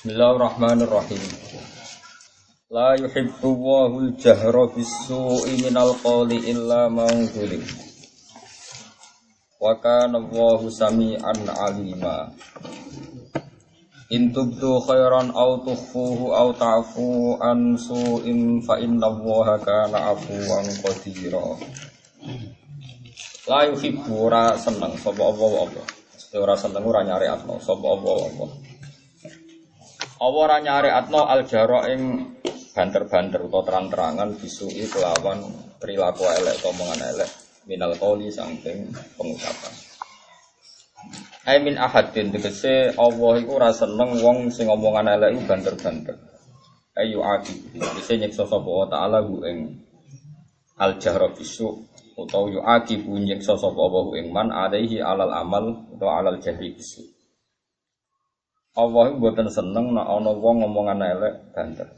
Bismillahirrahmanirrahim. La yuhibbu Allahul jahra bis-su'i minal qawli illa man. Wa kana Allahu sami'an 'alima. In tubdu khairan aw tukhfuhu aw ta'fu an su'in fa inna Allaha kana 'afuwan qadira. La yuhibbu ora seneng sapa Allah apa. Ora seneng ora nyari atno sapa Allah apa. Allah ora nyariatno aljaro ing banter-banter utawa terang-terangan bisui kelawan perilaku elek atau omongan elek minal qoli saking pengucapan. Ai min ahadin tegese Allah iku ora seneng wong sing omongan elek iku banter-banter. Ayu aki, tegese nyiksa sapa taala hu ing al jahra bisu utawa yu aki bu nyiksa sapa wa ing man alaihi alal amal utawa alal jahri bisu. Allah itu buatan seneng nak ana wong ngomongan elek banter.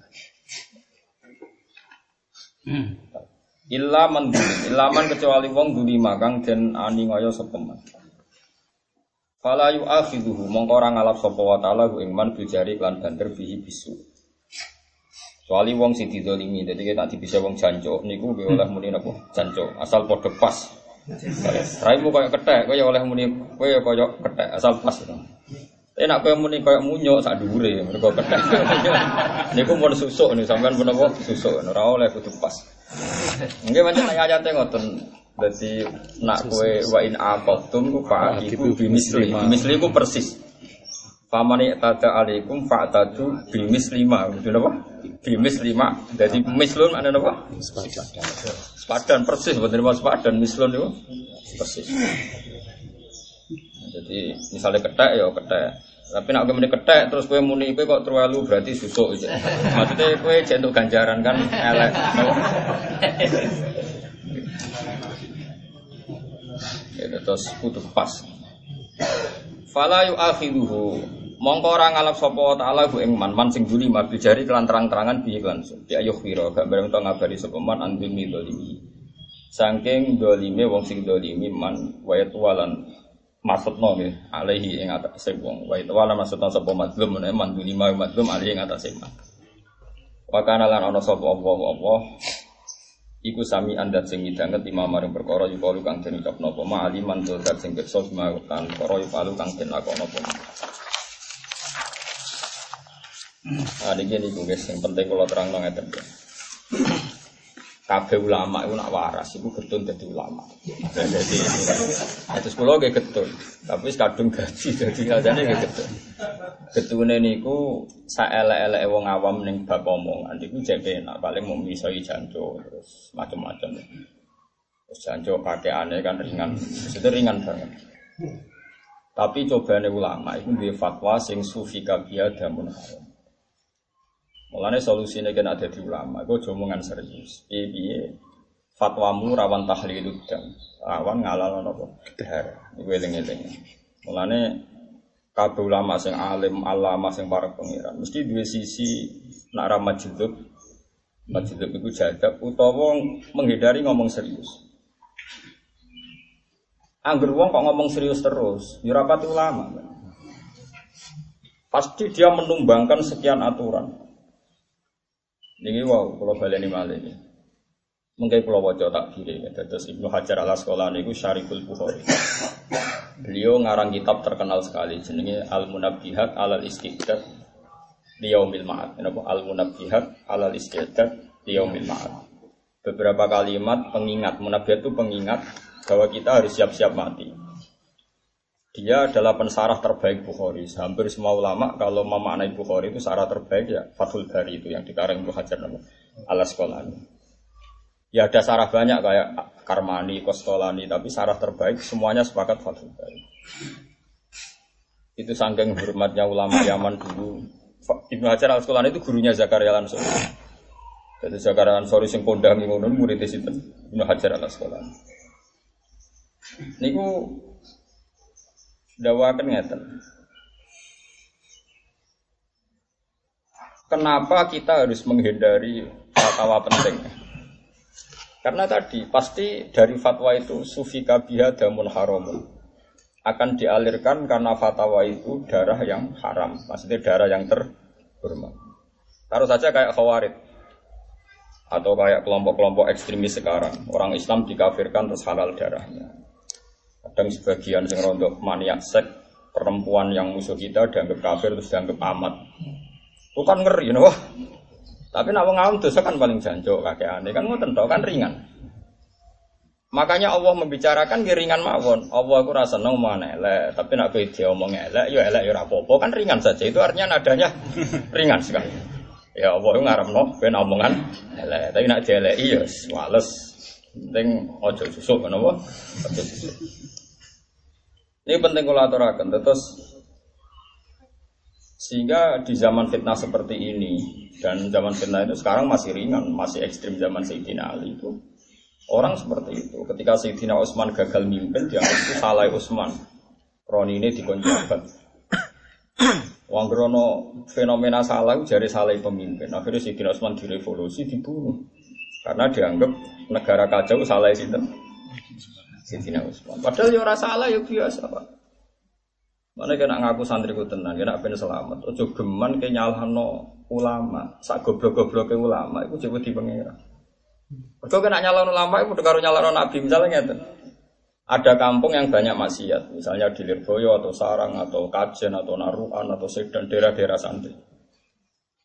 Illa man dulim, illa man kecuali wong dulima kang den ani ngaya sapa man. Fala yu'akhiduhu mongko ora ngalap sapa wa taala ku ing man bijari lan banter bihi bisu. Kecuali wong sing didolimi, dadi kita bisa wong janjo niku nggih oleh muni napa? Janjo, asal padha pas. Raimu koyo kethek, koyo oleh muni koyo koyo kethek, asal pas. Tapi nak kowe muni koyo munyuk sak dhuwure mergo kethek. Niku mun susuk nih sampean pun apa susuk ora oleh kudu pas. Nggih pancen ayate ngoten. Dadi nak kowe wa in aqatum ku fa iku bimisli. Misli ku persis. Famani tada alaikum fa'tadu bimis lima, gitu apa? Bimis lima. Jadi mislun mana apa? Sepadan. Sepadan persis, bener apa sepadan mislun itu persis. Jadi misalnya ketek ya ketek. Tapi nak kowe muni ketek terus kowe muni kowe kok terlalu berarti susuk aja. Maksudnya kowe jek untuk ganjaran kan elek. Ya terus kudu pas. Fala yu'akhiduhu mongko ora ngalap sapa taala ku ing man man sing juli mabil jari kelan terang-terangan bi langsung di ayuh wira gak bareng to ngabari sapa man andumi dolimi saking dolime wong sing dolimi man wayat walan maksudno nggih alaihi ing atase wong. Wayat walan maksudno sapa madlum menawa man dolima madlum alaihi ing atase man wa kana lan ana sapa Allah Allah Iku sami anda sing ngidanget imam maring perkara yukalu kang den ucapno apa ma aliman zat sing pirsa bima kan perkara yukalu kang den lakono apa Nah, ini gini guys, yang penting kalau terang nong ngeten ya. Kabeh ulama itu nak waras, itu getun jadi ulama. Jadi, itu sekolah kayak getun, tapi kadung gaji, jadi ngajane kayak getun. Getun ini ku saele-ele wong awam ning bab omongan, itu jadi nak paling mau misoi janjo, terus macam-macam. Terus janjo pakai aneh kan ringan, itu ringan banget. Tapi cobaan ulama itu dia fatwa sing sufi kabia damun haram. Mulane solusine kan ada di ulama, gue omongan serius. Piye piye fatwamu rawan tahlilud dam, rawan ngalal nopo darah. Iku eling-eling. Mulane kabeh ulama sing alim, alama sing para pengiran mesti dua sisi nak ramah jilid. Majlub itu jadab utawa menghindari ngomong serius. Angger wong kok ngomong serius terus, ya ulama. Pasti dia menumbangkan sekian aturan. Ini wow, kalau baleni ini. Mungkin kalau wajah tak kiri, terus Ibnu Hajar al Asqalani itu Syariful Bukhari. Beliau ngarang kitab terkenal sekali, jenenge Al Munabbihat Alal Istidad Liyaumil Ma'ad. Kenapa Al Munabbihat Alal Istidad Liyaumil Ma'ad. Beberapa kalimat pengingat, munabbihat itu pengingat bahwa kita harus siap-siap mati. Dia adalah pensarah terbaik Bukhari. Hampir semua ulama kalau memaknai Bukhari itu sarah terbaik ya Fathul Bari itu yang dikarang Ibnu Hajar ala. Ya ada sarah banyak kayak Karmani, Kostolani, tapi sarah terbaik semuanya sepakat Fathul Bari. Itu sangking hormatnya ulama Yaman dulu. Ibnu Hajar al Asqalani itu gurunya Zakaria Lansori. Jadi Zakaria Lansori sing kondang ngono murid itu Ibnu Hajar al Asqalani. Niku dawakan ngeten. Kenapa kita harus menghindari fatwa penting? Karena tadi pasti dari fatwa itu sufi kabiha damun haramun akan dialirkan karena fatwa itu darah yang haram, maksudnya darah yang ter hormat. Taruh saja kayak khawarid atau kayak kelompok-kelompok ekstremis sekarang. Orang Islam dikafirkan terus halal darahnya. Kadang sebagian yang rontok maniak sek perempuan yang musuh kita dianggap kafir terus dianggap amat. Bukan ngeri, you know? Tapi nak wong awam dosa kan paling jancuk kakek aneh kan ngoten kan ringan. Makanya Allah membicarakan ringan mawon. Allah aku rasa nong mana elek, tapi nak dia omong elek, ya elek ya rapopo kan ringan saja. Itu artinya nadanya ringan sekali. Ya Allah itu ngarep no, ben omongan elek. Tapi nak jelek iya, wales. Penting ojo susuk kenapa? Ojo susuk. Ini penting kalau aturakan. Terus sehingga di zaman fitnah seperti ini dan zaman fitnah itu sekarang masih ringan, masih ekstrim zaman Sayyidina Ali itu orang seperti itu. Ketika Sayyidina Utsman gagal mimpin, dia itu salah Utsman. Roni ini dikonjabat. Wang Grono fenomena salah jadi salah pemimpin. Akhirnya Sayyidina Utsman direvolusi, dibunuh. Karena dianggap negara kacau salah itu. Sayyidina Utsman. Padahal ya orang salah ya biasa, Pak. Mana kena ngaku santri ku tenan, kena ben selamat. Ojo geman ke nyalahno ulama, sak goblok-goblok ke ulama, itu coba di pengira. Kau kena nyalon ulama, itu udah karo nyalon nabi misalnya ngeten. Ada kampung yang banyak maksiat, misalnya di Lirboyo atau Sarang atau Kajen atau Naruan atau Sedan daerah-daerah santri.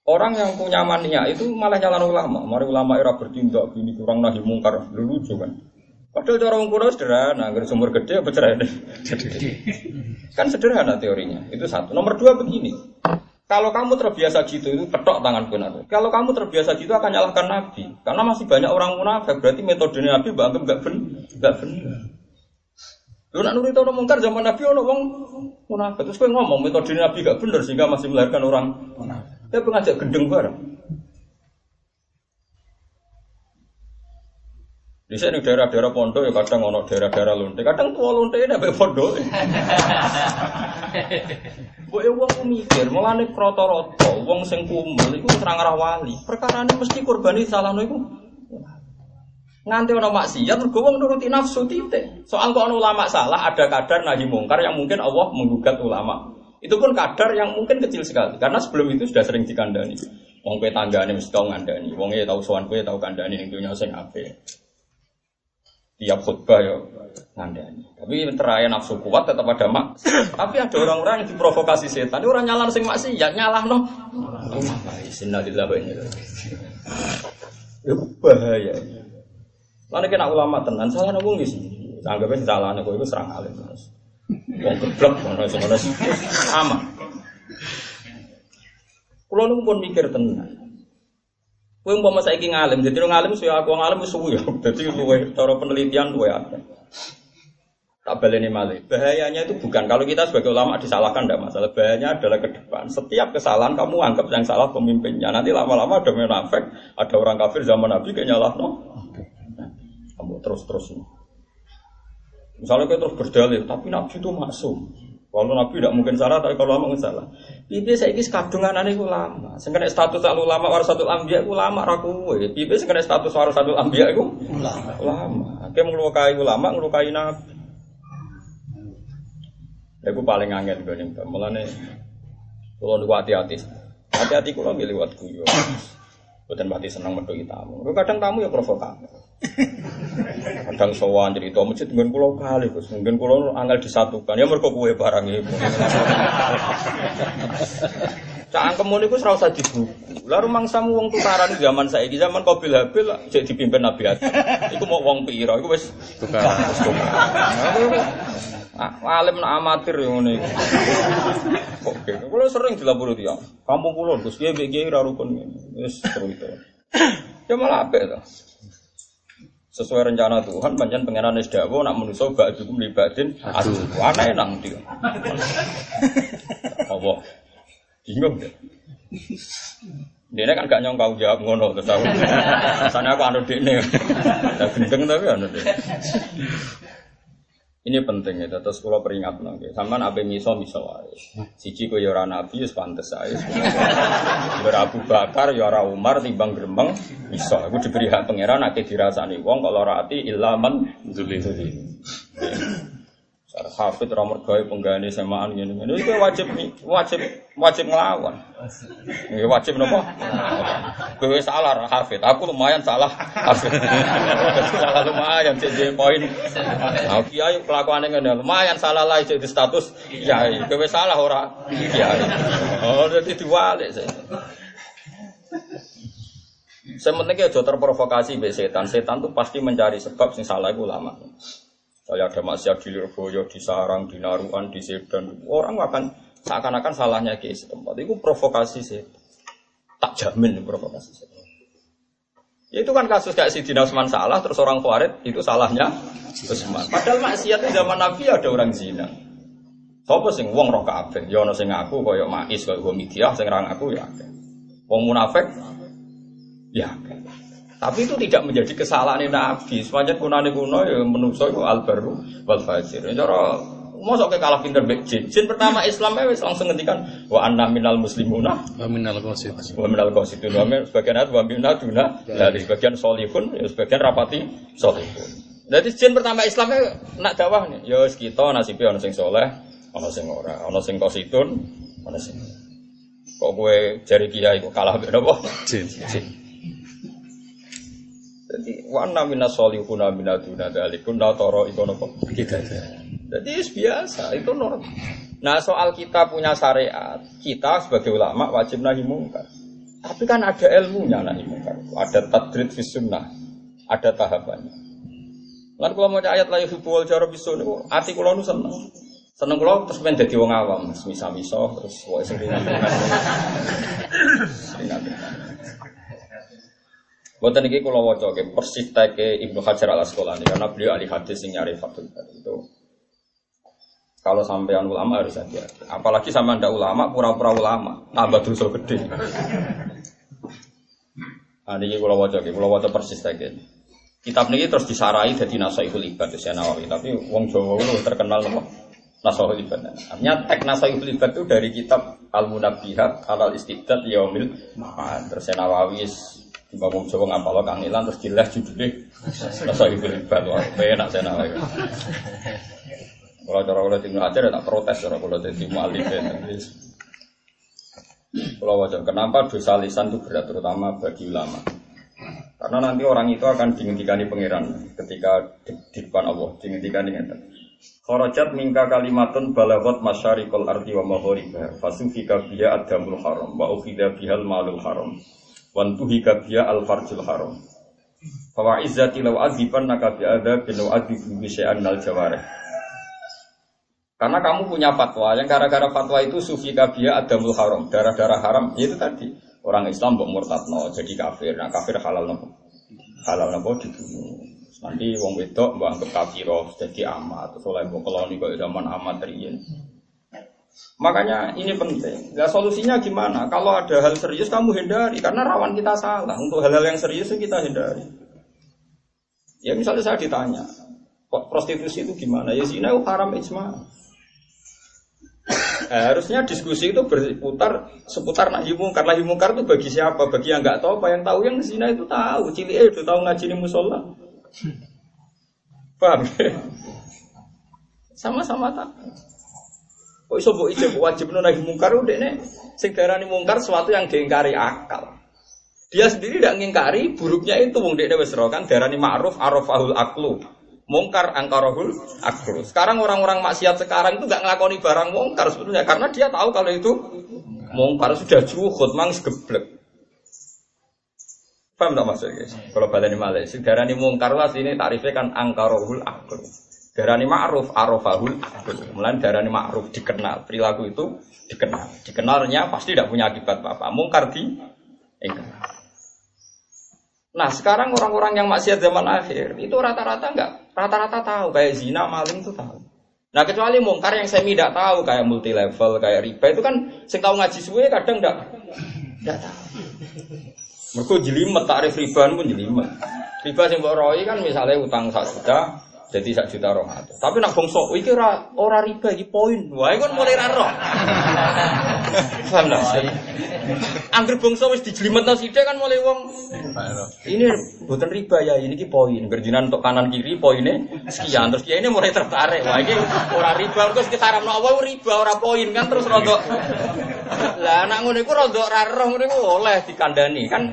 Orang yang punya mania itu malah nyalon ulama. Mari ulama era bertindak gini kurang nahi mungkar, lucu kan. Padahal cara wong kuno sederhana, agar sumber gede apa cerai Kan sederhana teorinya. Itu satu. Nomor dua begini. Kalau kamu terbiasa gitu itu petok tangan benar. Kalau kamu terbiasa gitu akan nyalahkan Nabi. Karena masih banyak orang munafik. Berarti metode Nabi bangga nggak benar, nggak benar. Lu nak nuri tahu mungkar zaman Nabi wong munafik. Terus kau ngomong metode Nabi gak benar sehingga masih melahirkan orang munafik. Dia pengajak gendeng bareng. Di sini daerah-daerah pondok ya kadang ono daerah-daerah lonte, kadang tua lonte ini apa pondok. Bu ya uang mikir, mulane kroto-roto, uang sing kumel, itu serang arah wali. Perkara ini mesti kurbani salah itu. Nganti ono maksiat, mergo wong nuruti nafsu titik. Soal kok ulama salah, ada kadar nahi mungkar yang mungkin Allah menggugat ulama. Itu pun kadar yang mungkin kecil sekali, karena sebelum itu sudah sering dikandani. Wong kue tanggane mesti tau ngandani, wong e tau sowan kue tau kandani yang dunia sing ape tiap khutbah ya ngandani. Tapi terakhir nafsu kuat tetap ada mak. Tapi ada orang-orang yang diprovokasi setan. Orang nyalan sing maksi ya nyalah no. Innalillah wa inna Itu bahaya. Lalu kena ulama tenan salah nopo sih. Anggapnya salah nopo itu serang alim. Wong geblek ngono sama. Kulo pun mikir tenan. Kowe umpama saiki ngalim, jadi ngalim saya aku ngalim suwi ya. Dadi luwe cara penelitian luwe akeh. Tak baleni malih. Bahayanya itu bukan kalau kita sebagai ulama disalahkan tidak masalah. Bahayanya adalah ke depan. Setiap kesalahan kamu anggap yang salah pemimpinnya. Nanti lama-lama ada menafek, ada orang kafir zaman Nabi kayak nyalah no. Kamu terus-terus. Misalnya kita terus berdalil, tapi Nabi itu masuk. Kalau Nabi tidak mungkin salah, tapi kalau lama mungkin salah. Bibi saya ini kadungan aneh ulama. Sekarang status ulama warasatul ambia ulama raku. Bibi sekarang status warasatul ambia itu ulama. Ulama. Kayak ngelukai ulama, ngelukai Nabi. Aku paling angin gue nih. Mulane kalau hati-hati, hati-hati kalau milih buat gue. Bukan mati senang metu tamu. Kadang tamu ya provokator. Kadang sowan cerita masjid mungkin pulau kali terus mungkin pulau angel disatukan ya mereka kue barang itu. Cangkem ngono iku ora usah dibuku. Lah rumangsamu wong tukaran zaman saiki zaman Qabil Habil cek dipimpin Nabi Adam. Iku mau wong pira iku wis tukaran. Ah, alim nak amatir yang ini. Oke, kalau sering dilapor dia, kampung pulau, terus dia BG rarukun, seru itu. Ya malah apa itu? Sesuai rencana Tuhan panjang pengenan dawa nak menuso bak cukup libatin aduh. aneh nang dia Allah bingung deh. Dia kan gak nyong kau jawab ngono terus aku sana aku anu dene gendeng tapi anu dene ini penting ya, terus kalau peringat nanti. Sama apa miso miso wae. Siji kau yora ya nabi, pantes saya. Yora Abu Bakar, yora ya Umar, timbang gerembeng, miso. Aku diberi hak pangeran, nanti dirasani wong kalau rati ilaman duli. Hafid ra mergawe penggane semaan ngene ngene iki wajib wajib wajib nglawan. Iki wajib napa? Kowe salah Hafid. Aku lumayan salah Hafid. salah lumayan cek poin. Aku kiai kelakuane ngene lumayan salah lah cek di status kiai. Kowe salah ora kiai. Oh dadi diwalik saya. Sementing aja terprovokasi be setan. Setan tuh pasti mencari sebab sing salah itu ulama. Saya ada maksiat di Lirboyo, di Sarang, di Naruan, di Sedan. Orang akan seakan-akan salahnya ke setempat. Itu provokasi sih. Tak jamin provokasi sih. Ya itu kan kasus kayak si Usman salah, terus orang Khawarij itu salahnya Usman. Padahal maksiat di zaman Nabi ada orang zina. Sopo sing wong roh kabeh, ya ana sing ngaku kaya Mais kaya Humidiah sing ra ngaku ya. Wong munafik ya. Tapi itu tidak menjadi kesalahan Nabi. Sepanjang kunane kuno ya menungso itu albaru wal fajir. Ya, cara mosok ke kalah pinter mbek jin. Jin pertama Islam wis langsung ngendikan wa anna minal muslimuna wa minal qasid. Wa minal qasidun wa min sebagian ayat wa minna duna dari sebagian solihun ya sebagian rapati solihun. Jadi jin pertama Islam nak dakwah nih. Ya wis kita nasibe ana sing soleh, ana sing ora, ana sing qasidun, ana sing kok gue jari kiai kok kalah mbek napa? Jin. Jin. Jadi wana minas solihuna minaduna dalikun la toro iku napa? Kita Jadi it's biasa, itu normal. Nah soal kita punya syariat, kita sebagai ulama wajib nahi mungkar. Tapi kan ada ilmunya nahi mungkar. Ada tadrid fis sunnah, ada tahapannya. Lan kalau mau ayat la yuhibbu wal jara bisu niku ati kula nu seneng. Seneng kula terus pengen dadi wong awam, misa-misa terus wae sing ringan-ringan. Buatan ini kalau wajah ke persis ke Ibnu Hajar al Asqalani karena beliau ahli hadis yang nyari Fathul Bari. Itu kalau sampean ulama harus hati Apalagi sama anda ulama pura-pura ulama tambah dosa gede. Nah ini kalau wajah ke kalau wajah persis ke kitab ini terus disarai jadi nasaihul ibad di Nawawi tapi wong Jawa itu terkenal apa? Nasaihul ibad. Artinya tek nasaihul ibad itu dari kitab Al Munabihat Al Istibdad Yaumil Ma'ad. Terus Nawawi Tiba wong Jawa ngapal kangelan terus jelas judulnya. Ibu ribat wah enak saya nawa Kalau cara kalau tinggal aja tak protes cara kalau jadi mualif Kalau wajar kenapa dosa lisan itu berat terutama bagi ulama? Karena nanti orang itu akan dihentikan pangeran ketika di, depan Allah dihentikan dengan Kharajat mingka kalimatun balagot masyarikul arti wa maghoribah Fasufika biya adamul haram Wa ukhidha bihal malul haram wantuhi kabia al farjul haram. Fawa izzati law aziban naka bi ada bin adibu bi syai'an al jawarih. Karena kamu punya fatwa yang gara-gara fatwa itu sufi kabia adamul haram, darah-darah haram, ya itu tadi. Orang Islam mbok murtadno jadi kafir. Nah, kafir halal nopo? Halal nopo dibunuh. Nanti wong wedok mbok anggap kafiro jadi amat, oleh mbok keloni kok zaman amat riyen. Makanya ini penting. Nah, solusinya gimana? Kalau ada hal serius kamu hindari karena rawan kita salah. Untuk hal-hal yang serius kita hindari. Ya misalnya saya ditanya, kok prostitusi itu gimana? Ya zina itu haram ijma. Nah, harusnya diskusi itu berputar seputar nahi mungkar. Nahi mungkar itu bagi siapa? Bagi yang nggak tahu apa yang tahu yang zina itu tahu. Cili itu tahu ngaji di musola. Paham? Sama-sama tahu. Kok iso mbok ijab wajib nahi mungkar nih sing darani mungkar sesuatu yang diingkari akal. Dia sendiri tidak mengingkari buruknya itu wong dekne wis kan darani ma'ruf arafahul aklu. Mungkar angkarahul aklu. Sekarang orang-orang maksiat sekarang itu nggak ngelakoni barang mungkar sebetulnya karena dia tahu kalau itu mungkar sudah juhud mang geblek. Paham tak maksudnya guys? Kalau balani malih, sing darani mungkar lah sini tarifnya kan angkarahul aklu. Darani ma'ruf arafahul Mulai darani ma'ruf dikenal. Perilaku itu dikenal. Dikenalnya pasti tidak punya akibat apa-apa. Mungkar di enggak. Nah sekarang orang-orang yang maksiat zaman akhir itu rata-rata enggak, rata-rata tahu kayak zina, maling itu tahu. Nah kecuali mungkar yang semi tidak tahu kayak multi level, kayak riba itu kan sing tahu ngaji suwe kadang enggak enggak tahu. Mereka jelimet tarif riba pun jelimet. Riba mbok roi kan misalnya utang satu juta, Jadi sak juta roh Tapi nak bongso iki ora ora riba iki poin. Wah, kan mulai ra roh. Paham lah. Angger bongso wis dijlimetno sithik kan mulai wong ini bukan riba ya, ini ki poin. Gerjinan untuk kanan kiri poinnya sekian. Terus dia ini mulai tertarik. Wah, ini ora riba terus haram awal riba ora poin kan terus rodok. Lah anak ngono iku rodok ra roh ngono iku oleh dikandani kan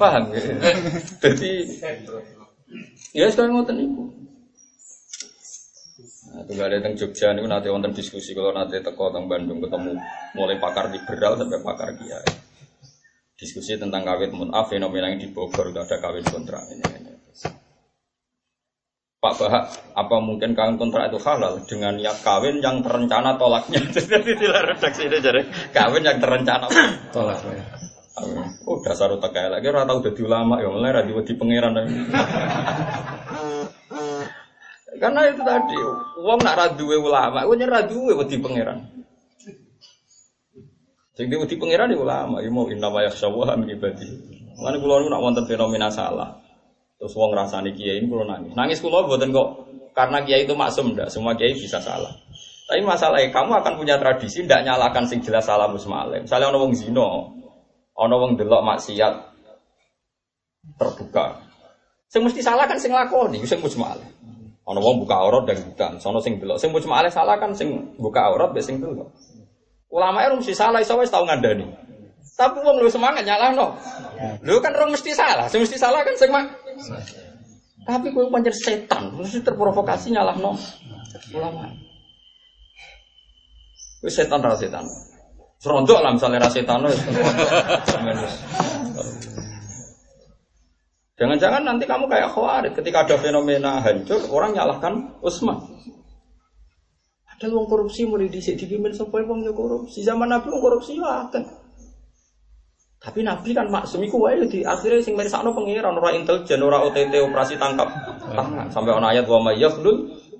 Paham ya? Jadi ya sekarang ngoten niku. Nah, itu ada tentang Jogja ini nanti wonten diskusi kalau nanti teko tentang Bandung ketemu mulai pakar liberal sampai pakar kiai. Diskusi tentang kawin munaf fenomena yang di Bogor itu ada kawin kontrak ini. ini. Pak Bahak, apa mungkin kawin kontrak itu halal dengan ya kawin yang terencana tolaknya? Jadi di redaksi ini jadi kawin yang terencana tolaknya. Oh dasar otak kayak lagi orang tahu jadi ulama ya mulai radio di pangeran Karena itu tadi uang nak raduwe ulama, uangnya raduwe di pangeran. Jadi di pangeran di ulama, ya mau inna wa yakhsyawa min ibadi. Mana kulo nak wonten fenomena salah. Terus uang rasani kiai ini kulo nangis. Nangis kulo buatan kok karena kiai itu maksum ndak, semua kiai bisa salah. Tapi masalahnya kamu akan punya tradisi ndak nyalakan sing jelas salah musmalim. Misalnya orang wong zino, Ana wong delok maksiat terbuka. Sing mesti salah kan sing lakoni, sing mujmal. Ana wong buka aurat dan bukan, sono sing delok. Sing mujmal salah kan sing buka aurat be sing delok. Ulama itu mesti salah iso wis tau ngandani. Tapi wong lu semangat nyalahno. Lu kan orang mesti salah, sing mesti salah kan sing mak. Tapi kowe pancen setan, mesti terprovokasi nyalahno ulama. Wis setan ra setan. Serondok lah misalnya rasetano ya. Jangan-jangan nanti kamu kayak khawarit ketika ada fenomena hancur, orang nyalahkan Utsman. Ada uang korupsi mulai disik dipimpin sampai uang korupsi. Zaman Nabi uang korupsi ya kan. Tapi Nabi kan maksum iku wae di akhirnya sing mirsakno pengiran ora intelijen ora OTT operasi tangkap tangan sampai ana ayat wa may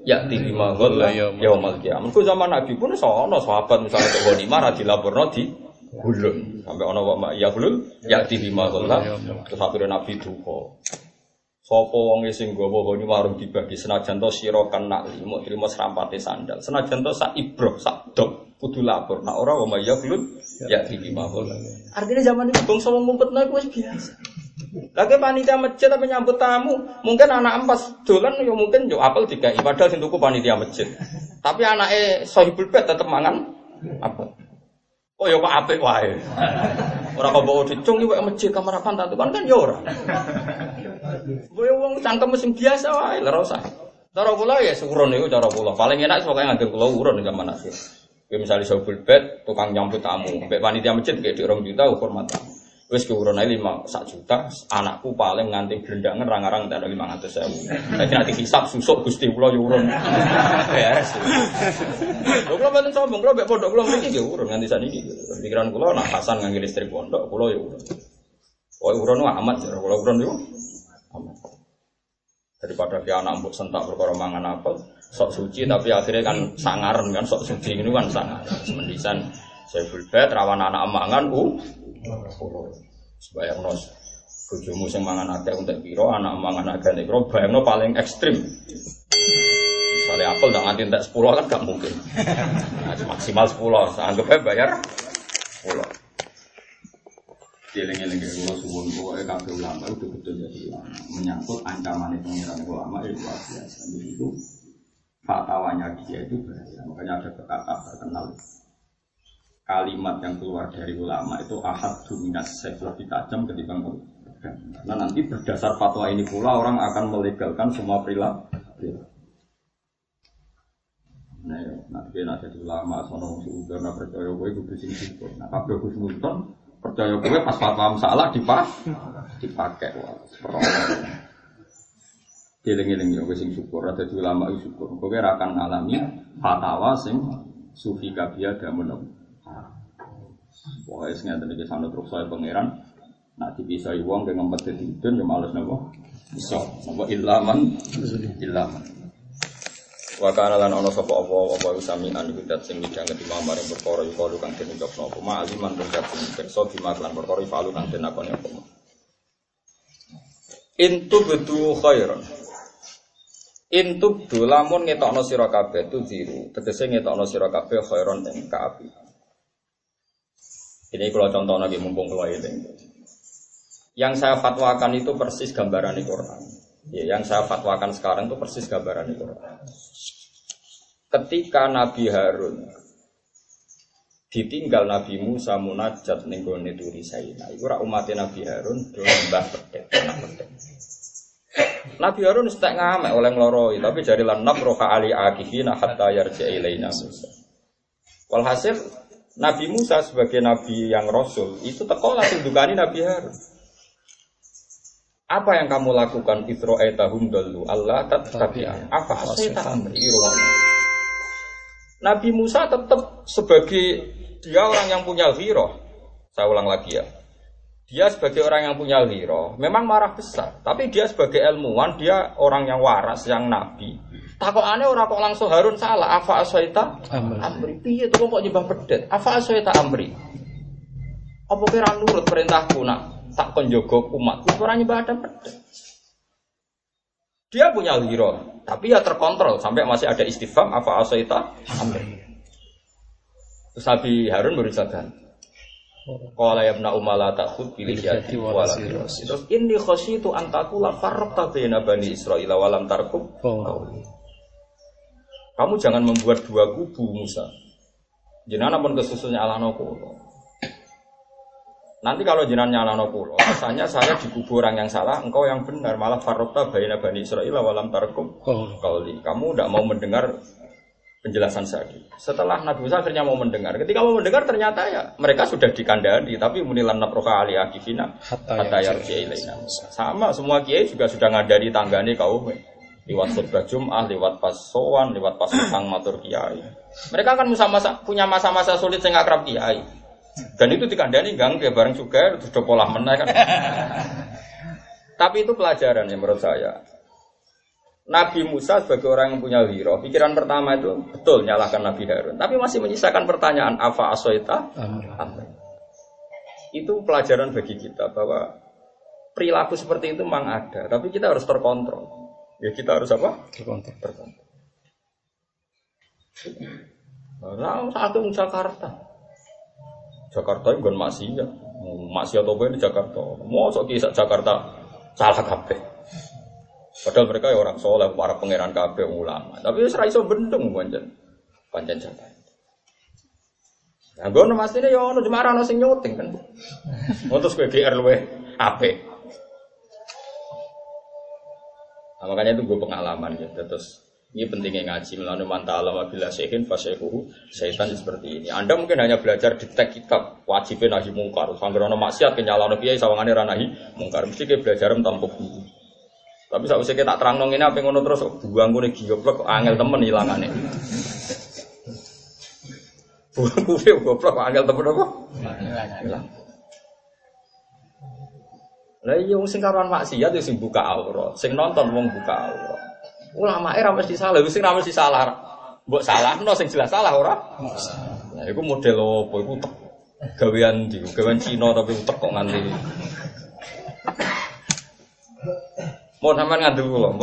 ya di lima gol ya yaumal kiamat. Ku zaman Nabi pun sono sahabat misalnya ke ghanimah ra dilaporno di gulun. Sampai ana wa ya gulun ya di lima gol terus akhirnya Nabi duka. Sopo wong sing gawa goni warung dibagi senajan to sira kena limo trimo serampate sandal. Senajan to sak ibroh sak dok kudu lapor. Nah ora wa ya gulun ya di lima gol. Artinya zaman itu bangsa wong ngumpetno iku wis biasa. Lagi panitia masjid tapi nyambut tamu, mungkin anak empas dolan ya mungkin yo apel tiga. Padahal sing tuku panitia masjid. Tapi anaknya sohibul bed tetep mangan apa? Oh ya kok apik wae. Ora kok bawa dicung iki masjid kamar apa tak kan kan ya ora. Boyo wong cangkem sing biasa wae ora usah. Cara kula ya urun niku cara kula. Paling enak pokoke nganggo kula urun zaman akhir. Ya misalnya sohibul bed, tukang nyambut tamu, mbek panitia masjid kayak di orang juta hormat tamu. Wes keurun aja lima sak juta, anakku paling nganti rang-rang ada lima ratus sewu. Tapi nanti hisap susuk gusti pulau urun. Ya, lo kalau bantu sombong, kalau bek pondok kalau mriki ya urun nganti ini. Pikiran kulo nak Hasan ngangge listrik pondok, kulo ya urun. Oh urun amat kulo urun yo amat. Daripada dia anak mbok sentak perkara mangan apel, sok suci tapi akhirnya kan sangaran kan sok suci ini kan sangar. Semendisan saya bulbet rawan anak mangan, uh, Sebayang nos bojomu sing mangan akeh untuk piro, anak mangan akeh nek piro, bayangno paling ekstrim. Misalnya apel tak nganti entek 10 kan gak mungkin. Nah, maksimal 10, anggap bayar 10. Dieling-eling kula suwun pokoke kabeh ulama itu betul jadi menyangkut ancaman pengiran ulama itu luar biasa. Jadi itu fatwanya dia itu bahaya. Makanya ada kata terkenal kalimat yang keluar dari ulama itu ahad dominas lebih tajam ketika Karena nanti berdasar fatwa ini pula orang akan melegalkan semua perilaku. Nah, ya, nanti nanti jadi ulama, sono sudah nak percaya gue sing syukur. Nah, kabeh Gus Nunton percaya gue pas fatwa salah dipak dipakai wah seperti Giling-giling ya gue sing syukur, ada ulama itu syukur. Gue akan ngalami fatwa sing sufi kabia dan menung. Pokoknya sing ngeten iki sanut terus saya pangeran. Nak dipisai wong ke ngempet dadi idun ya males napa? Bisa. Napa ilaman ilaman. Wa kana lan ana sapa apa apa samian iku dat sing midhanget imam maring perkara iku kalu kang den ucapno apa ma aliman tur dat sing pirsa bima lan perkara falu kang den akoni apa. Intu bedu khairan. Intu du lamun ngetokno sira kabeh tu ziru. Tegese ngetokno sira kabeh khairan ing kaapi. Ini kalau contoh lagi mumpung kalau ini. Yang saya fatwakan itu persis gambaran di Quran. Ya, yang saya fatwakan sekarang itu persis gambaran di Quran. Ketika Nabi Harun ditinggal Nabi Musa munajat ning gone turi Saina. Iku Nabi Harun do mbah pedet, anak. Nabi Harun tak ngamek oleh ngloroi, tapi jari lan roha ali akifina hatta yarja ilaina Musa. Walhasil Nabi Musa sebagai nabi yang rasul itu teko langsung dukani Nabi Harun. Apa yang kamu lakukan Isro'aitahum dulu Allah tattabi'an Apa amri Nabi Musa tetap sebagai dia orang yang punya hiro. Saya ulang lagi ya. Dia sebagai orang yang punya hiro, memang marah besar. Tapi dia sebagai ilmuwan, dia orang yang waras, yang nabi. Takut aneh orang kok langsung Harun salah. Afa asoita amri. Piye tuh kok nyembah pedet? Afa asoita amri. Apa kira nurut perintahku nak tak konjogo umat? Orang nyembah ada pedet. Dia punya hiro, tapi ya terkontrol sampai masih ada istifam afa asoita amri. Terus Nabi Harun berusaha Qala ya ibna umala ta'khud pilih yati wa Terus inni khasyitu an taqula farraqta baina bani Israil wa lam tarkum Kamu jangan membuat dua kubu Musa. Jenengan pun kesusunya ala kulo. Nanti kalau jenengan nyalano kulo, rasanya saya di kubu orang yang salah, engkau yang benar, malah farrokta baina bani Israil wa lam tarkum Kamu tidak mau mendengar penjelasan saya. Setelah Nabi Musa akhirnya mau mendengar, ketika mau mendengar ternyata ya mereka sudah dikandani, tapi munilan naproka ali akifina hatta yarji Sama semua kiai juga sudah ngadani tanggani kaum lewat khutbah Jum'ah, lewat pas sowan, lewat pas sang matur kiai. Mereka kan masa-masa punya masa-masa sulit sehingga akrab kiai. Dan itu dikandani gang ke bareng juga sudah pola menang kan. Tapi itu pelajaran ya menurut saya. Nabi Musa sebagai orang yang punya hiro, pikiran pertama itu betul nyalahkan Nabi Harun, tapi masih menyisakan pertanyaan apa asoita? Itu pelajaran bagi kita bahwa perilaku seperti itu memang ada, tapi kita harus terkontrol. Ya kita harus apa? Terkontrol. terkontrol. Nah, satu Jakarta. Jakarta itu bukan maksiat. Maksiat apa ini Jakarta? Mau kisah Jakarta salah kabeh. Padahal mereka ya orang soleh, para pangeran kabeh ulama. Tapi wis ra iso bendung pancen. Pancen. Nah, gue nama aslinya ya ono cuma ono sing nyuting kan. Terus gue GR luwe. Nah, makanya itu gue pengalaman gitu. Terus ini pentingnya ngaji melalui manta alam bila sehin fasehuhu setan seperti ini. Anda mungkin hanya belajar di tek kitab wajibnya nahi mungkar. Sanggerono maksiat kenyalano kiai sawangannya ranahi mungkar. Mesti kayak belajar tampuk dulu. Tapi saya usah tak terang nong ini apa ngono terus buang gue goblok angel temen hilangannya. Buang gue goblok angel temen apa? Hilang. Lah iya wong sing karuan maksiat ya sing buka aurat, sing nonton wong buka aurat. Ulama era mesti salah, sing ra mesti salah. Mbok no sing jelas salah ora? Nah, iku model opo iku gawean di gawean Cina tapi utek kok nganti Mau sampean ngandel kula.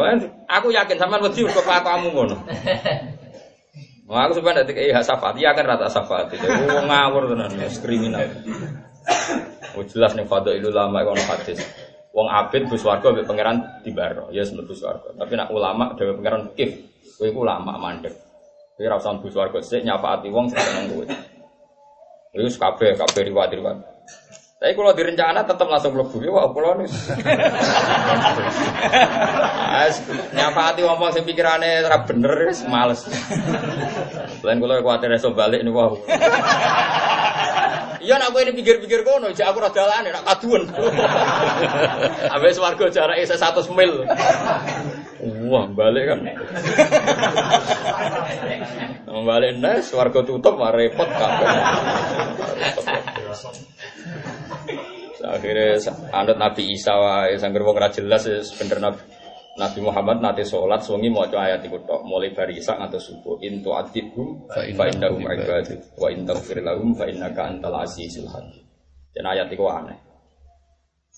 Aku yakin sampean wedi kok kamu ngono. Wah, aku sampean nek iki safat, iya kan rata safat. Wong ngawur tenan, kriminal. Oh jelas nih ilmu lama kono hadis. Wong abid bus warga mbek pangeran dibaro, ya yes, bus warga. Tapi nak ulama dhewe pangeran kif, kowe iku ulama mandek. Kowe ora usah bus warga sik nyafaati wong sing seneng kowe. Kabeh kabeh riwayat-riwayat. Tapi kalau direncana tetap langsung mlebu ya wah kula nih. Nyapati ngomong sing pikirane ora bener wis males. Lain kula kuwatir iso balik nih wah. Iya nak ini pikir-pikir kono, jak aku ora dalane nak kaduan. Ambek swarga jarake 100 mil. Wah, balik kan. Balik nes, swarga tutup, repot kabeh. Akhirnya anut Nabi Isa wae sangger wong ora jelas bener Nabi Nabi Muhammad nate sholat suwengi maca ayat iku tok mulai bari isak ngantos subuh intu adibhum fa innahum ibadu wa in taghfir lahum fa innaka antal azizul hakim. Dan ayat iku aneh.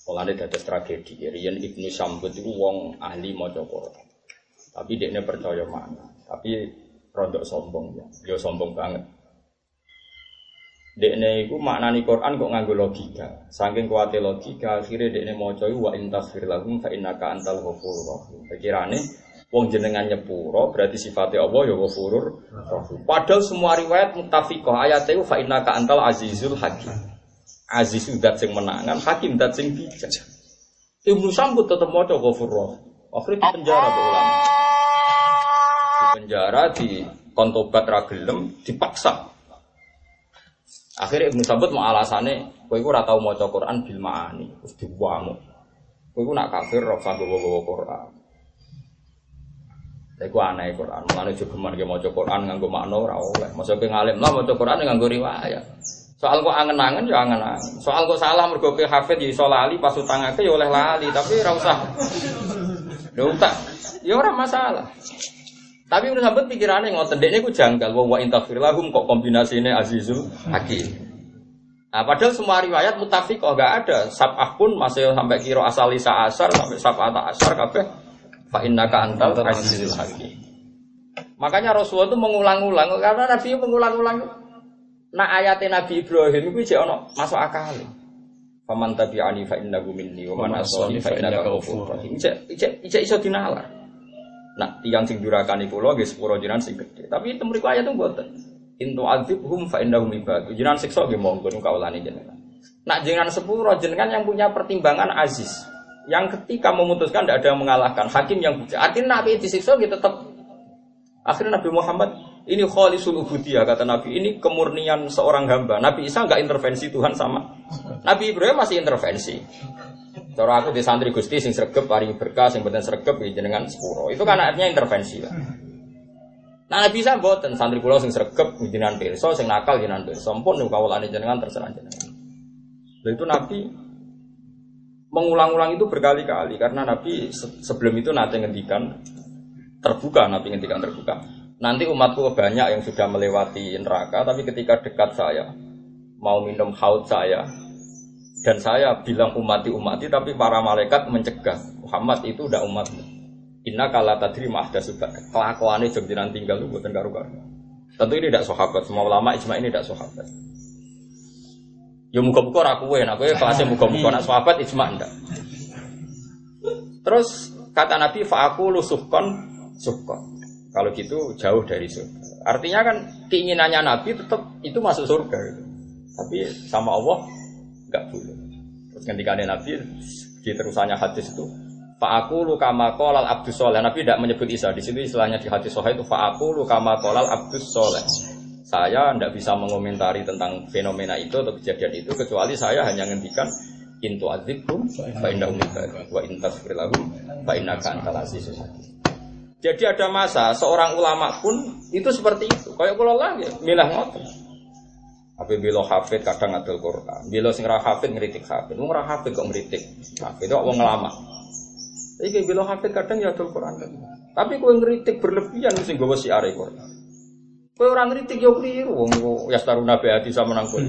Mulane dados tragedi. Riyen Ibnu Sambut itu wong ahli maca Quran. Tapi dia percaya mana. Tapi rodok sombong ya. Dia sombong banget. Dekne iku maknani Quran kok nganggo logika. Saking kuate logika akhirnya dekne maca wa intasfir lahum fa innaka antal ghafurur rahim. Pikirane wong jenengan nyepuro berarti sifatnya Allah ya ghafurur rahim. Padahal semua riwayat muttafiqah ayat itu fa innaka antal azizul hakim. Aziz dat sing menangan, hakim dat sing bijak. Ibnu Sambut tetap maca ghafurur rahim. Akhirnya di penjara ulama. Di penjara di kontobat ragelem dipaksa Akhirnya Ibnu Sabut mau alasannya, kowe iku ora tau maca Quran bil ma'ani, terus dibuang. Kowe iku nak kafir ora usah bawa Quran. Iku aneh Quran, mulane jogeman ge maca Quran nganggo makna ora oleh. Masa ke ngalim lah maca Quran nganggo riwayat. Soal kok angen-angen ya angen-angen. Soal kok salah mergo ke hafid ya iso lali pas utangake ya oleh lali, tapi ora usah. Ya ya ora masalah. Tapi udah sampai pikirannya ngotot ini ku janggal. Wa intafir lahum kok kombinasinya azizul hakim. Nah, padahal semua riwayat mutafiq kok gak ada. Sabah pun masih sampai kiro asal isa asar sampai sabah tak asar kabeh. Fa innaka antal azizul hakim. Makanya Rasulullah itu mengulang-ulang karena Nabi mengulang-ulang. Nah ayatnya Nabi Ibrahim itu jadi ono masuk akal. Faman tabi'ani fa innahu minni wa man asani fa innaka ghafurur rahim. Ijek iso dinalar. Nah, tiang sing durakani kula nggih sepuro jinan sing gede. Tapi itu mriku ayat itu mboten. Intu hum fa innahum ibad. Jinan siksa nggih monggo kawulane jenengan. Nak jenengan sepuro jenengan yang punya pertimbangan aziz. Yang ketika memutuskan tidak ada yang mengalahkan hakim yang bijak. Artinya nabi disiksa gitu tetap akhirnya Nabi Muhammad ini khalisul ubudiyah kata Nabi ini kemurnian seorang hamba. Nabi Isa nggak intervensi Tuhan sama. Nabi Ibrahim masih intervensi. Cara aku di santri Gusti sing sregep paring berkah sing boten sregep jenengan sepuro. Itu kan artinya intervensi lah. Nah bisa mboten santri kula sing sregep jenengan pirsa sing nakal jenengan pirsa. Sampun niku kawulane jenengan terserah jenengan. Lalu itu Nabi mengulang-ulang itu berkali-kali karena Nabi sebelum itu nanti ngendikan terbuka Nabi ngendikan terbuka. Nanti umatku banyak yang sudah melewati neraka tapi ketika dekat saya mau minum haud saya dan saya bilang umati umati tapi para malaikat mencegah Muhammad itu udah umat Inna kala tadri mahda sudah kelakuannya jengjiran tinggal itu buatan karu Tentu ini tidak sahabat, semua ulama ijma ini tidak sahabat. Ya muka-muka aku ya, aku ya kelasnya muka-muka nak sahabat ijma enggak. Terus kata Nabi fa'aku lu suhkon suhkon. Kalau gitu jauh dari surga. Artinya kan keinginannya Nabi tetap itu masuk surga gitu. Tapi sama Allah nggak boleh. Terus ketika Nabi di terusannya hadis itu Fa'aku luka makolal abdus soleh Nabi tidak menyebut Isa Di situ istilahnya di hadis sohih itu Fa'aku luka makolal abdus soleh Saya tidak bisa mengomentari tentang fenomena itu atau kejadian itu Kecuali saya hanya ngendikan Intu azibkum Fa'inna umibad Wa intas lahum Fa'inna kantal azizul Jadi ada masa seorang ulama pun itu seperti itu. Kayak kalau lagi milah ngotot. Tapi bilo hafid kadang ngadil Quran. Bilo sing ra hafid ngritik hafid. Wong ra hafid kok ngritik hafid. Kok wong lama. Iki bilo hafid kadang ya Quran. Tapi kowe ngritik berlebihan sing gawa siar Quran. Kowe ora ngritik yo kliru wong ya staruna be ati sama nang kowe.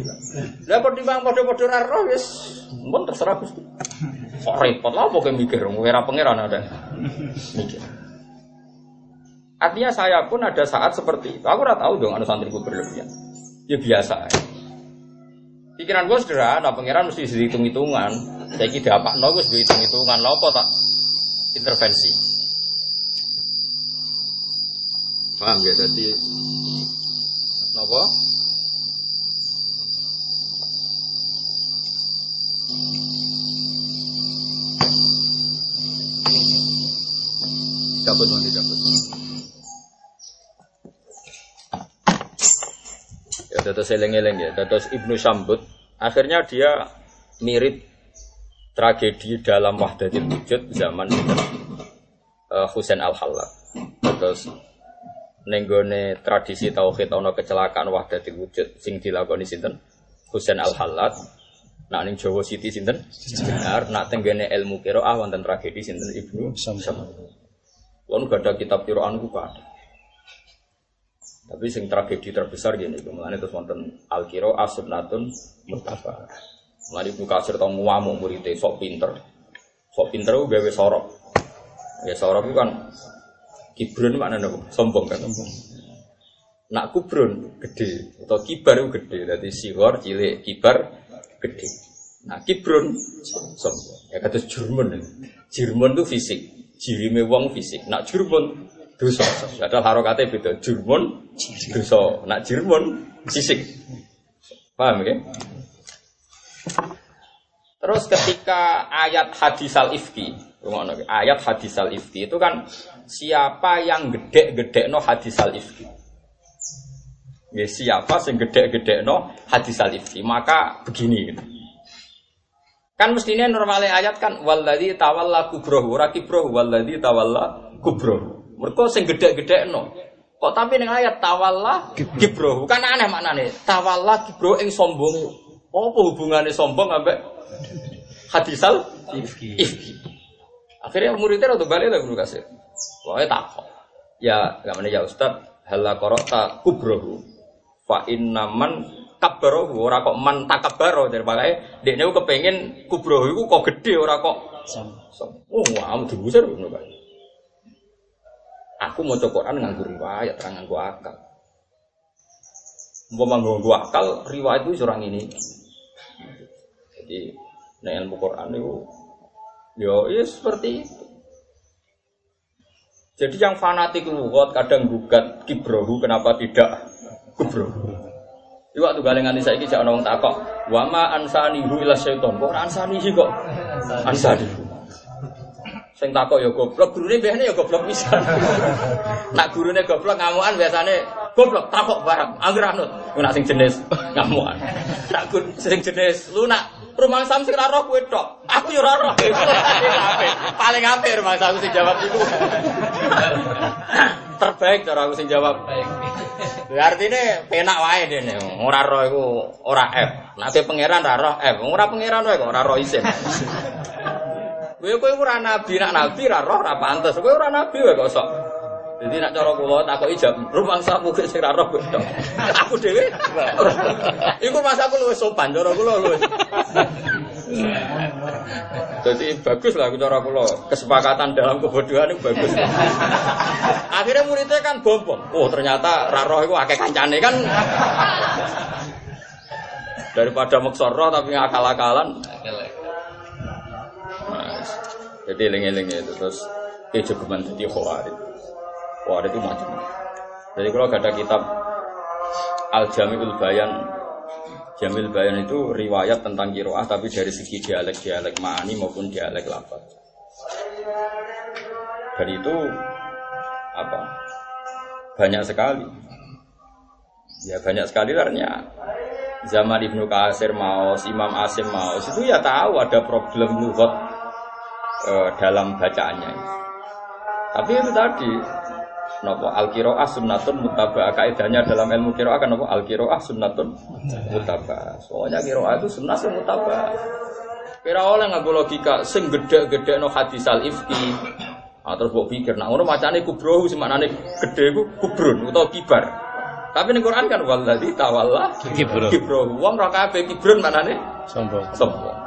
Lah pertimbang padha-padha ra roh wis mun terserah Gusti. Kok repot lah pokoke mikir wong ora pangeran ada. Mikir. Artinya saya pun ada saat seperti itu. Aku ora tahu dong anu santriku berlebihan ya biasa. Pikiran gue sederhana, pangeran mesti dihitung hitungan. Saya kira apa? No, gue hitung hitungan. Lo tak intervensi? Paham ya? Jadi, nopo? Datos eleng-eleng ya, datos Ibnu Sambut. Akhirnya dia mirip tragedi dalam Wahdatul Wujud zaman uh, Husain Al-Hallad. Terus nenggone tradisi tauhid ana kecelakaan Wahdatul Wujud sing dilakoni sinten? Husain Al-Hallad. Nak ning Jawa Siti sinten? Benar, nak tenggene ilmu qiraah wonten tragedi sinten Ibnu Sambut. Wong ada kitab qiraah ku ada. Tapi sing tragedi terbesar gini, kemudian itu wonten al kiro asunnatun mustafa. Mulai Ibnu Katsir tau ngamuk muridé sok pinter. Sok pinter ku gawe sorok. Ya sorok itu kan kibrun mana nopo? Sombong kan. Nak kubrun gede atau kibar itu gede. Jadi sihor cilik, kibar gede. Nah kibrun sombong. Ya kata Jerman. Jerman itu fisik. Jirime wong fisik. Nak Jerman dosa. Padahal harokatnya beda. Jerman dosa. Nak Jerman fisik. Paham ya? Terus ketika ayat hadis al ifki, ayat hadis al ifki itu kan siapa yang gede-gede no hadis al ifki. Ya, siapa yang gede-gede no hadis al ifki, maka begini. Gitu. Kan mestinya normalnya ayat kan waladhi tawalla kubrohu, rakibrohu waladhi tawalla kubrohu. Mereka sing gede-gede no. Kok tapi ning ayat tawalla kibrohu kan aneh maknane. Tawalla kibrohu ing sombong. Apa hubungannya sombong ambek hadisal ifki. ifki. Akhirnya muridnya untuk balik lah guru kasih. Pokoknya takut. Ya, gak mana ya Ustad, hala korota kubrohu. Fa innaman kabaro ora kok man takabaro dari pakai dia kepengen kubrohu itu kok gede ora kok oh wah mau dibusir ngono aku mau Quran nganggo riwayat terang nganggo akal mau nganggo akal riwayat itu orang ini jadi nah ilmu Quran itu yo ya seperti itu. Jadi yang fanatik lugot kadang gugat kibrohu kenapa tidak kubrohu. Iku waktu galengan saya ini jangan takok. Wama ansanihu ila syaiton. Kok ansanihi kok? Ansanihu. Sing takok ya goblok, gurune biasanya ya goblok bisa. Nak gurune goblok ngamuan biasanya goblok takok barang, angger anut. Nak sing jenis ngamuan. Nak sing jenis lu nak Rumah Sam sing roh kowe tok. Aku yo ora roh. Paling apik rumah Sam sing jawab iku. Terbaik cara aku sing jawab. Ya artine penak wae dene. Ora roh iku ora F. Nek pangeran ora roh F. Ora pangeran wae kok ora roh isin. Kowe kowe ora nabi, nak nabi ora roh ora pantes. Kowe ora nabi wae kok sok. Jadi nak cara kula takoki jam rumah sapu ke sing roh kowe Aku dhewe. Iku masa aku luwih sopan cara kula luwih. Jadi bagus lah cara kula kesepakatan dalam kebodohan itu bagus. Akhirnya muridnya kan bom Oh ternyata raroh itu akeh kancane kan. Daripada roh tapi akal-akalan. Jadi eling-eling itu terus kejogeman jadi khawarij. Wah itu macam. Jadi kalau ada kitab Al Jamil Bayan, Jamil Bayan itu riwayat tentang kiroah tapi dari segi dialek-dialek ma'ani maupun dialek lafaz. Dan itu apa? Banyak sekali. Ya banyak sekali karena zaman Ibnu Kasir Maus, Imam Asim Maus itu ya tahu ada problem lughat eh, dalam bacaannya. Tapi itu tadi Nopo al kiroah sunnatun mutabah kaidahnya dalam ilmu kiroah kan nopo al kiroah sunnatun mutabah. Soalnya kiroah itu sunnah sing mutabah. Kira oleh nggak logika sing gede-gede no hadis al ifki. Ah, terus buat pikir, nah ngono macane kubro sing maknane gede ku kubrun atau kibar. Tapi ning Quran kan waladzi tawalla kibro. Kibro. Wong ra kabeh kibrun maknane sombong. Sombong.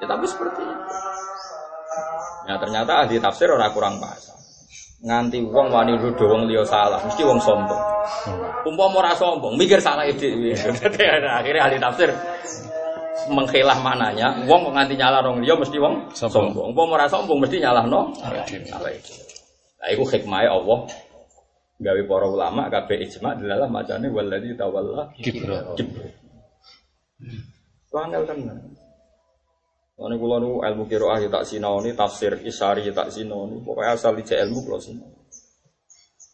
Ya tapi seperti itu. Ya ternyata ahli tafsir orang kurang pas nganti wong wani nuduh wong liya salah, mesti wong sombong. Umpama ora sombong, mikir salah ide. Akhirnya ahli tafsir mengkhilah mananya, wong kok nganti nyalah wong liya mesti wong sombong. Umpama ora sombong mesti nyalahno salah ide. Lah iku hikmahe Allah gawe para ulama kabeh ijma dalam macane waladzi tawalla kibra. Kibra. Wangel tenan. Ini kula nu ilmu kiroah ya tak sinoni, tafsir isari ya tak sinoni, pokoknya asal ija ilmu kula sinoni.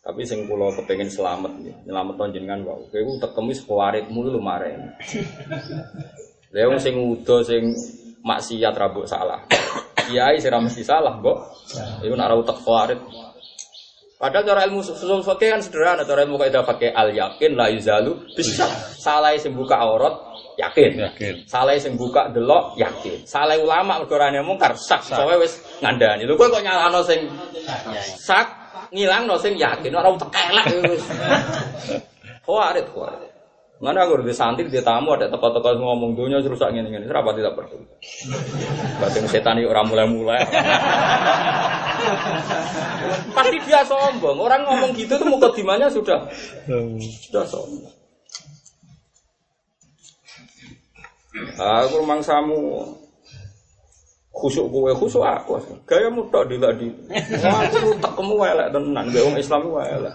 Tapi sing kula kepengen selamat ya, nyelamet jenengan wae. Kowe tekemi sepawaritmu lu maren. Lha sing udo sing maksiat rabuk salah. Kiai sing mesti salah, Mbok. Iku nak ra fawarit. Padahal cara ilmu usul fakih kan sederhana, cara ilmu kaidah fakih al yakin la yuzalu bisa salah sing buka aurat yakin. Yakin. Salah sing buka delok yakin. Salah ulama mergo ora mungkar sak kowe wis ngandani. Lho kowe kok nyalahno sing sak ngilangno sing yakin ora utek elek wis. Kuarit kuarit. Mana aku udah santri dia tamu ada teko-teko ngomong dunia rusak gini gini, kenapa tidak perlu? Batin setan itu orang mulai-mulai. Pasti dia sombong. Orang ngomong gitu tuh mukadimahnya sudah sudah sombong. Aku rumang samu khusuk kue khusuk aku gaya muda di tadi aku tak kemu elek tenan gaya orang Islam ku elek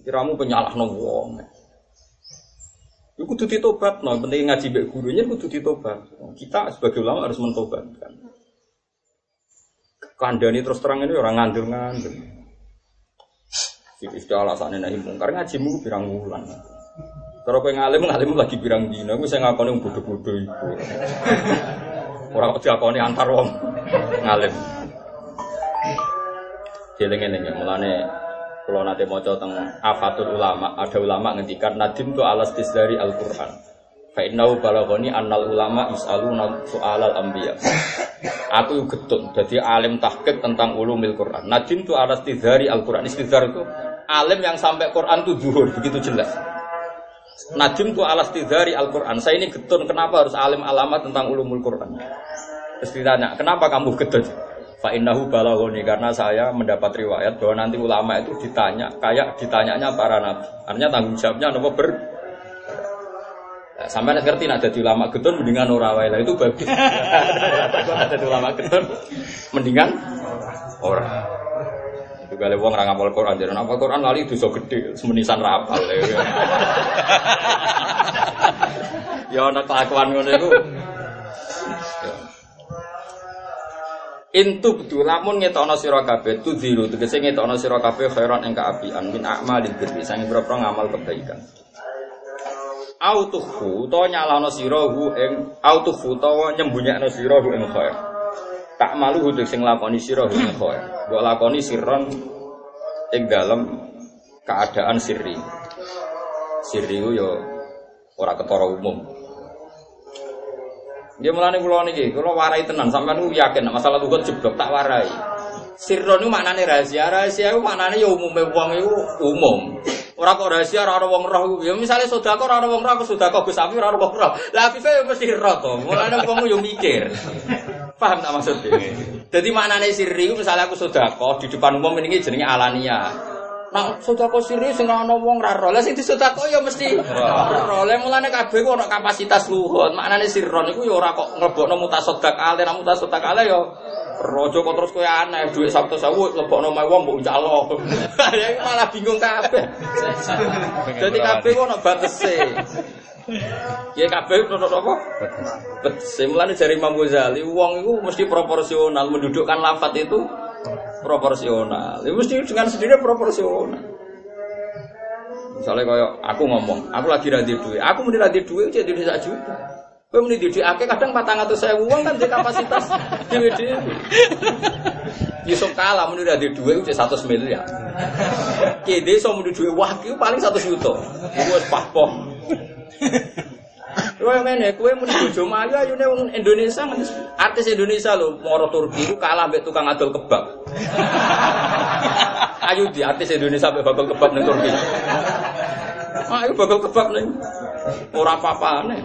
kiramu penyalah wong Iku kudu ditobat, no. penting ngaji bek gurunya kudu ditobat. Kita sebagai ulama harus mentobatkan. Kandani terus terang ini orang ngandung ngandung. Itu alasannya nahi mungkar ngaji mu pirang wulan. Kalau pengen ngalim ngalim lagi pirang dina, gue saya ngakoni itu. Orang kok diakoni antar wong ngalim. Jeleng-eleng ya, mulane kalau nanti mau tentang afatul ulama, ada ulama ngendikan nadim tu alas dari Al Quran. Fa'innahu balagoni annal ulama is'aluna soalal ambiya. Aku getun, jadi alim tahqiq tentang ulumil Quran. Nadim tu alas dari Al Quran. Istidhar itu alim yang sampai Quran itu zuhur, begitu jelas. Nadim tu alas dari Al Quran. Saya ini getun, kenapa harus alim alamat tentang ulumul Quran? Terus ditanya, kenapa kamu getun? Fa'innahu balagoni karena saya mendapat riwayat bahwa nanti ulama itu ditanya kayak ditanyanya para nabi. Artinya tanggung jawabnya nopo ber Nah, sampai nanti ngerti ada di ulama getun mendingan ora wae itu bagus. ada di ulama getun mendingan ora. Kali wong ora ngapal Quran, jadi ngapal Quran lali dosa gede, semenisan rapal. Ya ana kelakuan ngono iku. Intu betul lamun ngetokno sira kabeh tu diru tegese ngetokno sira kabeh khairan ing kaapian min a'malil birri sange boro ngamal kebaikan. Autuhu to nyalano sira hu ing autuhu to nyembunyakno sira hu ing khair. Tak malu hu sing lakoni sira ing khair. Mbok lakoni sirron ing dalem keadaan sirri. Sirri ku yo ora ketara umum. Dia mulane kula niki, kula warai tenan sampean niku yakin masalah lugat jeblok tak warai. Sirron niku maknane rahasia, rahasia iku maknane ya umume wong iku umum. Ora kok rahasia ora ana wong roh Ya misale sedekah ora ana wong roh, aku sedekah Gus Safi ora ana wong roh. Lah afife ya mesti roh to. Mulane wong yo mikir. Paham tak maksudnya? Jadi maknane sirri misalnya aku sedekah di depan umum ini jenenge alania. Nah, sedekah siri sing ana wong ra ro. Lah sing disedekah ya mesti ro. Lah mulane kabeh ku ana kapasitas luhut. Maknane sirron iku ya ora kok nglebokno mutasaddaq ale, nek mutasaddaq ale ya Rojo kok terus kowe aneh, duit Sabtu sewu lebokno mae wong mbok. Ya malah bingung kabeh. Dadi kabeh ana batese. Ya kabeh ono apa? Batese. Mulane jare Imam Ghazali, wong iku mesti proporsional mendudukkan lafat itu proporsional. Ya mesti dengan sendiri proporsional. Misalnya kaya aku ngomong, aku lagi radhi duit, aku mesti radhi duit jadi sak juta. Kowe muni didik akeh kadang 400.000 wong kan di kapasitas dhewe-dhewe. Yusuf kalah muni radhi duit cek 100 miliar. Ki desa muni duit wah paling 100 juta. Iku wis pahpoh. Kowe ngene, kowe muni bojo Melayu ayune wong Indonesia artis Indonesia lho, moro Turki ku kalah mbek tukang adol kebab. Ayo di artis Indonesia mbek bakal kebab ning Turki. Ayo bakal kebab ning ora apa-apane.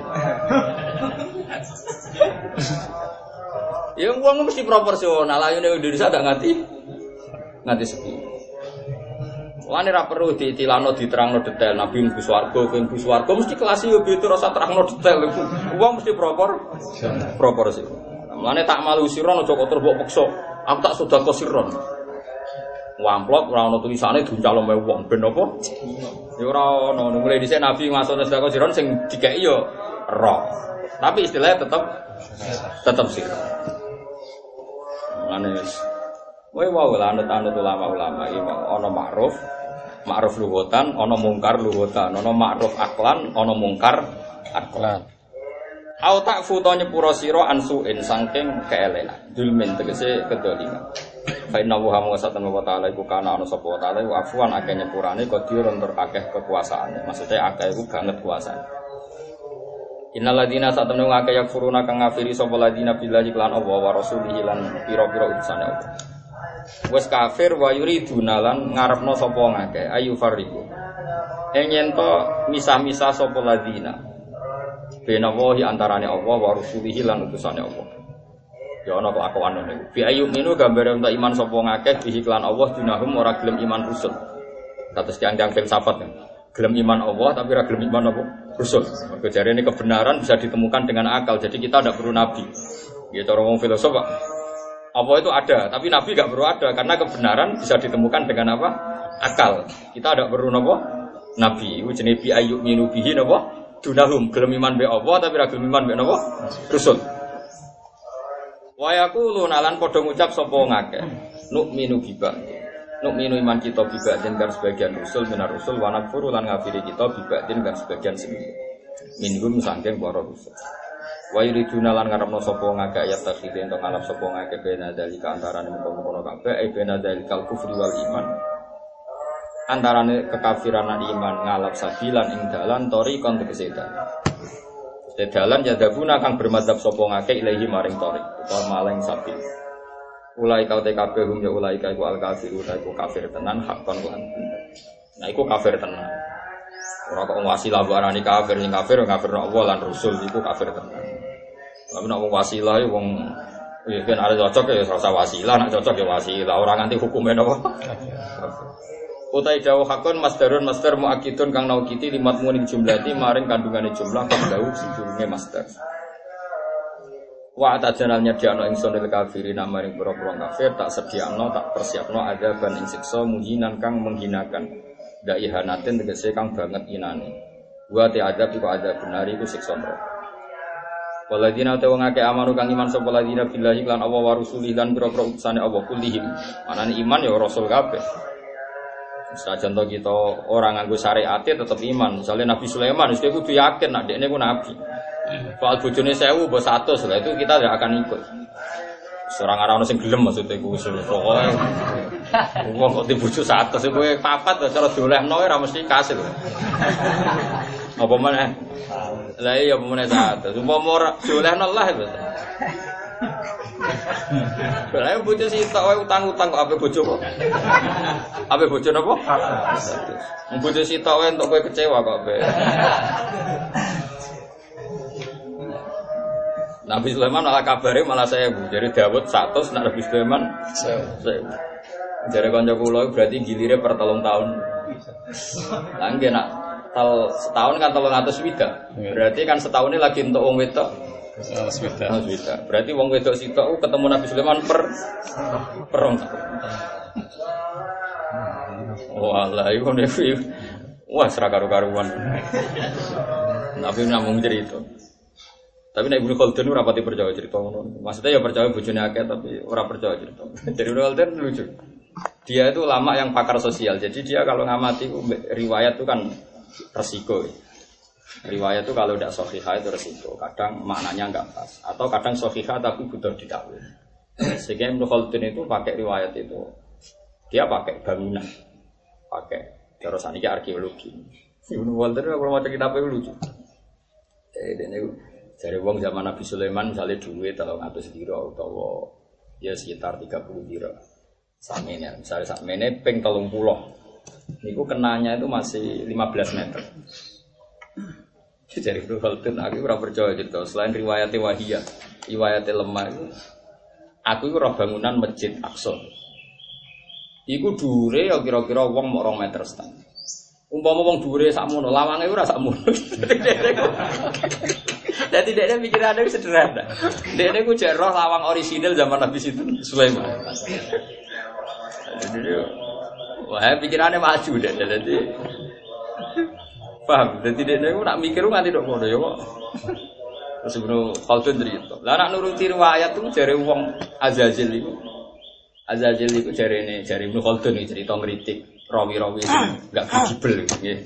Ya uang mesti proporsional, ayune Indonesia gak nganti nganti sepi. Lane ra perlu ditilano diterangno detail Nabi mlebu swarga, kowe mlebu swarga mesti kelas yo beda rasa terangno detail. Wong mesti propor proporsi. Lane tak malu siron aja kok terbok peksa. Aku tak sedekah siron. Wamplot ora ono tulisane duncalo me wong ben apa? Ya ora ono. Mulai dhisik Nabi masuk sedekah siron sing dikeki yo roh. Tapi istilahnya tetap tetap siron. Lane Kowe wae lah anut-anut ulama-ulama iki ana ma'ruf, ma'ruf luhutan, ana mungkar luhutan, ana ma'ruf aklan, ana mungkar aklan. Au tak futo nyepuro sira ansuin saking keelenan. Dulmin tegese kedoliman. Fa inna wa hamu satan wa ta'ala iku kana ana sapa ta'ala wa afwan akeh nyepurane qadir tur akeh kekuasaane. Maksudnya akeh iku banget kuasane. Innal ladina satamne akeh yakfuruna kang ngafiri sapa ladina billahi lan Allah wa pira-pira utusane Allah. Wes kafir wa yuridunalan ngarepno sapa ngake ayu fariku Ing to misah-misah sapa ladina. Bena wahi antarane Allah wa rusulihi lan utusane Allah. Ya ana kelakuan ngene. Bi ayyub minu gambare untuk iman sapa ngakeh bihi klan Allah dunahum ora gelem iman rusul. Kados tiang-tiang filsafat. Gelem iman Allah tapi ora gelem iman apa? Rusul. Mergo ini kebenaran bisa ditemukan dengan akal. Jadi kita tidak perlu nabi. Ya cara wong filosof Pak. Apa itu ada, tapi nabi gak perlu ada karena kebenaran bisa ditemukan dengan apa? Akal. Kita tidak perlu nopo nabi. Jenenge bi ayyub minu bihi nopo? Dunahum gelem iman be Allah tapi ra gelem iman be nopo? Rusul. Wa yaqulu nalan padha ngucap sapa ngakeh. Nuk minu biba. Nuk minu iman kita biba den kan sebagian rusul minar rusul wa nakfuru lan ngafiri kita biba den kan sebagian sing minhum sangking para rusul. Wa yuriduna lan ngarepno sapa ngake ayat takhide ento ngalap sapa ngake bena dalika antarané mengkono-kono kabeh e bena dalikal kufri wal iman. Antarane kekafiran lan iman ngalap sabilan ing dalan tori kon tegese dalan. dalan ya dabuna kang bermadzhab sapa ngake ilahi maring tori utawa maling sabil. Ulai kau TKP hum ya ulai kau al kafir ulai kau kafir tenan hakon lan Nah iku kafir tenan. Ora kok wasilah barani kafir sing kafir kafir Allah lan rasul iku kafir tenan. Tapi nak wong wasilah ya wong ya kan ada cocok ya rasa wasilah, nak cocok ya wasilah. Orang nanti hukumnya apa? Utai dawu hakon masdarun masdar muakidun kang naukiti limat muning jumlati maring kandungannya jumlah kang dawu sejurunge masdar. Wa atajanalnya diano ing sonil kafirin maring pura-pura kafir tak sediano tak persiapno ada ban ing siksa muhinan kang menghinakan. Dak ihanatin tegese kang banget inane. Wa ti adab iku ada benar iku siksa neraka. Waladina te wong akeh amanu kang iman sapa ladina billahi lan Allah wa rasulih lan pira-pira utusane Allah kulihim. Manane iman ya rasul kabeh. Saja contoh kita orang nganggo syariat tetap iman. Misalnya Nabi Sulaiman, wis kudu yakin nak dekne ku nabi. Soal bojone sewu mbok 100 lah itu kita tidak akan ikut. Seorang orang sing gelem maksudnya ku pokoke. Wong kok dibojo 100 kowe papat cara dolehno ora mesti kasil. Apa mana? Lah iya apa mana satu. Umpama ora dolehno lah itu. Lah bojo sitok wae utang-utang kok ape bojo kok. Ape bojo napa? Wong bojo sitok wae entuk kowe kecewa kok ape. Nabi Sulaiman malah kabare malah saya bu. Jadi Dawud satu, Nabi Sulaiman saya. Jadi konco kulo berarti gilire per telung tahun. Langge nak tal setahun kan telung atas wida. Berarti kan setahun ini lagi untuk wong wedok. Wida. Berarti wong wedok sitok ketemu Nabi Sulaiman per perong. Walah, iku nevi. Wah, serakaru karuan. Nabi namung cerita. Tapi nek Ibnu Khaldun ora pati percaya cerita ngono. Maksudnya ya percaya bojone akeh tapi ora percaya cerita. Jadi Ibnu Khaldun lucu. Dia itu lama yang pakar sosial. Jadi dia kalau ngamati riwayat itu kan resiko. Riwayat itu kalau tidak sohiha itu resiko. Kadang maknanya nggak pas. Atau kadang sohiha tapi butuh ditakwil. Sehingga Ibnu Khaldun itu pakai riwayat itu. Dia pakai bangunan. Pakai terus ini arkeologi. Ibnu Khaldun kalau mau kitab itu lucu. Eh, ini dari wong zaman Nabi Sulaiman misalnya duit kalau ngatus diro atau ya sekitar 30 diro. Samene misalnya samene ping telung pulau. Niku kenanya itu masih 15 meter. Jadi itu Khalidin aku ora percaya gitu. Selain riwayat wahiyah, riwayat lemah itu aku itu bangunan masjid Aqsa. Iku dure ya kira-kira wong mau 2 meter setengah. Umpama wong dhuwure sakmono, lawange ora sakmono. Jadi dia pikirannya sederhana. Dia ini kucek roh lawang orisinil zaman Nabi Situ Sulaiman. Jadi wah pikirannya maju deh. Jadi paham. Jadi dia ini nak mikir nggak tidak ngono ya kok. Terus sebelum Khaldun cerita. Lah nak nuruti riwayat tuh jari uang Azazil itu. Azazil itu jari ini jari Ibnu Khaldun cerita ngeritik rawi-rawi nggak kredibel gitu.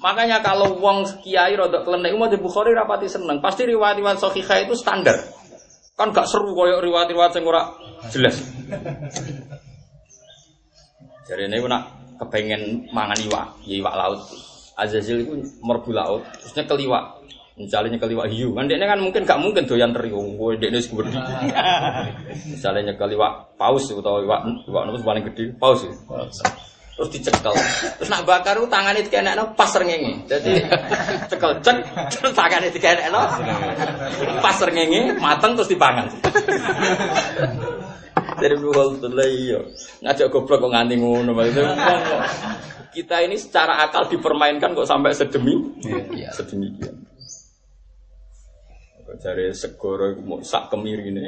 Makanya kalau wong kiai rodok klenek mau di Bukhari rapati seneng. Pasti riwayat-riwayat sahihah itu standar. Kan gak seru koyo riwayat-riwayat sing ora jelas. Jadi ini nak kepengen mangan iwak, ya iwak laut. Azazil itu merbu laut, terusnya keliwak. Misalnya keliwak hiu, kan dia kan mungkin gak mungkin doyan teri, gue dia ini seperti Misalnya keliwak paus atau iwak iwak nubus paling gede, paus. terus dicekel. Terus nak bakar itu tangannya dikenekno pas srengenge. Jadi cekel cek terus tangannya dikenekno pas srengenge mateng terus dipangan. Dari dulu lah iya. Ngajak goblok kok nganti ngono maksudnya. Kita ini secara akal dipermainkan kok sampai sedemi Iya. sedemikian. Cari segoro mau sak kemiri ini.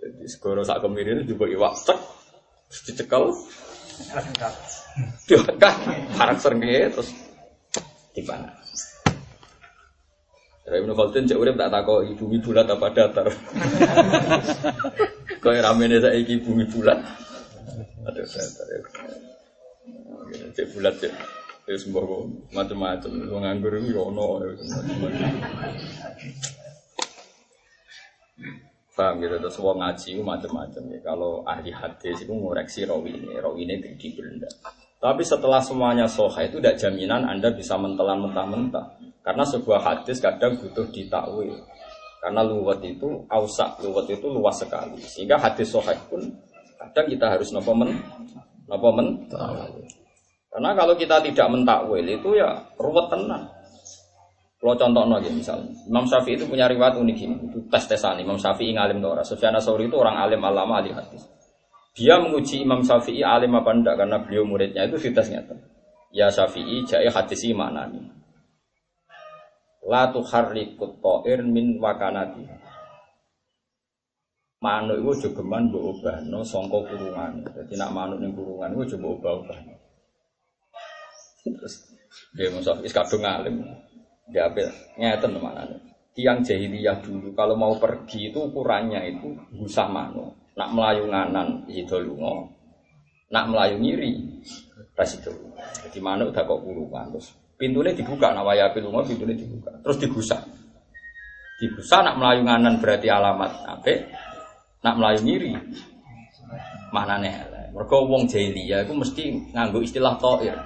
Jadi segoro sak kemiri ini juga iwak cek terus dicekel diangkat parak serengge terus dipangan. Dari Ibnu Khaldun cek urip tak takoki bumi bulat apa datar. Kau ramene saiki bumi bulat. Ada datar ya. Cek bulat cek. Ya sembako macam-macam. Nganggur iki yo ono ya, macam-macam. Paham gitu terus wong ngaji itu macam-macam ya. Kalau ahli hadis itu ngoreksi rawi ini, rawi ini kredibel enggak. Tapi setelah semuanya soha itu tidak jaminan Anda bisa mentelan mentah-mentah. Karena sebuah hadis kadang butuh ditakwil. Karena luwet itu ausak, luwet itu luas sekali. Sehingga hadis soha pun kadang kita harus nopo men, nopo men. Karena kalau kita tidak mentakwil itu ya ruwet tenang. Kalau contoh lagi misalnya, Imam Syafi'i itu punya riwayat unik ini, itu tes tesan Imam Syafi'i ngalim Torah. Sufyan Sauri itu orang alim alama ahli hadis. Dia menguji Imam Syafi'i alim apa enggak karena beliau muridnya itu fitas nyata. Ya Syafi'i jai mana nih? La tuharrikut ta'ir min wakanati. Manuk itu jogeman mbok obahno sangka kurungan. Jadi nak manuk ning kurungan itu coba obah-obah. Terus dia Imam Syafi'i kadung alim. Dia ambil ngeten mana Tiang jahiliyah dulu kalau mau pergi itu ukurannya itu gusah mano. Nak melayu nganan itu lungo. Nak melayu ngiri ras itu. Jadi mano udah kok kurungan terus pintunya dibuka nak waya lungo pintunya dibuka terus digusah. Digusah nak melayu nganan berarti alamat apa? Nak melayu ngiri mana nih? Mereka wong jahiliyah itu mesti nganggo istilah toir.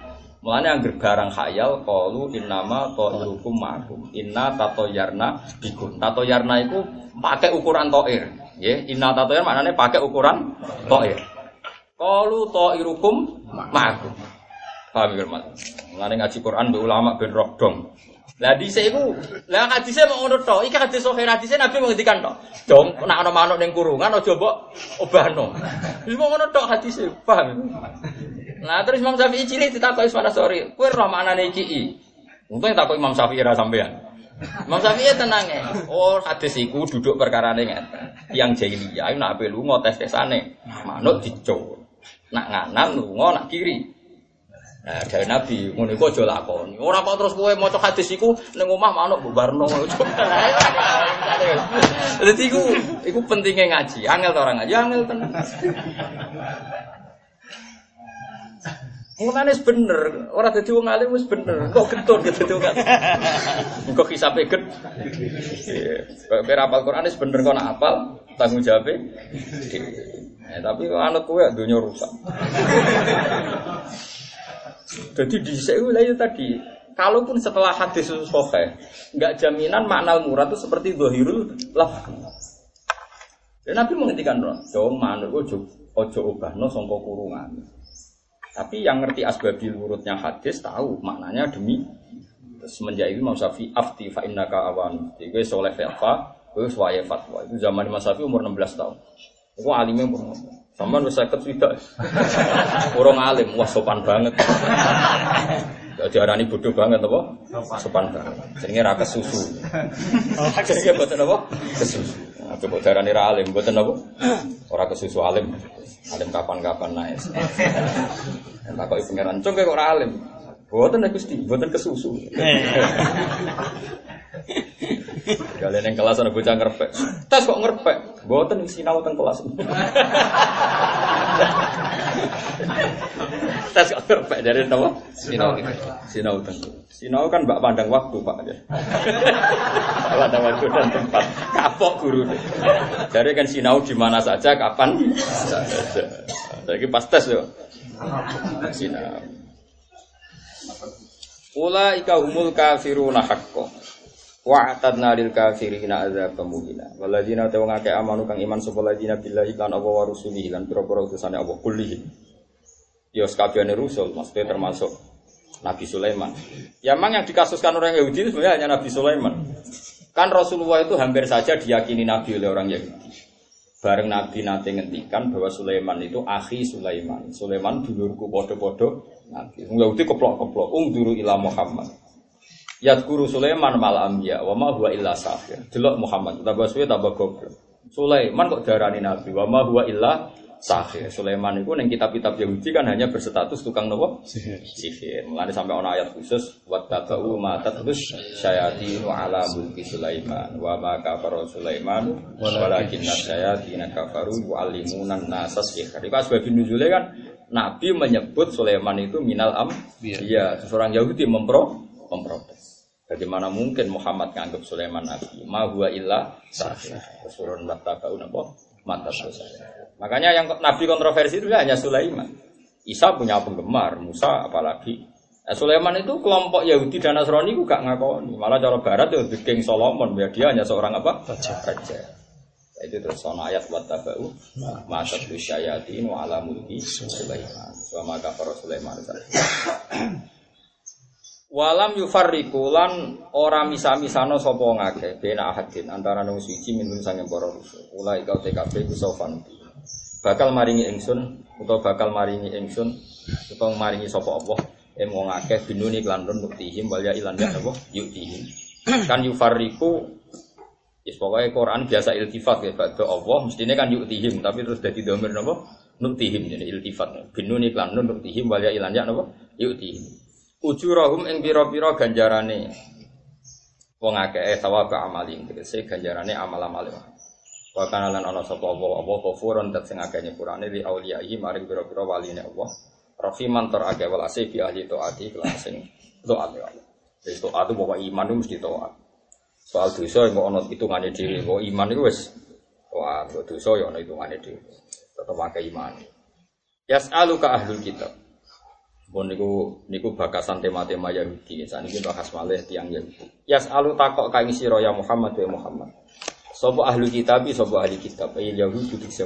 Mulanya angger barang khayal qalu innama ta'irukum ma'akum. Inna tatoyarna bikum. Tatoyarna itu pakai ukuran to'ir. Ya, inna tatoyar maknanya pakai ukuran to'ir. Qalu ta'irukum ma'akum. Paham ya, Mas? Mulanya ngaji Quran be ulama ben roh dong. Lah dhisik iku, lah hadise mau ngono tok. Iki hadis sahih hadise Nabi menghentikan tok. Dong, nek ana manuk ning kurungan aja mbok obahno. Wis mau ngono tok hadise. Paham? Nah terus Imam Syafi'i cilik ditakoki Ismana Sori, kowe roh maknane iki i. Untung takok Imam Syafi'i ra sampean. Imam Syafi'i tenang ya. Oh hadis iku duduk perkarane ngeten. Yang jahiliyah nak ape lunga tes-tesane. Manuk dico. Nak nganan lunga nak kiri. Nah, dari Nabi, ngono iku aja lakoni. Ora kok terus kowe maca hadis iku ning omah manuk mbok barno. Dadi iku iku pentingnya ngaji. Angel to orang ngaji, angel tenan. Mulane bener, ora dadi wong alim wis bener. Kok getun gitu wong alim. Kok hisabe get. Kok Quran bener kok nak apal, tanggung jawab. Eh, tapi kok anut kowe donya rusak. Jadi di itu itu tadi, kalaupun setelah hadis sahih, nggak jaminan makna murad itu seperti dohirul laf. Dan Nabi menghentikan dong, dong manuk ojo ojo obahno songko kurungan. Tapi yang ngerti asbabil urutnya hadis tahu maknanya demi semenjak itu Imam Syafi'i afti fa innaka awan. Jadi gue soleh fatwa, gue suwaye fatwa. Itu zaman Imam Syafi'i umur 16 tahun. Itu alimnya umur sama wis seket tidak. Orang alim, wah sopan banget. Diarani bodoh banget apa? Sopan banget. Jenenge ra kesusu. Jenenge boten apa? Kesusu. Nah, Coba diarani ra alim, boten apa? Ora kesusu alim. Alim kapan-kapan naik. Takoki pangeran, "Cung kok alim?" Boten nek Gusti, boten kesusu. Kalian yang kelas ada bocah ngerpek. Tes kok ngerpek? Boten ing sinau teng kelas. Tes kok ngerpek dari apa? Sinau. Sinau teng. Sinau kan mbak pandang waktu Pak. pandang waktu dan tempat. Kapok guru. Jadi kan sinau di mana saja, kapan saja. Jadi pas tes yo. Sinau. Ula ika humul kafiruna haqqo. Wa atadna lil kafirina adzab muhina. Waladina te wong akeh amanu kang iman sapa ladina billahi kan apa wa rusulihi lan pira-pira utusane apa kullihi. Ya sekabiane rusul, maksudnya termasuk Nabi Sulaiman. Ya memang yang dikasuskan orang Yahudi itu sebenarnya hanya Nabi Sulaiman. Kan Rasulullah itu hampir saja diyakini Nabi oleh orang Yahudi. Bareng Nabi nanti ngendikan bahwa Sulaiman itu akhi Sulaiman. Sulaiman dulurku podo-podo Nabi. Yahudi keplok-keplok. Ungduru ila Muhammad. Yadkuru Sulaiman mal ambiya wa ma huwa illa sahir. Delok Muhammad, tambah suwe tambah goblok. Sulaiman kok darani Nabi wa ma huwa illa sahir. Sulaiman itu neng kitab-kitab Yahudi kan hanya berstatus tukang nopo sihir. Sihir. Mulane sampai ana ayat khusus wattaba'u ma tatlus syayatinu ala mulki Sulaiman wa ma kafara Sulaiman walakinna syayatin kafaru yu'allimunan nasa sihir. Iku asbab nuzule kan Nabi menyebut Sulaiman itu minal am, iya, seorang Yahudi mempro, memprotes. Bagaimana mungkin Muhammad nganggap Sulaiman Nabi? Ma huwa illa sahih. Surun wattaba'u napa? Mata. Makanya yang Nabi kontroversi itu hanya Sulaiman. Isa punya penggemar, Musa apalagi. Nah, Sulaiman itu kelompok Yahudi dan Nasrani itu gak ngakoni. Malah cara Barat itu The King Solomon, ya dia hanya seorang apa? Raja. Raja. Nah, itu terus soal ayat buat tabau. Masa tu syayatin wa ala mulki Sulaiman. Suama kafar Sulaiman. Walam yufarriku lan ora misa-misano sapa ngake bena ahadin antara nang suci minum sanging para rusul. Ulai kau TKP ku sofan. Bakal maringi ingsun utawa bakal maringi ingsun utawa maringi sapa Allah em wong akeh binuni lan nuktihim wal ya ilan ya apa yuktihim. Kan yufarriku Yes, pokoknya Quran biasa iltifat ya, Bada Allah mestinya kan yuktihim, tapi terus jadi domir napa? Nuktihim jadi iltifat. Binuni klan nun nuktihim wal ya ilan ya napa? Yuktihim. Ujurahum ing pira-pira ganjarane wong akeh sawaba amalin tegese ganjarane amal-amal Wa kana lan ana sapa apa apa ghafurun dat sing akeh nyepurane li auliyahi maring pira-pira waline Allah. Rahiman tor akeh wal asih bi ahli taati kelan sing taat ya Allah. Wis itu bawa iman mesti taat. Soal dosa yang ono hitungane dhewe, kok iman itu wis wah dosa ya ono hitungane dhewe. Tetep akeh iman. Yas'aluka ahlul kitab. Pun niku niku bakasan tema-tema Yahudi. Saat ini bahas malih tiang Yahudi. Yas'alu takok kain siro ya Muhammad ya Muhammad. Sopo ahli kitab, sopo ahli kitab. Ayo Yahudi dikse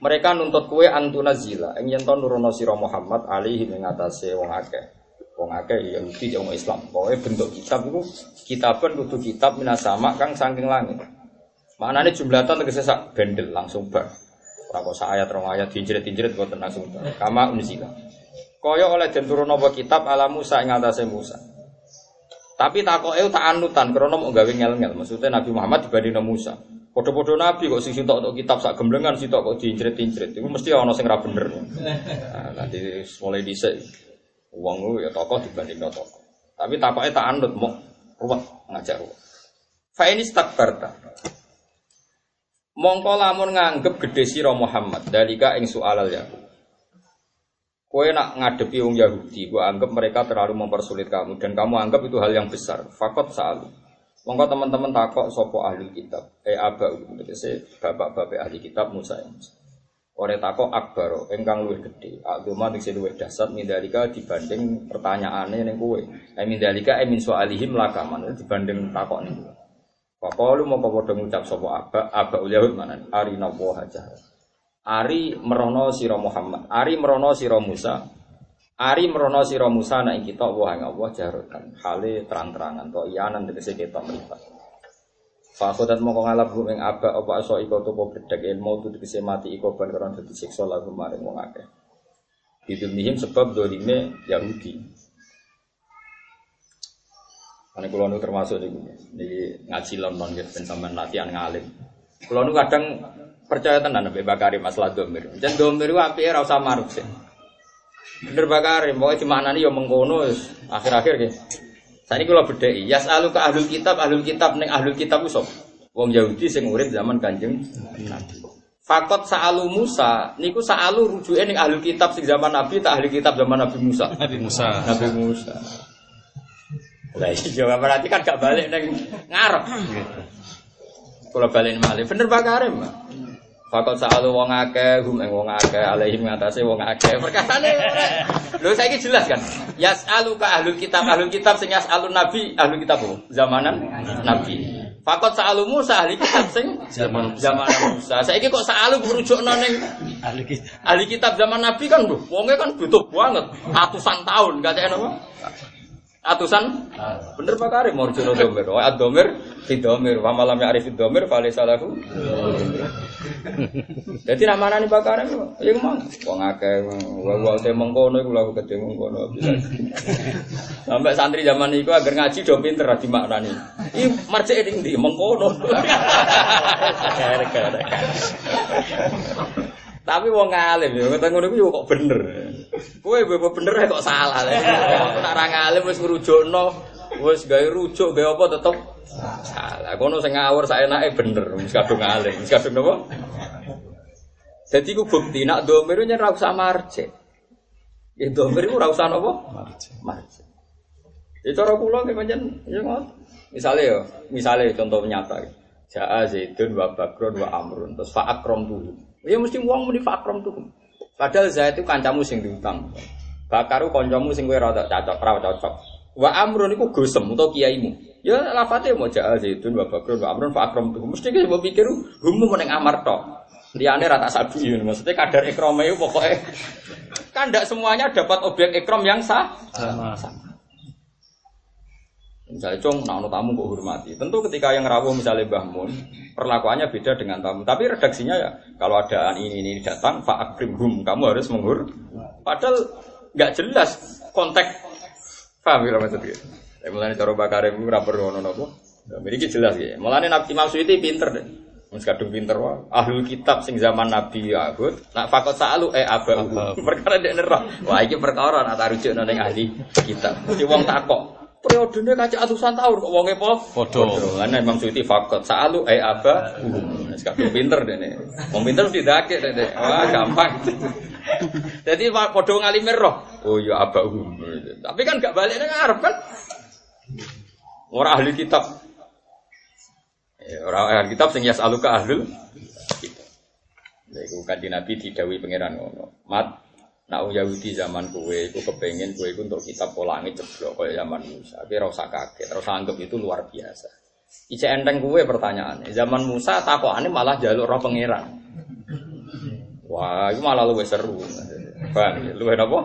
Mereka nuntut kue antuna zila. Yang yen nurono siro Muhammad alihi mengatasi wong akeh. Wong akeh Yahudi yang Islam. Pokoknya bentuk kitab itu kitaban kudu kitab minasama kang saking langit. Maknanya jumlatan tegese sak bendel langsung bar. Ora kok ayat rong ayat dijerit-dijerit kok langsung bar. Kama unzila. Kaya oleh den turun apa kitab ala Musa ing atase Musa. Tapi takoke tak anutan krana mau gawe ngel-ngel. Maksudnya Nabi Muhammad dibanding Musa. Padha-padha Nabi kok sing sitok tok kitab sak gemblengan sitok kok diincret-incret. Iku mesti ana sing ra bener. Nah, nanti mulai dhisik wong ya tokoh dibanding tokoh. Tapi takoke tak anut mau ruwet ngajak ruwet. Fa ini stakbarta. Mongko lamun nganggep gede sira Muhammad dalika ing soalal ya. Kowe nak ngadepi wong Yahudi, gua anggap mereka terlalu mempersulit kamu dan kamu anggap itu hal yang besar. Fakot salu. Monggo teman-teman takok sopo ahli kitab. Eh aba tegese bapak-bapak ahli kitab Musa ya Musa. Takok akbaro engkang luwih gede. Agama tegese luwih dasar mindalika dibanding pertanyaane ning kowe. Eh mindalika eh min soalihim lakaman dibanding takok ning kowe. Pokoknya mau padha ngucap sopo aba aba Yahud mana? Arina wa jahat. Ari merono siro Muhammad, Ari merono siro Musa, Ari merono siro Musa nak kita wah ing Allah jarutan, hale terang-terangan to iyanan tegese kita mripat. Fakhodat mongko ngalap ing aba apa aso iko to bedhek ilmu tu tegese mati iko ban karo dadi siksa lagu maring wong akeh. Bidunihim sebab dolime Yahudi. Karena kalau nu termasuk di, di ngaji gitu, sampean latihan ngalim. Kalau nu kadang percaya tenan Nabi Bakari masalah domir. Dan domir api ora usah maruk sih. Bener Bakari, mau cuma nani yang mengkono akhir-akhir gitu. Tadi kalau beda, yas alu ke ahlul kitab, ahlul kitab neng ahlul kitab usop. Wong Yahudi sing urip zaman kanjeng Nabi. Fakot sa'alu Musa, niku sa'alu rujuke ning ahlul kitab sing zaman Nabi tak ahli kitab zaman Nabi Musa. Nabi Musa. Nabi Musa. Lah iya berarti kan gak balik neng ngarep. Kalau balik malih, bener Bakari mah. Fakot sa'alu wong akeh, hum ing wong akeh, alaihim ngatasi wong akeh. Perkasane Lho saiki jelas kan. Yas'alu ka ahlul kitab, ahlul kitab sing yas'alun nabi, ahlul kitab bu, zamanan nabi. Fakot sa'alu Musa ahli kitab sing Zaman zaman Musa. Saiki kok sa'alu merujukno ning Ahli kitab. Ahli kitab zaman Nabi kan lho, wonge kan butuh banget, ratusan tahun, gak apa? Atusan? Bener Pak Karim mau jono domir. Wa domir fi domir. Wa malam ya'rif domir fa laysa lahu. Jadi nama nani Pak Karim ya ngomong. Wong akeh wa te mengkono iku lagu gede mengkono. Sampai santri zaman iku agar ngaji do pinter di maknani. Ih marjek ning ndi mengkono. Tapi wong alim ya, ngoten ngono iku kok bener. Kowe bebo bener kok salah. Nek ora ngalim wis ngrujukno, wis gawe rujuk gawe apa tetep salah. Kono sing ngawur saenake bener, wis kadung alim, wis kadung napa? Dadi ku bukti nak domir yen ora usah marje. Ya domir ku ora usah napa? Marje. Marje. Ya cara kula nggih pancen ya ngoten. Misale ya, misale contoh nyata. Ja'a Zaidun wa Bakrun wa Amrun. Terus fa'akrom tuh. Ya mesti uang muni fakrom tuh. Padahal Zaid itu kancamu sing diutang. Bakaru kancamu sing kowe rada cocok, ora cocok. Wa amrun iku gosem utawa kiaimu. Ya lafate mau ja'a zaitun wa bakrun wa amrun fa akram tuh. Mesti mbok pikir humu meneng amar tok. Liyane rata sabi maksudnya kadar ikrame pokoknya kan tidak semuanya dapat objek ikram yang sah. Sama. sama. Misalnya cong, nah tamu kok hormati. Tentu ketika yang rawuh misalnya Mbah Mun, perlakuannya beda dengan tamu. Tapi redaksinya ya, kalau ada ini ini datang, Pak hum, kamu harus menghur. Padahal nggak jelas konteks. Paham ya maksudnya? Ya, mulai cara bakar ibu rapor ngono nopo. Ya, ini jelas ya. Mulai Nabi Suyuti pinter deh. Mas kadung pinter wah. Ahlul kitab sing zaman Nabi Yahud, nak fakot salu eh abah. perkara dia nerah. Wah ini perkara nak tarujuk neng ahli kitab. Si wong takok periodenya kaca atusan tahun kok wonge po? Padha. Ana Imam Suyuti fakot salu ai aba wis kabeh pinter dene wong pinter mesti dake dene wah gampang. Jadi padha ngalimir roh oh ya aba tapi kan gak balik nang arep kan? Ora ahli kitab. Ya, ora ahli kitab sing yasaluka ahlul kitab. Lha iku kanthi Nabi didawi pangeran ngono. Mat Nak Yahudi zaman kue, itu kepengen kue itu untuk kitab polangi ceblok kayak zaman Musa. Tapi rasa kaget, rasa anggap itu luar biasa. Ice enteng kue pertanyaan. Zaman Musa takokannya malah jalur roh pangeran. Wah, itu malah lebih seru. Bang, lu apa?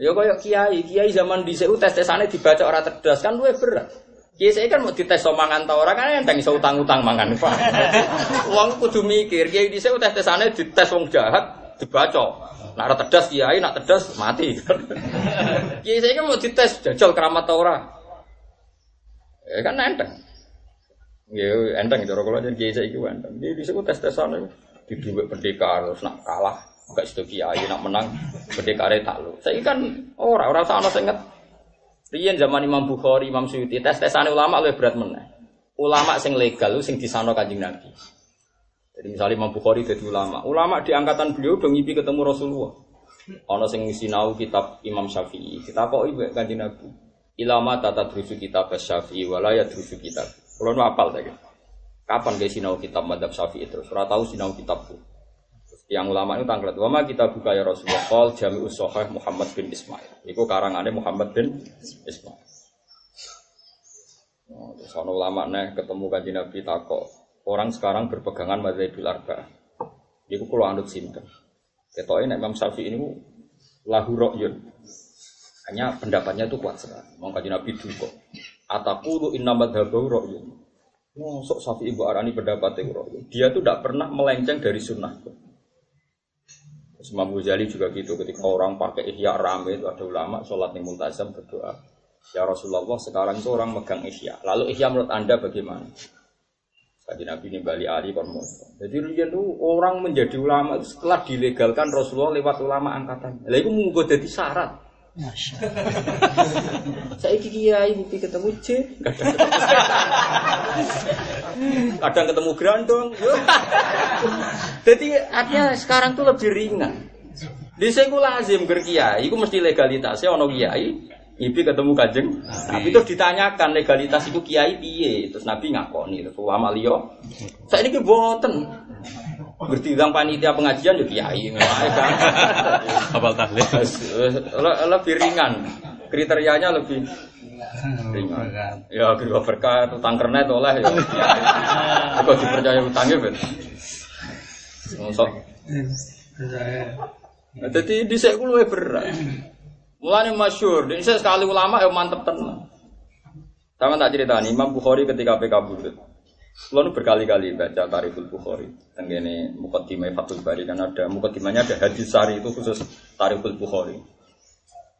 Ya kayak kiai, kiai zaman di CU tes tesannya dibaca orang cerdas kan lu berat. Kiai saya kan mau dites somangan tau orang kan enteng iso utang-utang mangan pak. Uang kudu mikir, kiai CU tes tesannya dites wong jahat dibaca. Nak ada tedas kiai, nak tedas mati. kiai saya kan mau dites jajal keramat tau ora. Ya kan enteng. Ya enteng itu kalau jadi kiai saya itu enteng. Dia disebut tes tesan itu di dua pendekar terus nak kalah Enggak situ kiai nak menang pendekar tak lu. Saya kan orang orang sana inget. Rian zaman Imam Bukhari, Imam Suyuti, tes tesan ulama lebih berat mana? Ulama sing legal, sing disano kanjeng Nabi. Jadi misalnya Imam Bukhari jadi ulama, ulama di angkatan beliau udah ngipi ketemu Rasulullah. Ono sing sinau kitab Imam Syafi'i, kita kok ibu kanjeng Nabi. Ilama tata drusu kitab Syafi'i walaya drusu kitab. Kalau nu apal saja. Kapan guys sinau kitab Madhab Syafi'i terus? Ora tahu sinau kitabku. Yang ulama itu tanggal Wama kita buka ya Rasulullah Qal Jami'us Soheh Muhammad bin Ismail Itu karangannya Muhammad bin Ismail oh, Terus ulama nih ketemu kanji Nabi takok orang sekarang berpegangan madzhabul arba. Iku kalau anut sinten. Ketoknya Imam Syafi'i ini lahu ra'yun. Hanya pendapatnya itu kuat sekali. Mau kaji Nabi dulu Atakulu inna madhabahu ra'yun. Masuk Syafi'i Ibu Arani pendapatnya ra'yun. Dia tuh tidak pernah melenceng dari sunnah. Terus Imam Ghazali juga gitu. Ketika orang pakai ihya rame itu ada ulama sholat nih multazam berdoa. Ya Rasulullah sekarang itu orang megang ihya. Lalu ihya menurut anda bagaimana? Kaji Nabi ini Bali Ali kon Jadi itu orang menjadi ulama setelah dilegalkan Rasulullah lewat ulama angkatan. Lah itu munggo jadi syarat. Saya kiai mimpi ketemu C, kadang ketemu grandong. Jadi artinya sekarang tuh lebih ringan. Di saya lazim kiai, itu mesti legalitasnya ono kiai, Ibi ketemu kajeng Nabi. Itu ditanyakan legalitas itu kiai piye? Terus Nabi ngakoni terus ulama liyo saya ini boten bertigang panitia pengajian ya kiai kan apal tahlil. Lebih ringan. Kriterianya lebih ringan. Ya kira berkah utang kernet oleh ya. Kok dipercaya utangnya ben? Sok Nah, Jadi di saya luwih berat. Mulane masyhur, di Indonesia sekali ulama ya mantep tenan. Sama tak cerita nih, Imam Bukhari ketika PK Budut. Lalu berkali-kali baca Tarikhul Bukhari. Tenggene Mukaddimah Fathul Bari kan ada mukaddimahnya ada hadis sari itu khusus Tarikhul Bukhari.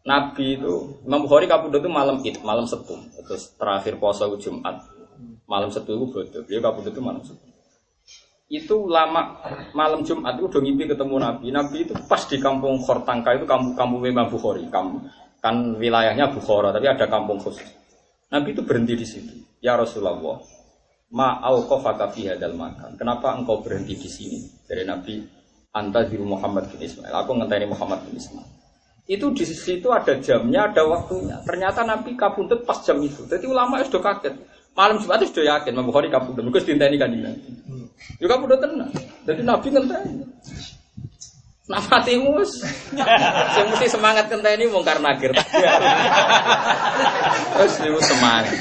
Nabi itu Imam Bukhari kabudut itu malam Id, malam Setu. Terus terakhir puasa Jumat. Malam Setu itu. Dia kabudut itu malam Setu. Itu lama malam Jumat itu udah ngimpi ketemu Nabi. Nabi itu pas di kampung Khortangka itu kampung kampung Imam Bukhari. Kampung, kan wilayahnya Bukhara, tapi ada kampung khusus. Nabi itu berhenti di situ. Ya Rasulullah, ma'au kofaka fi hadal makan. Kenapa engkau berhenti di sini? Dari Nabi, anta diru Muhammad bin Ismail. Aku ngenteni Muhammad bin Ismail. Itu di situ ada jamnya, ada waktunya. Ternyata Nabi kabuntut pas jam itu. Jadi ulama sudah kaget. Malam Jumat sudah yakin, Imam Bukhari kabuntut. Mungkin dinteni kan ini. Ya kabuntut tenang. Jadi Nabi ngenteni. Nah mati mus, saya mesti semangat ngenteni mungkar nakir. Terus dia semangat.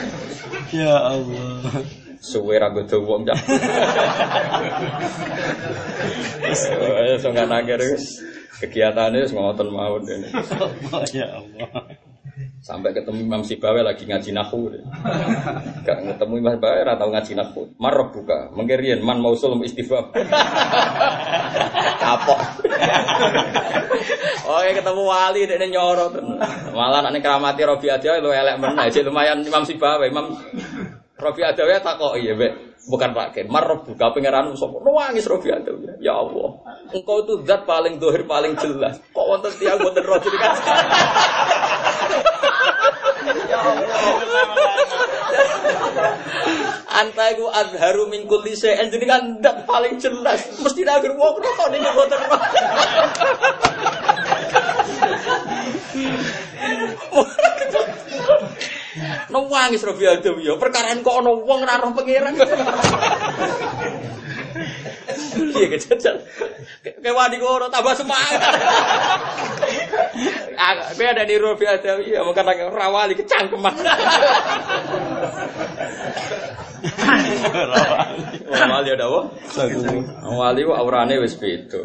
Ya Allah. Suwe ragu tuh wong jak. Wes nggak nakir wis. Kegiatannya wis ngoten mawon. Ya Allah. Sampai ketemu Imam Sibawe lagi ngaji nahu. Gak ketemu Imam Sibawe ora tau ngaji nahu. Marab buka, mengkirian man mausul istifham. Kapok. Oh, ketemu wali dekne nyoro tenan. Malah nek keramati Robi aja lu elek meneh, Cek lumayan Imam Sibawe, Imam Robi Adawi tak kok iya, Bek. Bukan Pak Mar buka pangeran sapa? Nangis Robi Adawi. Ya Allah. Engkau itu zat paling dohir paling jelas. Kok wonten tiang wonten roh jadi kan. Ya. Anta iku azharu min kulli syai'in kan zat paling jelas. Mesti agar wong kok wonten roh. Nangis Rabi Adam ya, perkara kok ana wong ora roh pangeran. Iya kejajal. Kayak wani kok tambah semangat. Ah, be ada di Rabi Adam ya, mungkin lagi rawali kecangkeman. Wali ada apa? Wali aurane wis beda.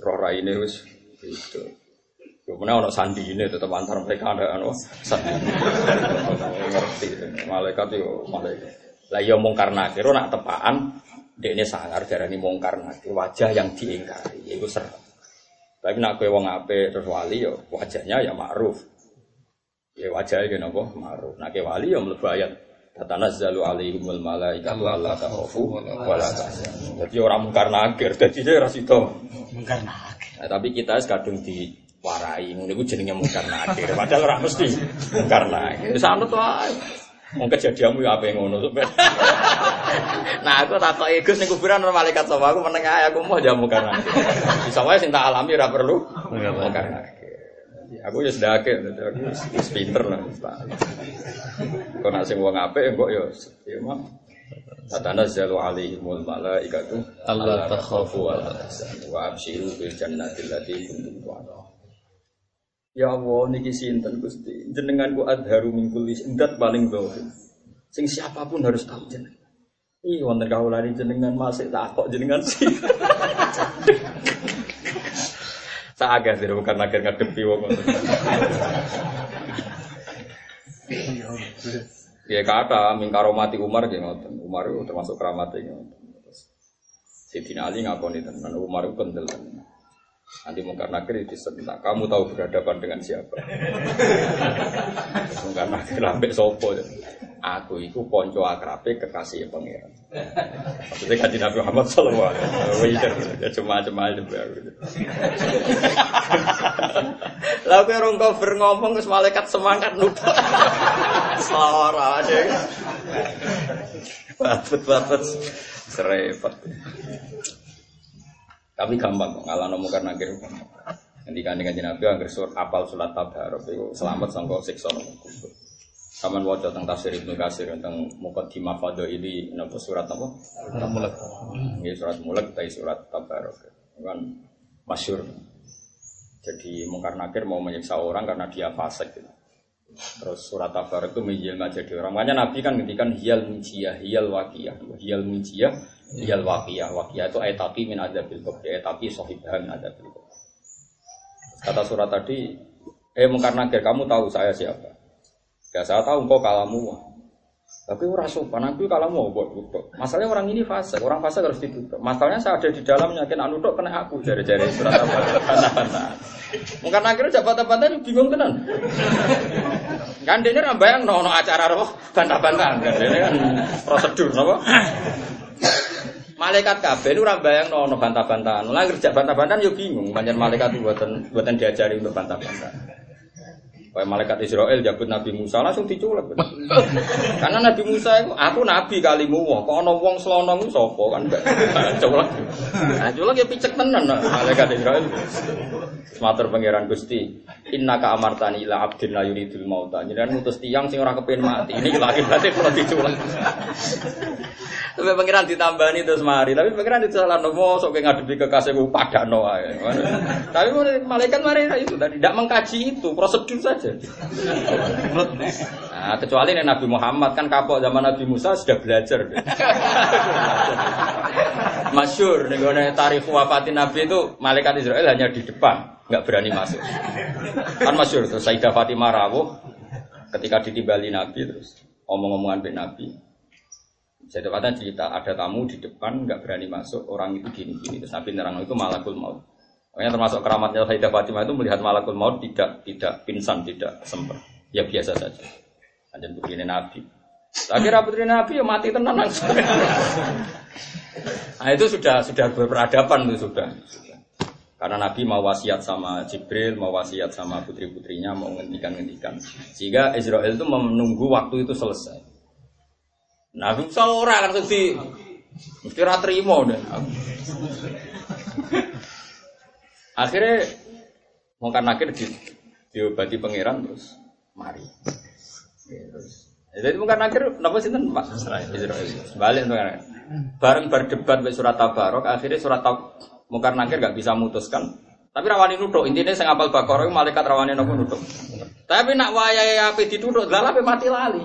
Roh raine wis beda. Kemudian ono sandi ini tetap antar mereka ada ono sandi. Ngerti malaikat itu malaikat. Lah yo mungkar nakir nak tepaan dia ini sangar darani mungkar nakir wajah yang diingkari. Itu ser. Tapi nak kue wong ape terus wali yo wajahnya ya ma'ruf. Ya wajahnya gitu nopo ma'ruf. Nak wali yo mlebu ayat. Tatanazzalu alaihimul malaikatu alla takhafu wa la tahzanu. Dadi ora mungkar nakir, dadi ora sida. Mungkar nakir. Nah, tapi kita kadung di warai ngono iku jenenge mungkar nakir. Padahal ora mesti mungkar nakir. Sanut wae Wong kejadianmu ya apa yang ngono Nah aku tak kok Gus ning kuburan ana malaikat sama aku meneng ae aku mau jamu karena. Bisa wae sing tak alami ora perlu. Nakir. Aku ya sedake aku wis pinter lah. Kok nak sing wong apik kok ya ya mah Tatanazzalu alaihimul malaikatu. Allah takhafu wa la tahzanu wa abshiru bil jannati allati kuntum tu'adun. Ya Allah niki sinten Gusti. Jenengan ku adharu min kulli paling dohir. Sing siapa pun harus tahu jenengan. Ih wonten kawulane jenengan masih tak jenengan sih. Saga sih bukan akhir ngadepi wong. Ya kata mingkaromati Umar nggih ngoten. Umar itu termasuk keramatnya ngoten. Sidina Ali ngakoni tenan Umar itu kendel. Nanti mungkar nakir disentak. Kamu tahu berhadapan dengan siapa? mungkar nakir lambek sopo. Aku itu ponco akrabe kekasih pangeran. Maksudnya kaji Nabi Muhammad Sallallahu Alaihi Wasallam. Ya cuma-cuma aja aku. Lalu orang cover ngomong terus malaikat semangat lupa. Selawara aja. Batet-batet serempet. Tapi gampang kok ngalah nomu karena kira Nanti kan dengan Nabi agar surat apal surat tabarok itu selamat sangkau siksa kubur. Kaman tentang tafsir ibnu kasir tentang mukadimah ini nopo surat apa? Mulak. Ini surat mulak tapi surat tabarok kan masyur. Jadi mungkar nakir mau menyiksa orang karena dia fasik. Gitu. Terus surat tabarok itu menjelma jadi orang. Makanya Nabi kan ngendikan hiyal mujiyah, hiyal wakiyah, hiyal mujiyah, hiyal wakiyah. Wakiyah itu ayat tapi min adabil kubur, ayat tapi sohibah min adabil kubur. Kata surat tadi, eh nakir, kamu tahu saya siapa? Ya saya tahu engkau kalamu. Tapi orang sopan, aku kalau mau buat tutup. Masalahnya orang ini fase, orang fase harus ditutup. Masalahnya saya ada di dalamnya, kena nutup kena aku jari-jari surat apa? Mungkin akhirnya jabat-bantah bingung tenan. Kan dia ini bayang no, no acara roh bantah-bantahan kan ini kan prosedur nopo. Malaikat kabeh ini orang bayang no, no bantah-bantahan. Lah kerja bantah-bantahan yo bingung, banyak malaikat buatan buatan diajari untuk bantah-bantahan. Kayak malaikat Israel jabut Nabi Musa langsung diculek. Karena Nabi Musa itu aku nabi kalimu wong, kok ana wong slonong sapa kan enggak. Culek. Nah, culek ya picek tenan malaikat Israel. Matur pangeran Gusti, innaka amartani ila abdin la yuridul mauta. Jenengan ngutus tiyang sing ora kepen mati. Ini lagi berarti kalau diculek. Tapi pangeran ditambani terus mari, tapi pangeran disalah nomo sok ngadepi kekasihku padano ae. Tapi malaikat mari itu tadi tidak mengkaji itu, prosedur saja. Nah, kecuali nih Nabi Muhammad kan kapok zaman Nabi Musa sudah belajar. Masyur nih tarikh wafatin Nabi itu malaikat Israel hanya di depan, nggak berani masuk. Kan masyur tuh Sayyidah Fatimah rawuh ketika ditimbali Nabi terus omong-omongan be Nabi. Saya cerita ada tamu di depan nggak berani masuk orang itu gini-gini terus Nabi nerang itu malakul maut. Makanya termasuk keramatnya Sayyidah Fatimah itu melihat malakul maut tidak tidak pingsan, tidak sempat. Ya biasa saja. Anjen begini Nabi. Tapi putri Nabi ya mati tenang langsung. nah itu sudah sudah berperadaban itu sudah. Karena Nabi mau wasiat sama Jibril, mau wasiat sama putri-putrinya, mau ngendikan-ngendikan. Sehingga Israel itu menunggu waktu itu selesai. Nabi seorang langsung di mesti terima deh. Akhirnya mungkin akhir di diobati pangeran terus mari. Ya, terus jadi mungkin akhir kenapa sih Pak Israel balik kan. Bareng berdebat be surat Tabarok akhirnya surat Tab mungkin akhir gak bisa memutuskan. Tapi rawani nutuk intinya saya ngapal bakor malaikat rawani nopo nutuk. Tapi nak api dituduh lalu mati lali.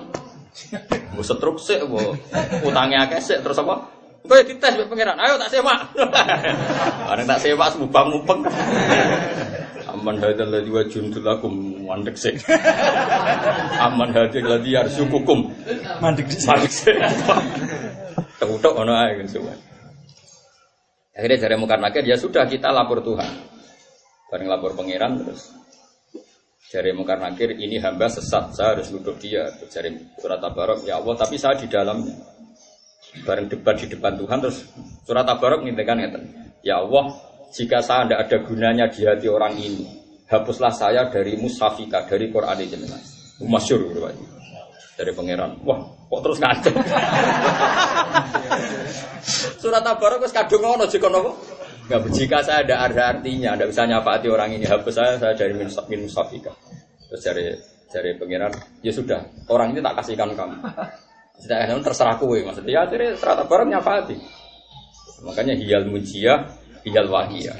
Bu setruk sih, bu utangnya akeh terus apa? Gue ya dites buat pangeran, ayo tak sewa. Orang tak sewa semubang mupeng. Aman hadal ladhi wa jundul akum mandek sih. Aman hadal ladhi arsukukum mandek sih. Mandek sih. Tutuk ono ae kan semua. Akhirnya dari muka nakir ya sudah kita lapor Tuhan. Bareng lapor pangeran terus Jari mungkar nakir ini hamba sesat, saya harus duduk dia. Jari surat tabarok, ya Allah, tapi saya di dalamnya. Bareng debat di depan Tuhan terus surat tabarok ngintikan ngeten. Ya Allah, jika saya tidak ada gunanya di hati orang ini, hapuslah saya dari musafika, dari Quran ini jenengan. Masyur gitu dari pangeran. Wah, kok terus ngaceng. surat tabarok wis kadung ngono jika nopo? Gak jika saya ada ada artinya, tidak bisa nyapati orang ini. Hapus saya, saya dari musafika. Terus dari dari pangeran, ya sudah, orang ini tak kasihkan kamu. Sudah namun terserah kue, maksudnya ya akhirnya serata barang nyapati. Makanya hiyal mujia, hiyal wahiyah.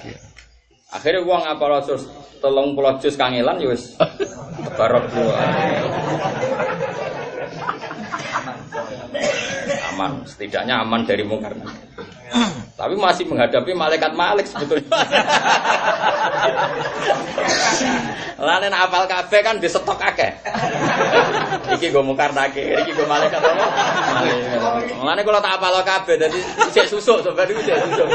Akhirnya uang apa rasul tolong pulau jus kangelan, yus barok dua. Aman, setidaknya aman dari mungkar. Tapi masih menghadapi malaikat Malik sebetulnya. Lain apal kafe kan di stok akeh. Iki gue mungkar nake, iki gue malaikat apa? Lain kalau tak apal kafe, jadi cek susuk sebenarnya cek susuk.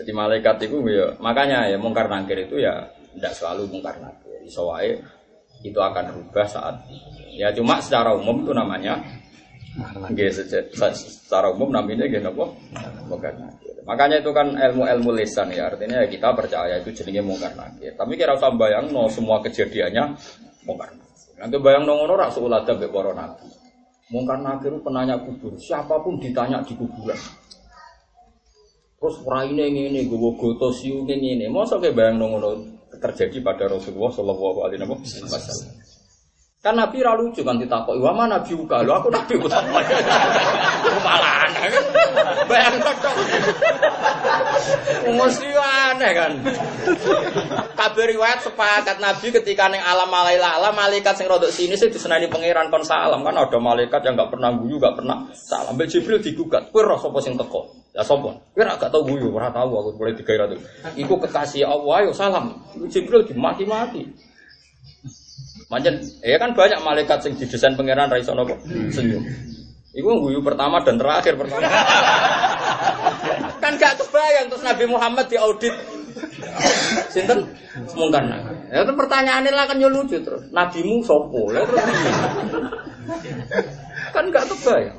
Jadi malaikat itu ya, makanya ya mungkar nakir itu ya tidak selalu mungkar nakir. Soalnya itu akan berubah saat ya cuma secara umum itu namanya Nggih secara umum namanya nggih napa? Mungkar nakir. Makanya itu kan ilmu-ilmu lisan ya, artinya ya kita percaya itu jenenge mungkar nakir. Tapi kira usah bayangno semua kejadiannya mungkar. Nanti bayangno ngono ora seulada para nabi. Mungkar nakir penanya kubur, siapa pun ditanya di kuburan. Terus raine ngene, gue goto siu ngene. Mosok ke bayangno ngono terjadi pada Rasulullah Shallallahu alaihi wasallam. Kan Nabi ra lucu kan ditakoki, "Wa mana Nabi uka?" Lho aku Nabi uta. Malah aneh kan. Bayangkan tok. Mesti aneh kan. Kabeh riwayat sepakat Nabi ketika ning alam malaila malaikat sing rodok sini sih disenani pangeran kon salam kan ada malaikat yang enggak pernah guyu, enggak pernah salam. Mbak Jibril digugat, "Kowe roh sapa sing teko?" Ya sapa? Kowe ra gak tau guyu, ora tau aku boleh digairah tuh. Iku kekasih Allah, ayo salam. Jibril dimaki-maki. Manjen, ya kan banyak malaikat sing didesain pangeran ra iso napa senyum. Iku guyu pertama dan terakhir pertama. kan gak kebayang terus Nabi Muhammad diaudit. Sinten? Mungkar Ya itu pertanyaannya lah kan yo lucu terus. Nabimu sopo? Lah terus? Kan gak kebayang.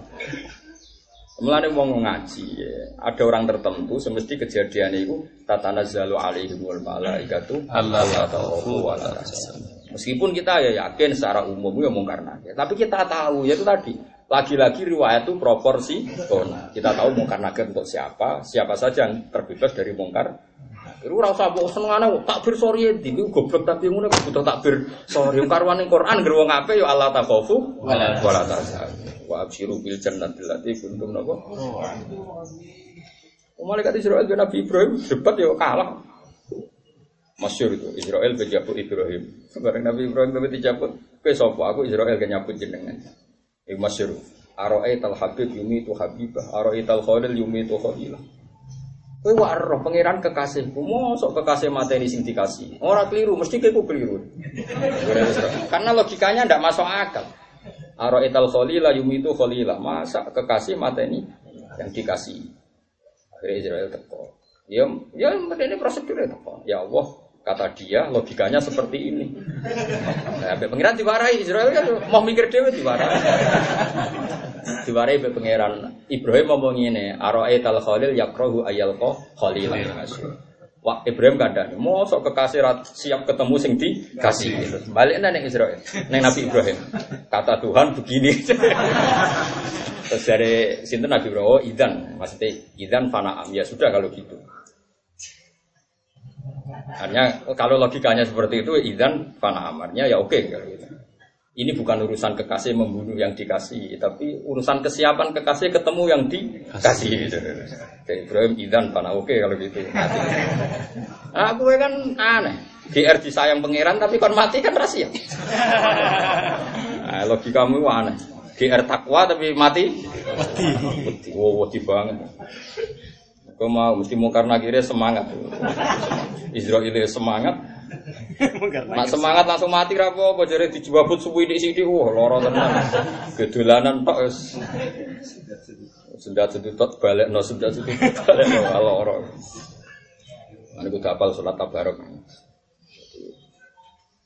Mulane wong ngaji ya. Ada orang tertentu semesti kejadian itu tatanazzalu alaihi wal malaikatu Allah alla la takhafu wa la tahzanu. Meskipun kita ya yakin secara umum ya mungkar nakir, tapi kita tahu ya itu tadi lagi-lagi riwayat itu proporsi Kita tahu mungkar nakir untuk siapa, siapa saja yang terbebas dari mungkar. Itu rasa mbok senengane takbir sore ndi iku goblok tapi ngono butuh takbir sore karwane Quran ngger wong apik ya Allah takhafu wa la tahzanu. Wa absyiru bil jannati allati kuntum napa? Malaikat Israel Nabi Ibrahim debat ya kalah. Masyur itu Israel berjabut Ibrahim. Bareng Nabi Ibrahim tapi dijabut. Kowe sapa? Aku Israel gak nyabut jenengan. Iku masyur. Aro'ait al habib yumi itu habibah. Aro'ait al khalil yumi itu khalilah. Kowe waro pangeran kekasihku. Mosok kekasih mateni sing dikasih. Ora keliru, mesti kowe keliru. Karena logikanya ndak masuk akal. Aro'ait al khalila yumi itu khalilah. Masa kekasih mateni yang dikasih. Akhirnya Israel teko. Ya, ya ini prosedurnya teko. Ya Allah, kata dia logikanya seperti ini. Nah, pengiran diwarai Israel kan mau mikir dewe diwarai. diwarai be pangeran Ibrahim ngomong ini, aro'ait al khalil yakrohu ayal ko khalil. Wah Ibrahim kadang mau sok kekasih siap ketemu sing di kasih. Balik neng Israel, neng Nabi Ibrahim. Kata Tuhan begini. Terus dari sinten Nabi Ibrahim, oh idan, maksudnya idan fanaam. Ya sudah kalau gitu. Hanya kalau logikanya seperti itu, idan fana amarnya ya oke kalau gitu. Ini bukan urusan kekasih membunuh yang dikasih, tapi urusan kesiapan kekasih ketemu yang dikasih. Jadi Ibrahim idan fana oke kalau gitu. Nah, aku kan aneh. GR disayang pangeran tapi kon mati kan rahasia. Nah, logikamu aneh. GR takwa tapi mati mati. Wow, mati banget. Kau mau mesti mungkar nakirnya semangat. Israel semangat. Nak semangat langsung mati rapo apa jadi dijabut suwi di sini wah loro tenan. Gedulanan tok wis. Sendat sedutut balik no sendat sedutut balik loro. Ane kudu hafal salat tabarok.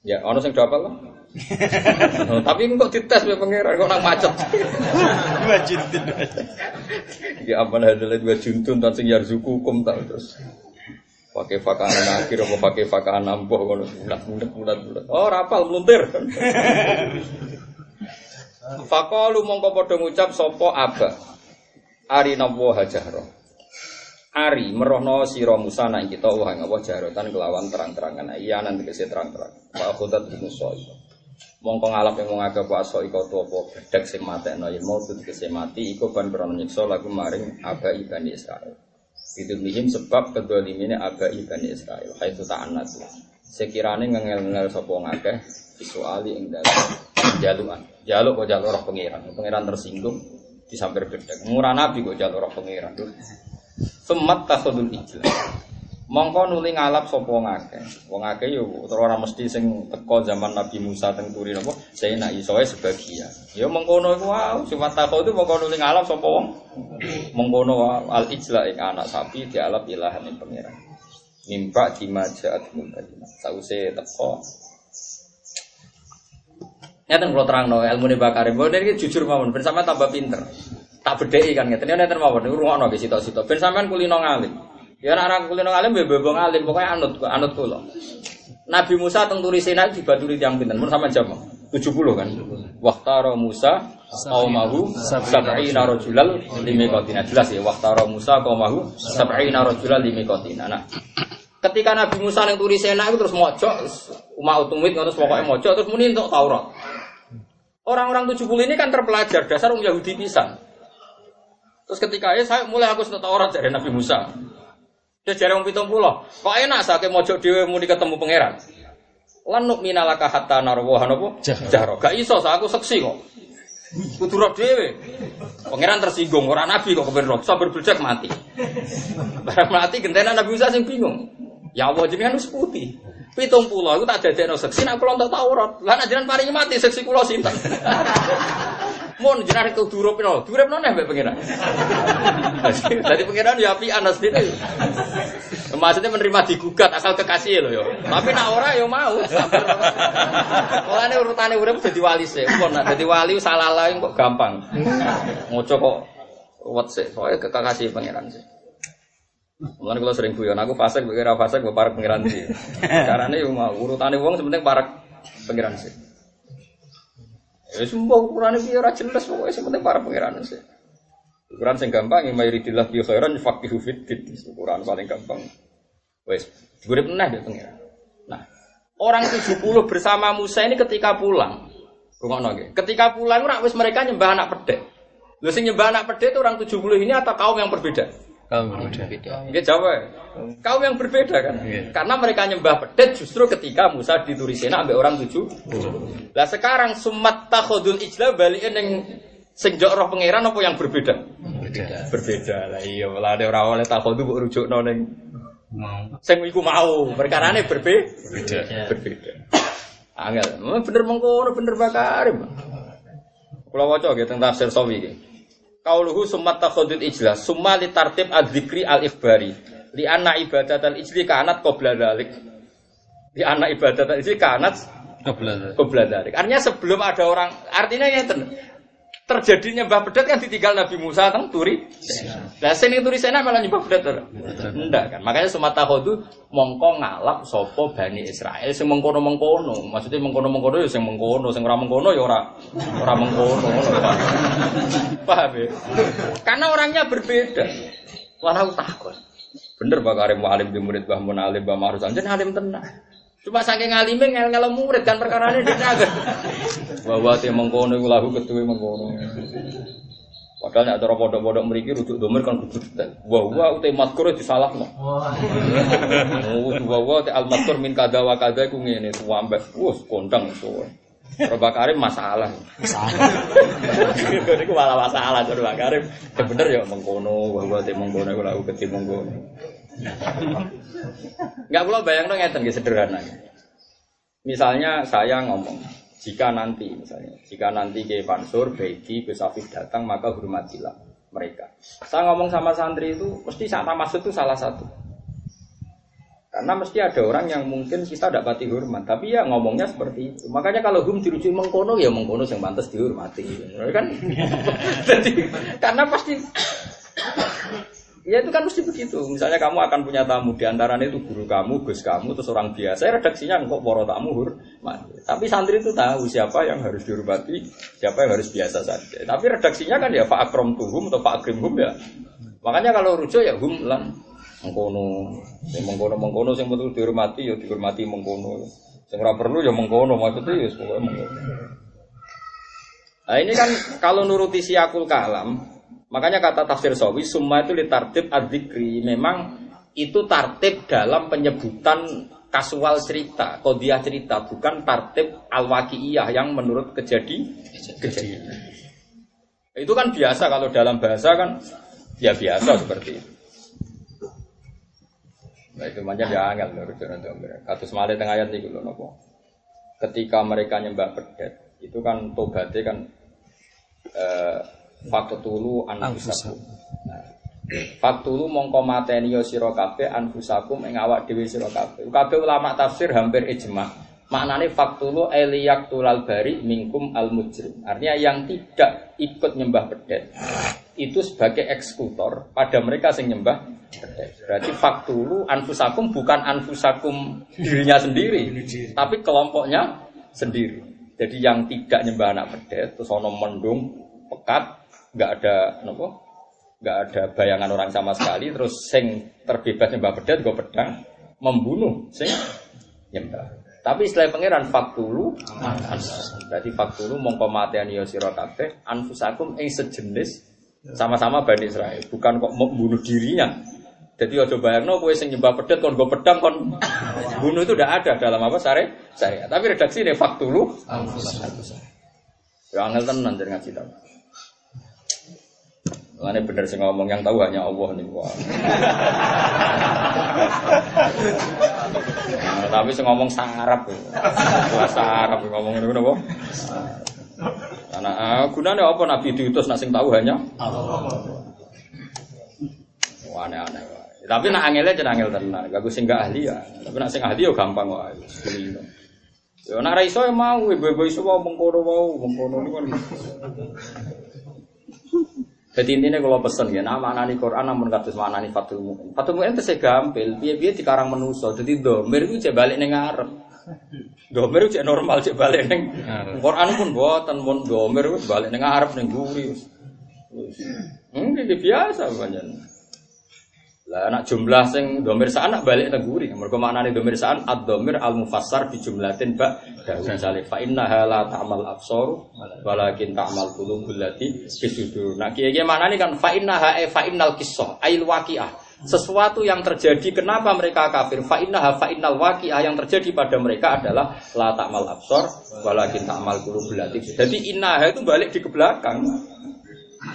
Ya, ono sing hafal lah. Oh, tapi kok dites ya pangeran kok nang macet. Dua juntun. Ya apa adalah dua juntun tan sing yarzuku hukum tak terus. Pakai fakaan akhir apa pakai fakaan ampuh kono bulat bulat bulat bulat. Oh rapal meluntir. Fakalu mongko padha ngucap sapa aba. Ari nawa hajahro. Ari merohno sira Musa nang kita wah ngapa jarotan kelawan terang-terangan. Iya nanti kese terang-terang. Wa khudat bin Musa. Mongko ngalap yang mengaga puasa iko tu apa bedek sing matekno yen mau tuh kese mati iku ban krono nyiksa lagu maring aga ibani Israel. Itu mihim sebab kedua limine aga ibani Israel. Hai tu ta'anat. Sekirane ngengel-ngel sapa ngakeh visuali ing dalem jaluan. Jaluk kok jaluk roh pangeran. Pangeran tersinggung disamper bedek. Murah nabi kok jaluk roh pangeran. Semat tasodul ijlah. Mongko nuli ngalap sapa wong akeh. Wong akeh yo ora mesti sing teko zaman Nabi Musa teng turi napa, nak isoe sebagian. Yo mengkono iku wae, cuma takok itu mongko nuli ngalap sapa wong. Mengkono al ijla ing anak sapi dialap ilahan ing pangeran. Mimpa dimajaat mumbatina. Sause teko. Ngeten kula terangno ilmu ne bakare. Mbok niki jujur mawon ben sampean tambah pinter. Tak bedheki kan ngeten. Ngeten mawon rungokno ge sitok-sitok. Ben sampean kulino ngalim. Ya nek ora kulino alim ya bebong alim, pokoknya anut anut kula. Nabi Musa teng turi Sinai dibaturi tiyang pinten? Mun sampean jam 70 kan. Waqtara Musa qaumahu sab'ina rajulal limiqatina. Jelas ya waqtara Musa qaumahu sab'ina rajulal limiqatina. Nah, ketika Nabi Musa yang turi Sinai itu terus mojok umat utumit terus pokoknya mojok terus muni untuk Taurat. Orang-orang 70 ini kan terpelajar dasar orang Yahudi pisan. Terus ketika ya saya mulai aku sentuh Taurat dari Nabi Musa. Dia jare wong 70. Kok enak sakit mojok dhewe muni ketemu pangeran. Lan nuk minalaka hatta narwa napa? Jahro. Gak iso sa aku seksi kok. Kudu roh dhewe. Pangeran tersinggung, orang nabi kok kepen roh, sabar mati. Barang mati gentena Nabi Musa sing bingung. Ya Allah jenengan wis putih. Pitung pulau, aku tak dadekno seksi, nak kula entuk Taurat. Lah nak jenengan paringi mati seksi kula sinten. Mun jenengan itu durupno, durupno neh mbek pangeran. Jadi pangeran ya anas dene. Maksudnya menerima digugat asal kekasih loh yo. Tapi nak ora yo mau. Mulane urutane urip dadi wali sih. Mun nak dadi wali salah lain kok gampang. Ngoco kok wet sih. Soalnya kekasih pangeran sih. Mulane kalau sering guyon, aku fasik, kira fasik, gue para pangeran sih. Caranya yo mau urutane wong sebenarnya para pangeran sih. Ya sumpah ukurannya piye ora jelas pokoknya sebenarnya para pangeran sih. Ukuran sing gampang yang mayoritillah bi khairan faqihu fiddin. Ukuran paling gampang. Wes, digurip meneh deh pangeran. Nah, orang 70 bersama Musa ini ketika pulang. Rungokno nggih. Ketika pulang ora mereka nyembah anak pedek. Lho sing nyembah anak pedek itu orang 70 ini atau kaum yang berbeda? Kaum berbeda. Nggih jawab. ya. Kaum yang berbeda kan? Karena mereka nyembah pedet justru ketika Musa diturisena ambek orang tujuh. Lah sekarang sumat takhodul ijla balikin yang sing jok roh pangeran apa yang berbeda? Berbeda. Berbeda lah iya lah ada orang oleh takhodu mbok rujukno ning Mau. sing iku mau. Perkarane berbe Berbeda. berbeda. Angel, bener mengkono bener bakarim. Kula waca nggih teng tafsir sawi iki. Qauluhu summa takhudul ijlas summa li tartib adzikri al ikhbari li anna ibadat al ijli kanat qabla dzalik. Li anna ibadat al ijli kanat Kebelah. qabla dzalik. Artinya sebelum ada orang artinya ya terjadi nyembah pedet kan ditinggal Nabi Musa teng turi. Lah sing turi sana malah nyembah pedet ora? Enggak kan. Makanya sumata khodu mongko ngalap sapa Bani Israel sing mengkono-mengkono. Maksudnya mengkono-mengkono ya sing mengkono, sing ora mengkono ya ora ora mengkono. Paham ya? Karena orangnya berbeda. Wala aku takut. Bener Pak Karim alim di murid Mbah Mun alim Mbah Marus anjen alim tenang. Cuma saking alime ngel-ngel murid kan perkara ini dia agak. Bahwa te mengkono iku lahu ketuwe mengkono. Padahal nek cara pondok-pondok mriki rujuk domir kan kudu detail. Wa wa ute mazkur disalahno. Oh, wa wa te al mazkur min kada wa kada iku ngene tuambek. Wes kondang suwe. Roba Karim masalah. Masalah. Iku malah masalah Roba Karim. Ya bener ya mengkono, wa wa te mengkono iku lahu ketuwe mengkono. Enggak perlu bayang dong ngeten sederhana. Misalnya saya ngomong, jika nanti misalnya, jika nanti Kiai Mansur, Begi, Gus datang maka hormatilah mereka. Saya ngomong sama santri itu mesti sama maksud itu salah satu. Karena mesti ada orang yang mungkin kita tidak pati hormat, tapi ya ngomongnya seperti itu. Makanya kalau hum dirujuk mengkono ya mengkono yang pantas dihormati, kan? Jadi karena pasti Ya itu kan mesti begitu. Misalnya kamu akan punya tamu di antaranya itu guru kamu, gus kamu, terus orang biasa. Redaksinya kok poro tamu hormati. Tapi santri itu tahu siapa yang harus dihormati, siapa yang harus biasa saja. Tapi redaksinya kan ya Pak Akrom tuhum atau Pak Akrim hum ya. Makanya kalau rujuk ya hum lan mengkono, yang mengkono mengkono yang betul dihormati ya dihormati mengkono. Yang perlu ya mengkono maksudnya ya pokoknya mengkono. Nah ini kan kalau nuruti siakul kalam, Makanya kata tafsir sawi summa itu litartib adzikri memang itu tartib dalam penyebutan kasual cerita, kodiah cerita, bukan tartib al yang menurut kejadi kejadian. Itu kan biasa kalau dalam bahasa kan ya biasa seperti itu. Nah itu macam ya angel menurut Katus malih tengah ayat itu nopo. Ketika mereka nyembah pedet, itu kan tobatnya kan eh, Faktulu anfusakum. Nah, Faktulu mongko mateni yo sira kabeh anfusakum ing awak dhewe sira kabeh. Kabeh ulama tafsir hampir ijma. Maknane faktulu eliyak tulal bari minkum al mujrim. Artinya yang tidak ikut nyembah pedet itu sebagai eksekutor pada mereka sing nyembah pedet. Berarti faktulu anfusakum bukan anfusakum dirinya sendiri, tapi kelompoknya sendiri. Jadi yang tidak nyembah anak pedet terus ono mendung pekat nggak ada nopo nggak ada bayangan orang sama sekali terus sing terbebas nyembah pedet gue pedang membunuh sing nyembah Tapi istilah pangeran faktulu Jadi faktulu mongko mateni ya sira kabeh anfusakum ing sejenis sama-sama Bani Israel, bukan kok mau bunuh dirinya. Jadi ojo bayangno kowe sing nyembah pedet kon go pedang kon bunuh itu udah ada dalam apa sare saya. Tapi redaksi ini faktulu Ya angel tenan ngaji tau. Makanya bener sih ngomong yang tahu hanya Allah nih wah. Nah, tapi sih ngomong sarap, bahasa Arab ngomong ini apa? Karena uh, gunanya apa Nabi diutus nak sing tahu hanya Wah, aneh-aneh. Tapi nak angelnya jangan angel tenan, gak sing gak ahli ya. Tapi nak sing ahli yo gampang wae. Gini. Yo nak ra iso ya mau, ibu-ibu iso mau mengkono mau, mengkono niku kan. Jadi intinya kalau pesen ya, nama anani Quran namun kados manani Fatul Mu'in. Fatul Mu'in itu gampil, biar-biar dikarang menuso. Jadi domir itu cek balik neng ngarep. Domir cek normal cek balik neng. Quran pun buatan pun domir itu balik neng ngarep neng guri. Hmm, ini biasa banyak. Lah anak jumlah sing domir saan nak balik nang guri. Mergo maknane domir saan ad-domir al-mufassar bi jumlatin ba dawu misale fa innaha la ta'mal absar walakin ta'mal qulubul lati fi sudur. Nah kiye maknane kan fa innaha e fa innal qissah ail waqiah. Sesuatu yang terjadi kenapa mereka kafir fa innaha fa innal waqiah yang terjadi pada mereka adalah la ta'mal absar walakin ta'mal qulubul lati. Jadi innaha itu balik di ke belakang.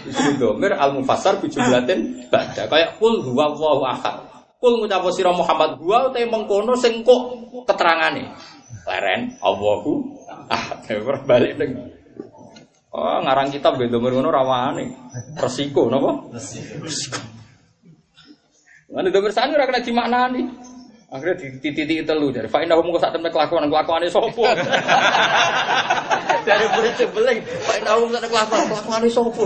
Isu domir al mufassar bijumlatin ba'da kayak kul huwa wallahu ahad. Kul ngucap sira Muhammad huwa te mengkono sing kok keterangane. Leren Allahu ahad. Balik ning Oh, ngarang kitab ge domir ngono rawane. Resiko napa? Resiko. Mana domir sani ora kena dimaknani. Akhirnya di titik telu dari Fa inna hum sak temne kelakuan kelakuane sopo. Dari murid sebeling, Fa inna hum sak kelakuan kelakuane sopo.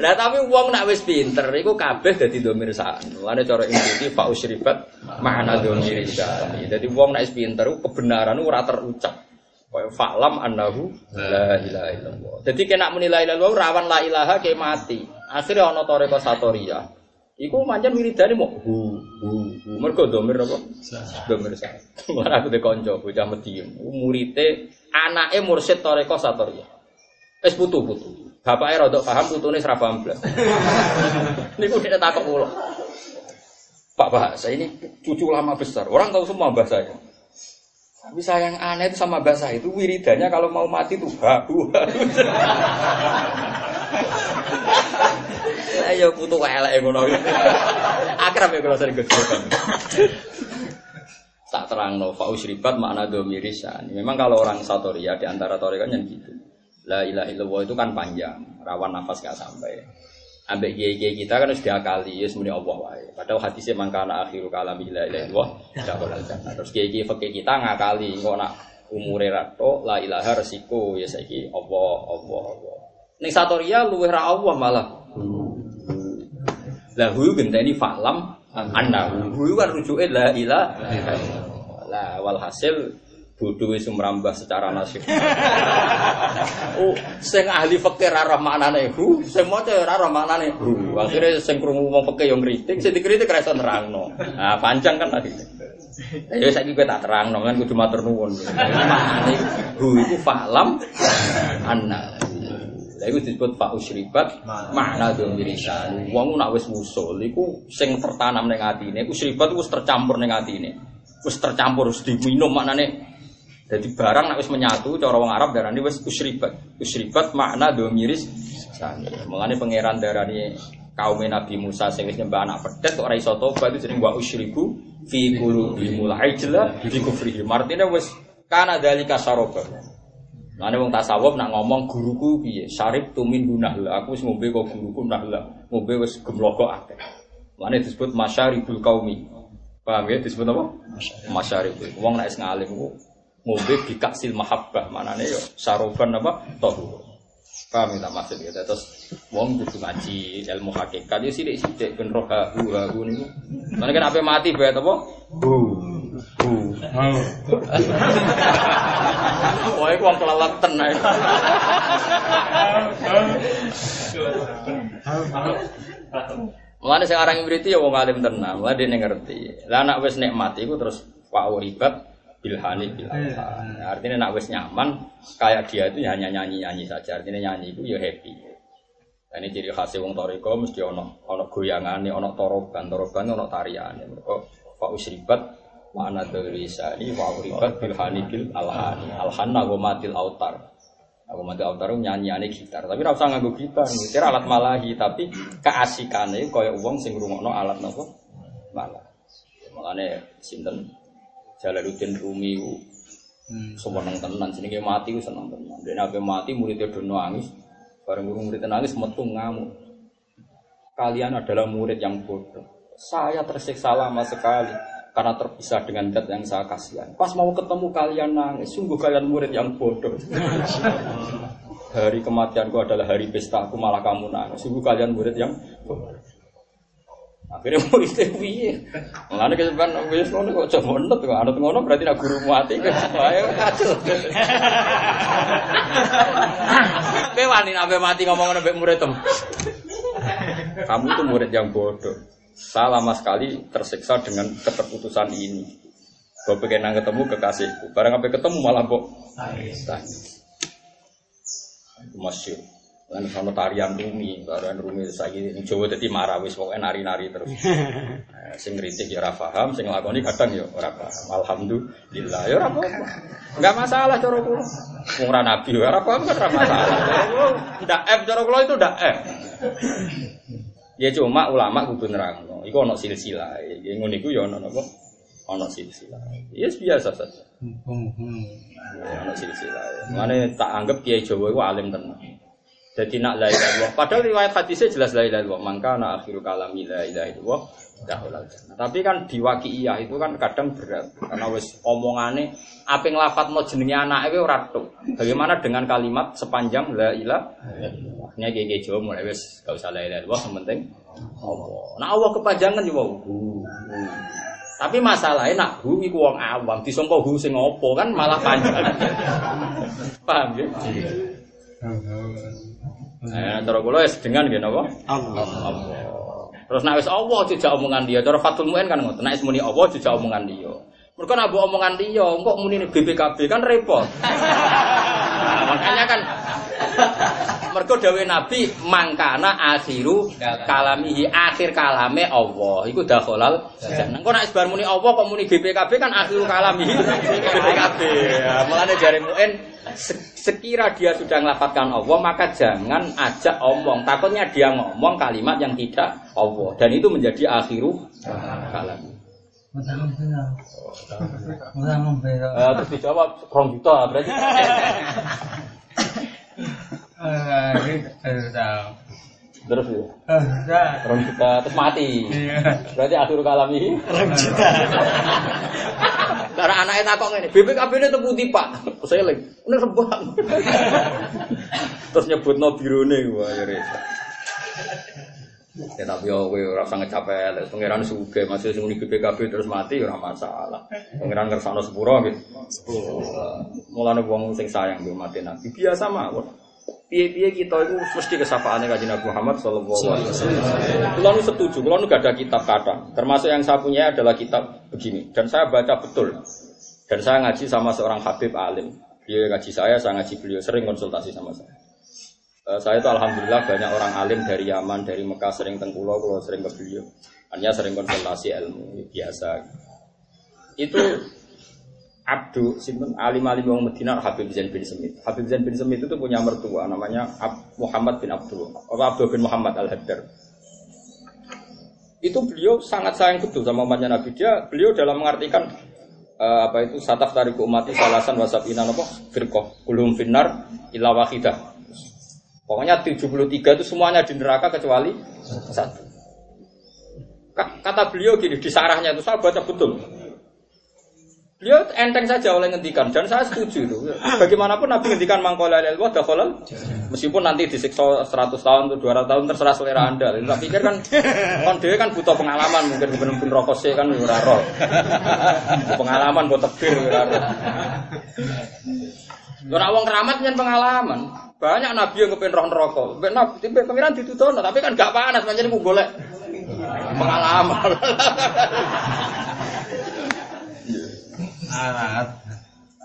Lah tapi wong nak wis pinter iku kabeh dadi domir saan. Mulane cara inti fa usribat makna domir saan. Dadi wong nak wis pinter kebenaran ora terucap. Kaya fa'lam annahu la ilaha illallah. Jadi kena muni la ilaha illallah rawan la ilaha ke mati. Akhirnya ana toreko satoria. Iku manjan wiridane mau hu hu hu. Mergo domir apa? Domir sa. Ora aku de kanca bocah Mediun. Iku Murite anake mursyid toreko satoria. Wis putu-putu. Bapaknya rodok paham, putune ora paham blas. Niku dia takut kula. Pak bahasa ini cucu lama besar. Orang tahu semua bahasa saya. Tapi saya yang aneh itu sama bahasa itu wiridannya kalau mau mati tuh bahu. Ayo putu elek ngono. Akrab ya kalau sering kesulitan. Tak terang no, fausribat makna domirisan. Memang kalau orang satoria di antara yang gitu. La ilaha illallah itu kan panjang, rawan nafas gak sampai. Ambek kiai kita kan sudah diakali, ya semuanya Allah wae. Padahal hadisnya mangkana akhiru kalam la ilaha illallah, dakhala jannah. Terus kiai kiai fakih kita ngakali, kok nak umure rato la ilaha resiko ya saiki Allah Allah Allah. Ning satoria luwih ra Allah malah. Lah hu genteni fa'lam annahu. Hu kan rujuke la ilaha illallah. Lah walhasil bodoh wis merambah secara nasib. oh, sing ahli fikih ora roh maknane hu, sing maca ora roh maknane hu. Akhire sing krungu wong fikih yo ngritik, sing dikritik ora iso nerangno. Nah, panjang kan lagi. Ya saiki kowe tak terangno kan kudu matur nuwun. Maknane hu iku fa'lam anna. Iku disebut fa usribat makna domirisan. Wong nak wis wusul iku sing tertanam ning atine, usribat wis tercampur ning atine. Wis tercampur wis diminum maknane jadi barang nak wis menyatu cara wong Arab darani wis usribat. Usribat makna domiris sani. Mulane pangeran darani kaum Nabi Musa sing wis nyembah anak pedet kok ora iso tobat itu jeneng wa usribu fi qulubihim al-ijla bi kufrihim. Artinya wis kana dalika saroba. Mulane wong tasawuf nak ngomong guruku piye? Syarif tumin hunahla. Aku wis ngombe kok guruku nahla. Ngombe wis gemloko akeh. Mulane disebut masyaribul qaumi. Paham ya disebut apa? Masyaribul. Wong nek wis ngalim ku ngombe bikaksil mahabbah manane yo saroban apa tohu paham tak maksud kita terus wong kudu ngaji ilmu hakikat yo sithik sithik ben roh hu hu niku mana kan ape mati bae apa hu hu Wah, iku wong keleleten ae. Mulane sing aran ngriti ya wong alim tenan, mulane dene ngerti. Lah nek wis nikmat iku terus wa uribat bilhani bil alhan. Artinya nek wis nyaman kayak dia itu hanya nyanyi-nyanyi saja. Artinya nyanyi itu ya happy. Ini ciri khas wong toriko mesti ono ono goyangane, ono toroban, toroban ono tariane. Mereka fa usribat wa ana dzalisani wa uribat alhani. Alhanna wa matil autar. Aku mati autar nyanyiane gitar, tapi ora usah nganggo gitar, kira alat malahi, tapi keasikane kaya wong sing ngrungokno alat napa? Malah. Makane sinten Jalaluddin Rumi ku seneng tenan jenenge mati ku seneng tenan. Dene ape mati muridnya do nangis, bareng guru murid nangis metu ngamuk. Kalian adalah murid yang bodoh. Saya tersiksa lama sekali karena terpisah dengan zat yang saya kasihan. Pas mau ketemu kalian nangis, sungguh kalian murid yang bodoh. hari kematianku adalah hari pesta, aku malah kamu nangis. Sungguh kalian murid yang bodoh. Akhirnya muridnya piye? Mulane kesepan wis ngono kok aja monot kok anut ngono berarti nak guru mati kok ayo kacau. Kowe wani sampe mati ngomong ngono mbek muridem. Kamu tuh murid yang bodoh. Saya lama sekali tersiksa dengan keterputusan ini. Gue pengen ketemu kekasihku. Barang sampai ketemu malah kok tangis. Masyur. Lan sono tarian rumi, tarian rumi saiki ning Jawa dadi marah wis pokoke nari-nari terus. Eh, sing kritik ya ora paham, sing lakoni kadang ya ora paham. Alhamdulillah ya ora apa-apa. Masalah cara kula. Wong ora nabi ya ora paham kan ora masalah. Ndak F cara kula itu ndak F. Ya cuma ulama kudu nerangno. Iku ana silsilah. Ya ngono iku ya ana napa? Ana silsilah. Ya biasa saja. Ya ana silsilah. Mane tak anggap Kiai Jawa iku alim tenan. Jadi nak la ilaha illallah. Padahal riwayat hadisnya jelas la ilaha illallah. Maka na akhiru kalami la ilaha illallah. Dahulal jannah. Tapi kan di waqi'iyah itu kan kadang berat. Karena wis omongane apa nglafat mau jenenge anake ora tok. Bagaimana dengan kalimat sepanjang la ilaha illallah. Nya gege Jawa mulai wis gak usah la ilaha illallah, yang penting Allah. Nah Allah kepanjangan yo wow. Tapi masalahnya nak hu iku wong awam disangka hu sing apa kan malah panjang. Paham ya? Eh, cara kula wis dengan nggih napa? Allah. Terus nek wis Allah jejak omongan dia, cara Fatul Muin kan ngoten, nek muni Allah jejak omongan dia. Mereka nak omongan dia, kok muni BPKB kan repot. Nah, makanya kan mereka dawe Nabi mangkana akhiru kalamihi akhir kalame Allah. Iku dakhalal jannah. Kok nek sebar muni Allah kok muni BPKB kan akhiru kalamihi BPKB. Ya, mulane jare Muin sekira dia sudah melafatkan Allah maka jangan ajak omong. Takutnya dia ngomong kalimat yang tidak Allah. Dan itu menjadi akhiru kalam. Uh, terus dijawab rong juta berarti terus ya? Rong juta terus mati. Berarti akhiru kalam ini rong juta. Karena anaknya takok ini, BPKB ini teputi pak, saya lagi, ini rebang. Terus nyebut no biru nih, wah ya Ya tapi ya kowe ora usah ngecapek, pangeran suge masih sing BPKB terus mati ora masalah. Pangeran ngersano sepuro gitu. Sepuro. Mulane wong sing sayang yo mati nabi biasa mawon. Piye-piye kita itu mesti kesapaannya kaji Nabi Muhammad Sallallahu Alaihi Wasallam. Kalau nu setuju, kalau nu gak ada kitab kata, termasuk yang saya punya adalah kitab begini, dan saya baca betul. Dan saya ngaji sama seorang Habib alim. Dia ngaji saya, saya ngaji beliau, sering konsultasi sama saya. Uh, saya itu alhamdulillah banyak orang alim dari Yaman, dari Mekah sering tengkulo, kalau sering ke beliau. Hanya sering konsultasi ilmu biasa. Itu Abdu sinten alim alim wong Medina Habib Zain bin Semit. Habib Zain bin Semit itu punya mertua namanya Ab, Muhammad bin Abdul Abdul bin Muhammad Al Haddar. Itu beliau sangat sayang betul sama umatnya Nabi. Dia beliau dalam mengartikan uh, apa itu sataf tariku umati salasan wasab inan apa firqah kulum finnar illa wahidah. Pokoknya 73 itu semuanya di neraka kecuali satu. Kata beliau gini di sarahnya itu saya baca betul. Beliau enteng saja oleh ngendikan dan saya setuju itu. Bagaimanapun Nabi ngendikan mangkola lel dah kolal. Meskipun nanti disiksa 100 tahun atau 200 tahun terserah selera Anda. Tapi pikir kan kon kan butuh pengalaman mungkin benar pun rokok sih kan ora roh. Pengalaman buat tebir ora roh. Ora wong keramat nyen pengalaman. Banyak nabi yang kepen roh neraka. Nabi ditutono tapi kan gak panas pancen golek Pengalaman.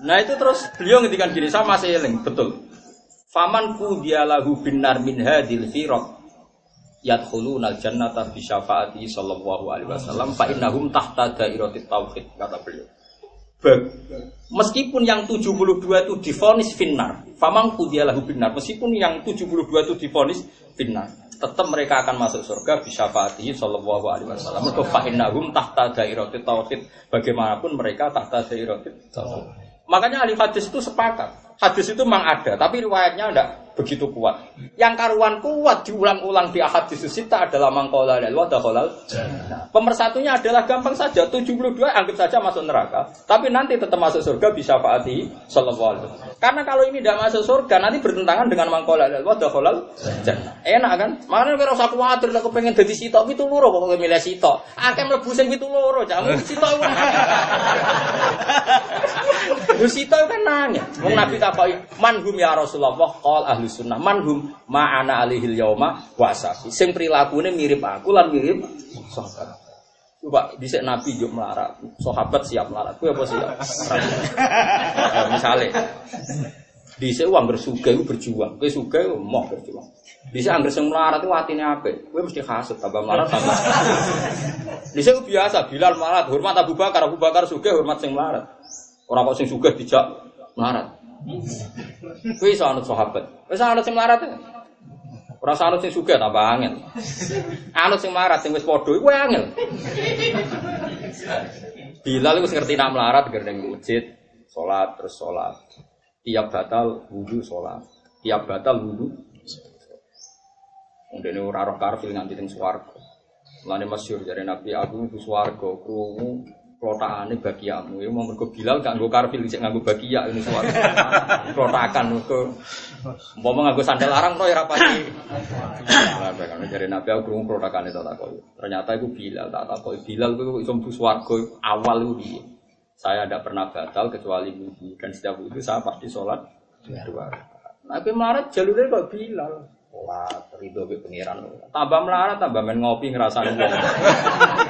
Nah itu terus beliau ngendikan gini, saya masih eling, betul. Faman kudiyalahu binar min hadil firaq yadkhuluna al-jannata bi syafaati sallallahu alaihi wasallam fa innahum tahta dairatit tauhid kata beliau. Meskipun yang 72 itu difonis finnar, famang kudiyalahu binar. Meskipun yang 72 itu difonis finnar, tetap mereka akan masuk surga bi syafaati sallallahu alaihi wasallam. Mergo fa innahum tahta dairatit tauhid. Bagaimanapun mereka tahta dairatit tauhid. Makanya ahli hadis itu sepakat. Hadis itu memang ada, tapi riwayatnya tidak begitu kuat. Yang karuan kuat diulang-ulang di hadis sita adalah mangkola dan wadakolal. Nah, pemersatunya adalah gampang saja. 72 anggap saja masuk neraka, tapi nanti tetap masuk surga bisa faati sallallahu. Karena kalau ini tidak masuk surga nanti bertentangan dengan mangkola dan wadakolal. Enak kan? Makanya kira usah khawatir aku pengen jadi sitok itu loro kok milih sitok. Akeh mlebu sing pitu loro, jamu sitok Lu sito kan nanya. Wong Nabi takoki, "Manhum ya Rasulullah?" Qol ahli sunnah, "Manhum ma'ana alihil yauma wa ashabi." Sing prilakune mirip aku lan mirip sahabat. Coba dhisik Nabi yo melarat, sahabat siap melarat. Kuwi apa siap? ya, misale dhisik wong bersuga iku berjuang, kowe suga iku mau berjuang. Dhisik anggere sing melarat iku atine apik, kowe mesti hasud tambah melarat tambah. Ku biasa, Bilal melarat, hormat Abu Bakar, Abu Bakar suga hormat sing melarat. Orang kok sing sugih dijak melarat. Kuwi iso anut sahabat. Wis anut sing melarat. ya? Ora anut sing sugih tambah angel. Anut sing melarat sing wis padha iku angel. Bilal sing ngerti nak melarat gerdeng masjid, salat terus salat. Tiap batal wudu salat. Tiap batal wudu. Ndene ora roh karfil nganti teng swarga. Mulane masyhur jare Nabi aku mlebu swarga klotakane bagiamu. Ya mau mergo Bilal gak nggo karfil sik nganggo bagia ini swarga. Klotakan mergo umpama nganggo sandal larang to ya ora pati. Lah kan jare Nabi aku krungu klotakane to tak Ternyata iku Bilal tak takoki. Bilal kuwi iso mlebu swarga awal iku? Saya tidak pernah batal kecuali wudhu dan setiap wudhu saya pasti sholat dua tapi melarat jalurnya kok Bilal. Sholat, ridho be pengiran. Tambah melarat, tambah main ngopi ngerasani wong.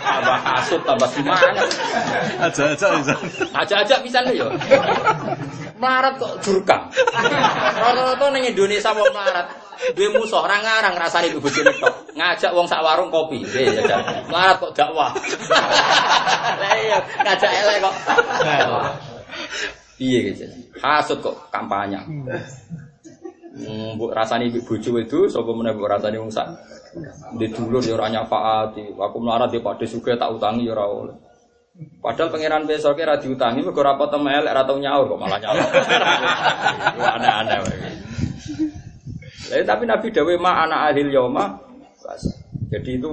tambah kasut, tambah semangat. Aja-aja bisa. Aja-aja bisa nih yo. Melarat kok jurkam. Rata-rata ning Indonesia wong melarat. Duwe musuh ora ngarang ngrasani ibu bojone tok. Ngajak wong sak warung kopi. Melarat kok dakwah. Lah iya, ngajak elek kok. Iya gitu. Hasud kok kampanye. Mbok rasani ibu bojo itu sapa meneh mbok rasani wong sak di dulur ya ora nyafaati. Aku melarat di Pak Desuge tak utangi ya ora oleh. Padahal pangeran besoknya ora diutangi mergo ora potong elek ora tau nyaur kok malah nyaur. Aneh-aneh. Lah, tapi Nabi dawe ma ana ahil bas. Jadi itu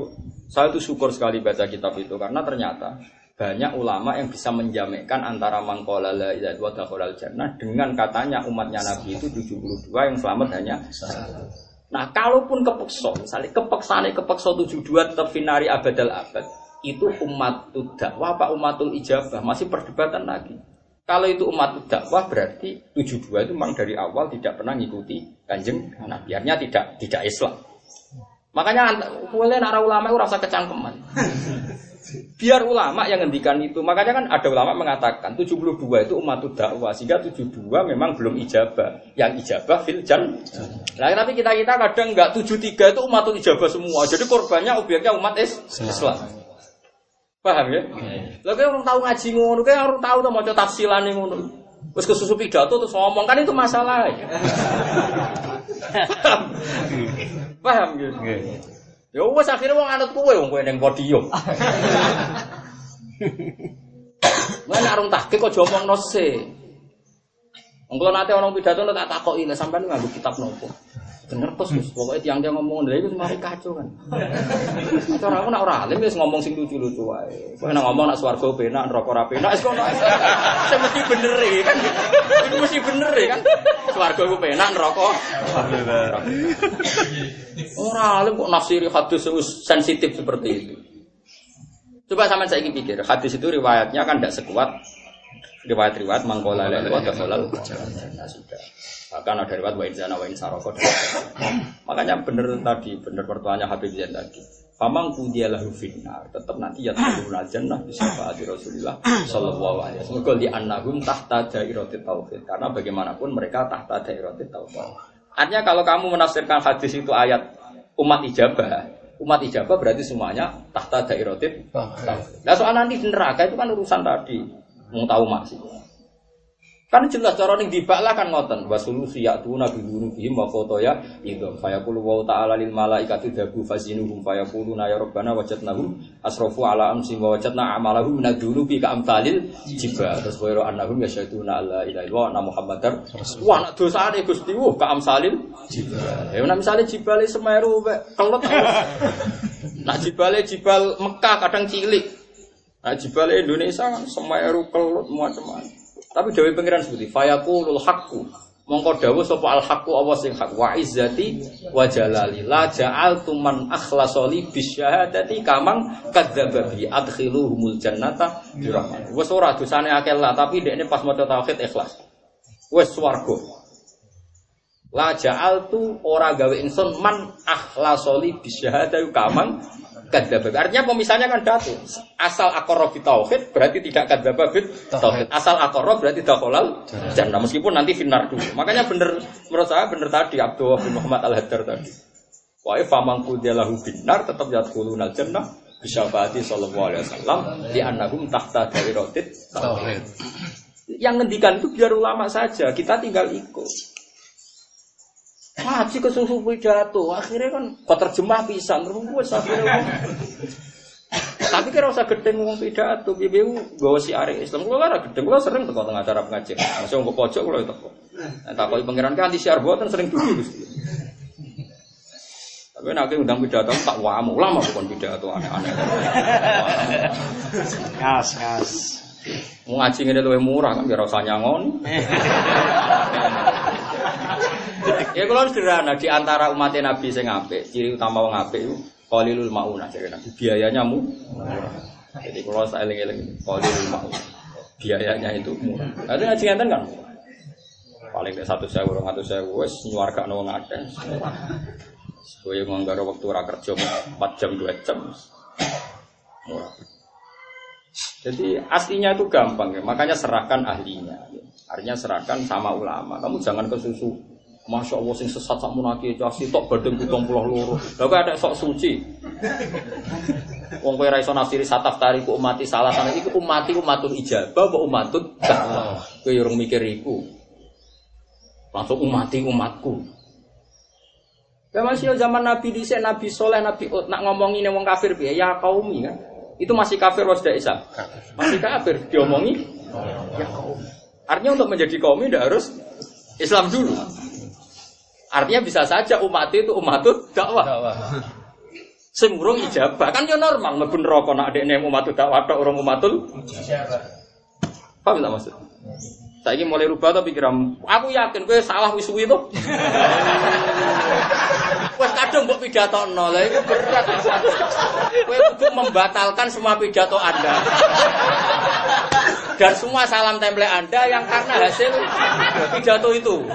saya itu syukur sekali baca kitab itu karena ternyata banyak ulama yang bisa menjamekkan antara mangkola la ilaha illallah jannah dengan katanya umatnya Nabi itu 72 yang selamat hanya. Nah, kalaupun kepeksa, misalnya kepeksaan kepeksa 72 tetap finari abadal abad, itu umatul dakwah apa umatul ijabah masih perdebatan lagi. Kalau itu umat dakwah berarti 72 itu memang dari awal tidak pernah ngikuti kanjeng Nabi. Artinya tidak tidak Islam. Makanya boleh nara ulama itu rasa kecangkeman. Biar ulama yang ngendikan itu. Makanya kan ada ulama mengatakan 72 itu umat dakwah sehingga 72 memang belum ijabah. Yang ijabah fil jan. Nah, tapi kita-kita kadang enggak 73 itu umat ijabah semua. Jadi korbannya obyeknya umat is Islam. Paham ya? Lah kowe orang tahu ngaji ngono, kowe orang tahu to maca tafsilane ngono. Wis kesusu pidato terus ngomong kan itu masalah. Paham? Paham gitu. Ya wis akhirnya wong anut kowe wong kowe ning podium. Mana arung tahqiq kok omong nose. Wong kula nate orang pidato tak takoki lha sampean nganggo kitab nopo. Bener terus Gus, pokoknya tiang-tiang ngomong lha iku semari kacau kan. Cara aku nak ora alim wis ngomong sing lucu-lucu wae. Kowe nak ngomong nak swarga penak, neraka ora penak, wis kono. Sing mesti bener e, kan. Iku mesti bener e, kan. Swarga ku penak, neraka Ora alim kok nafsiri hadis wis sensitif seperti itu. Coba sampean saiki pikir, hadis itu riwayatnya kan tidak sekuat riwayat-riwayat mangkola la ilaha illallah jannah sudah. Bahkan ada riwayat wa inzana wa insaroko Makanya bener tadi, bener pertuanya Habib Zain tadi. Famang kudiyalahu finnar, tetap nanti ya tadulul jannah bisa faati Rasulullah sallallahu alaihi wasallam. Kalau di annahum tahta dairatit tauhid. Karena bagaimanapun mereka tahta dairatit tauhid. Artinya kalau kamu menafsirkan hadis itu ayat umat ijabah, umat ijabah berarti semuanya tahta dairatit tauhid. Nah soal nanti di neraka itu kan urusan tadi, mau tahu masih. Kan jelas cara ning dibak lah kan ngoten. Wasulusi ya'tuna bi dzunubihim wa khotoya idza fayaqulu wa ta'ala lil malaikati dabu fazinuhum fayaquluna ya rabbana wajadnahum asrafu ala amsi wa wajadna amalahum min dzunubi ka amsalil jibal. Terus wa annahum yasyaduna alla ilaha illallah wa muhammadar wah nak dosane Gusti wuh ka amsalil jibal. Ya nek misale jibale Semeru mek kelut. Nak jibale jibal Mekah kadang cilik. Nah jibale Indonesia kan Semeru kelut macam-macam. Tapi dewi pengiran seperti fayaqulul haqqu. Mongko dawuh sapa al haqqu Allah sing hak wa izzati wa jalali la ja'altu man akhlasali bisyahadati kamang kadzdzaba bi adkhiluhumul jannata bi. Wes ora dosane akeh lah tapi dekne pas maca tauhid ikhlas. Wes swarga. La ja'altu ora gawe ingsun man akhlasali bisyahadati kamang kadzdzaba. Artinya pemisahnya kan datu. Asal akorob tauhid berarti tidak kadzdzaba bit tauhid. Asal akorob berarti dakhalal jannah meskipun nanti finar dulu. Makanya bener menurut saya bener tadi Abdullah bin Muhammad Al-Haddar tadi. Wa famang kudiyalahu binar tetap yadkhulunal jannah bisyafaati sallallahu alaihi wasallam di annahum tahta dairatit tauhid. Yang ngendikan itu biar ulama saja, kita tinggal ikut. Ngaji ke susu pidato, akhirnya kan kau terjemah pisan, terus gue akhirnya tapi kira usah gedeng ngomong pidato, BBU gawa si are Islam. Gue lara gedeng, gue sering teko tengah acara pengajian. Masih ngomong pojok gue teko. Nah, tak kau pangeran kan di siar buatan sering dulu gusti. Tapi nanti undang pidato tak wamu, lama bukan pidato aneh-aneh. Kas, kas. Mau ngaji lebih murah kan biar usah nyangon. Ya kalau sederhana di antara umat Nabi sing apik, ciri utama wong apik itu qalilul mauna jadi Nabi. Biayanya mu. Jadi kalau saya eling-eling qalilul mauna. Biayanya itu murah. Ada ngaji ngenten kan? Paling ke satu saya orang satu saya wes nyuarga nong ada. Gue nganggar waktu ora kerja 4 jam 2 jam. Jadi aslinya itu gampang ya, makanya serahkan ahlinya. Artinya serahkan sama ulama. Kamu jangan ke susu Masya Allah sing sesat sak munaki casi tok badan kutong pulau loro. Lah kok ada sok suci. Wong kowe ra iso nafsiri sataf tariku umati salah sana iku umati umatul ijabah apa umatul dakwah. Kowe urung mikir iku. Langsung umati umatku. Ya masih zaman Nabi dhisik Nabi Soleh Nabi Ut nak ngomongin wong kafir piye ya kaumi kan. Itu masih kafir was Islam. Masih kafir diomongi ya kaum. Artinya untuk menjadi kaum tidak harus Islam dulu. Artinya bisa saja umat itu umat itu dakwah. Sing urung ijabah kan yo normal mlebu neraka nek adekne umat dakwah tok urung umatul ijabah. Paham tak maksud? Saiki mulai rubah tapi pikiran aku yakin kowe salah wis suwi to. Wes kadung mbok pidatokno. Lah iku berat. Kowe kudu membatalkan semua pidato Anda. Dan semua salam template Anda yang karena hasil pidato itu.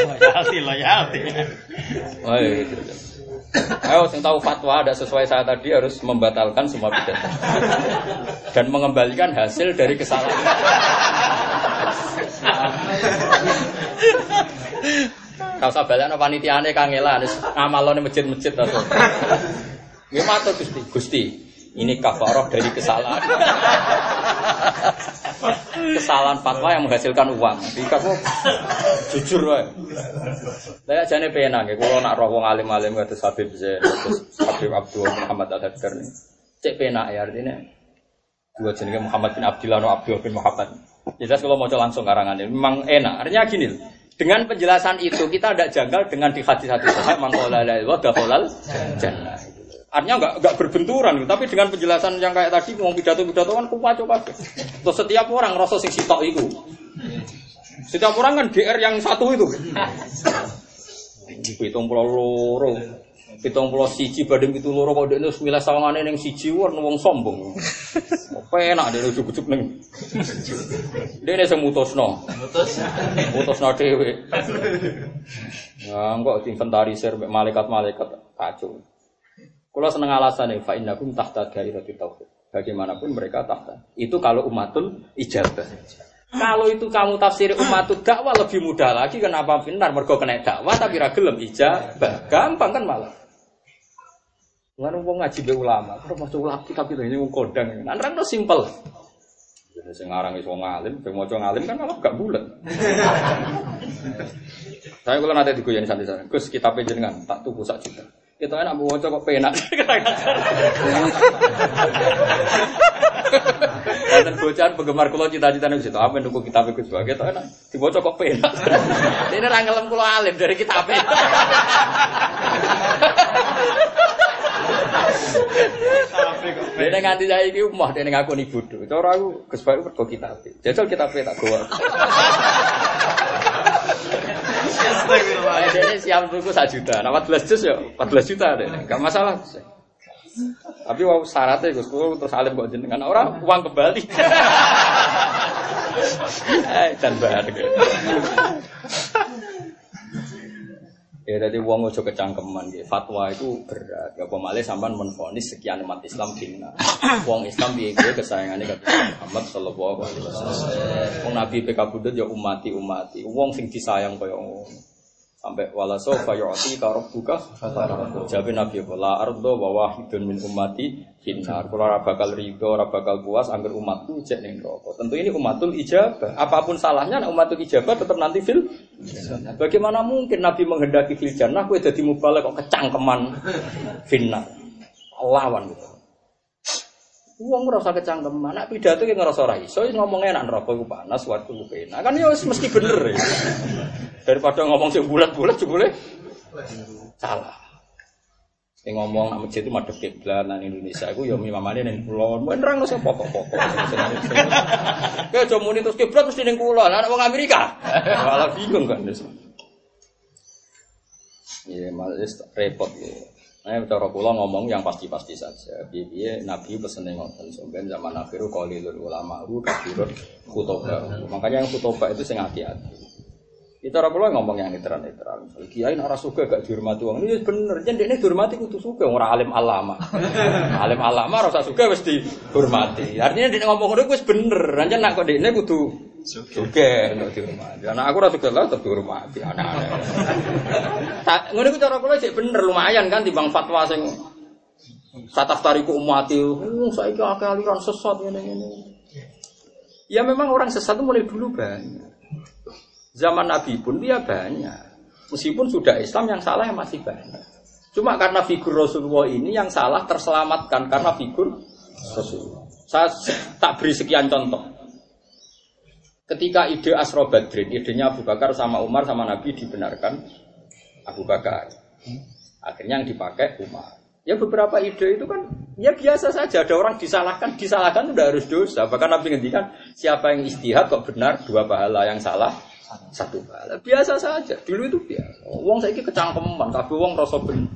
Loyalty, loyalty. Oh, iya, gitu. Ayo, yang tahu fatwa ada sesuai saya tadi harus membatalkan semua pidato dan mengembalikan hasil dari kesalahan. Kau usah balik no panitiane kangelan, ngamalone masjid-masjid atau. Gimana tuh Gusti? Gusti, ini kafaroh dari kesalahan. kesalahan fatwa yang menghasilkan uang. Jadi kamu jujur wae. Lah jane penak nggih kula nak roh wong alim-alim kados Habib Zain, kados Habib Abdul Muhammad Al-Hadar nih. Cek penak ya artinya dua jenenge Muhammad bin Abdullah no Abdul bin Muhammad. Jelas kalau mau langsung karangan ini memang enak. Artinya gini, dengan penjelasan itu kita tidak janggal dengan di hadis-hadis la ilaha jannah. Artinya nggak nggak berbenturan, tapi dengan penjelasan yang kayak tadi mau pidato-pidato kan kupaco kabeh. Terus setiap orang rasa sing sitok itu. Setiap orang kan GR yang satu itu. Hitung pulau loro. Pitung puluh siji banding pitung loro kok wis milih sawangane ning siji warna wong sombong. Penak dene ujug-ujug ning. Dene sing mutusno. Mutus. Mutusno dhewe. Ya kok diinventarisir mek malaikat-malaikat kacau. Kalau seneng alasan fa innakum tahta gairati tauhid. Bagaimanapun mereka tahta. Itu kalau umatul ijabah. Kalau itu kamu tafsir umatul dakwah lebih mudah lagi kenapa benar mergo kena dakwah tapi ra gelem ijabah. Gampang kan malah. Lalu wong ngaji be ulama, terus masuk ulama tapi ini wong kodang. Kan simpel. Jadi sing aran iso ngalim, sing maca ngalim kan malah gak bulat. Saya kalau nanti digoyang santai sana, Gus kita jenengan tak tuku sak juta. Kita enak mau kok penak. Dan bocahan penggemar kulo cita-cita nih situ apa nunggu kitab Gus Bah. Kita enak dibaca kok penak. Ini rangelam kulo alim dari kitab. Dene nganti saiki umah dene ngaku ni bodho. Cara aku Gus Bah mergo kitab. Jajal kitab tak gowo. Dene siap tuku 1 juta. Nah 14 juz ya 14 juta dene. Enggak masalah. Tapi wow syaratnya Gus kulo terus alim kok jenengan orang uang kembali. Eh dan bahar. Ya jadi uang ojo kecangkeman gitu. Fatwa itu berat. Gak pemale sampean menfonis sekian umat Islam bina. Wong Islam piye piye kesayangannya kata Muhammad sallallahu alaihi wasallam. Wong Nabi PK Budut ya umati umati. Wong sing disayang kaya ngono. Sampai wala sofa yu'ti ka rabbuka Nabi apa la ardo wa wahidun min ummati finnar. Kula ora bakal rido, ora bakal puas angger umatku cek ning neraka. Tentu ini umatul ijabah. Apa pun salahnya umatul ijabah tetap nanti fil Bagaimana mungkin Nabi menghendaki fil jannah kowe dadi mubalek kok kecangkeman finnar. Lawan gitu. Ora usah kecangkeman, nek pidato ki ngerasa ora iso, ngomong enak neraka iku panas, waktu ku penak. Kan ya mesti bener ya. Daripada ngomong sing bulat-bulat jebule salah. Sing ngomong nak masjid itu madhep kiblat nang Indonesia iku ya mimamane ning kulon. Mun nerang sing pokok-pokok. Kayak aja muni terus kiblat mesti ning kulon, anak wong Amerika. Malah bingung kan. Iya, malah repot ya. Nah, cara kula ngomong yang pasti-pasti saja. Biye Nabi pesen ngoten sampeyan zaman akhiru qalilul ulama ru kafirun khutoba. Makanya yang khutoba itu sing hati-hati. Kita ora kula ngomong yang netral-netral. Misalnya kiai nek ora suka gak dihormati wong. Ini bener, jen dekne dihormati kudu suka ora alim alama. alim alama ora usah suka wis dihormati. Artinya dekne ngomong ngono wis bener. Anjen nak kok dekne kudu suka untuk dihormati. Anak aku ora suka lah tetep dihormati anak-anak. Tak ngono iku cara kula sik bener lumayan kan timbang fatwa sing Sataf tariku umati, oh, saiki akeh aliran sesat ngene-ngene. Ya memang orang sesat itu mulai dulu banyak. Zaman Nabi pun dia banyak. Meskipun sudah Islam yang salah masih banyak. Cuma karena figur Rasulullah ini yang salah terselamatkan karena figur Rasulullah. Saya tak beri sekian contoh. Ketika ide Asro Badrin, idenya Abu Bakar sama Umar sama Nabi dibenarkan Abu Bakar. Akhirnya yang dipakai Umar. Ya beberapa ide itu kan ya biasa saja. Ada orang disalahkan, disalahkan itu harus dosa. Bahkan Nabi ngendikan siapa yang istihad kok benar dua pahala yang salah satu pahala. Biasa saja. Dulu itu biasa. Wong saya kecangkeman, tapi wong rasa bener.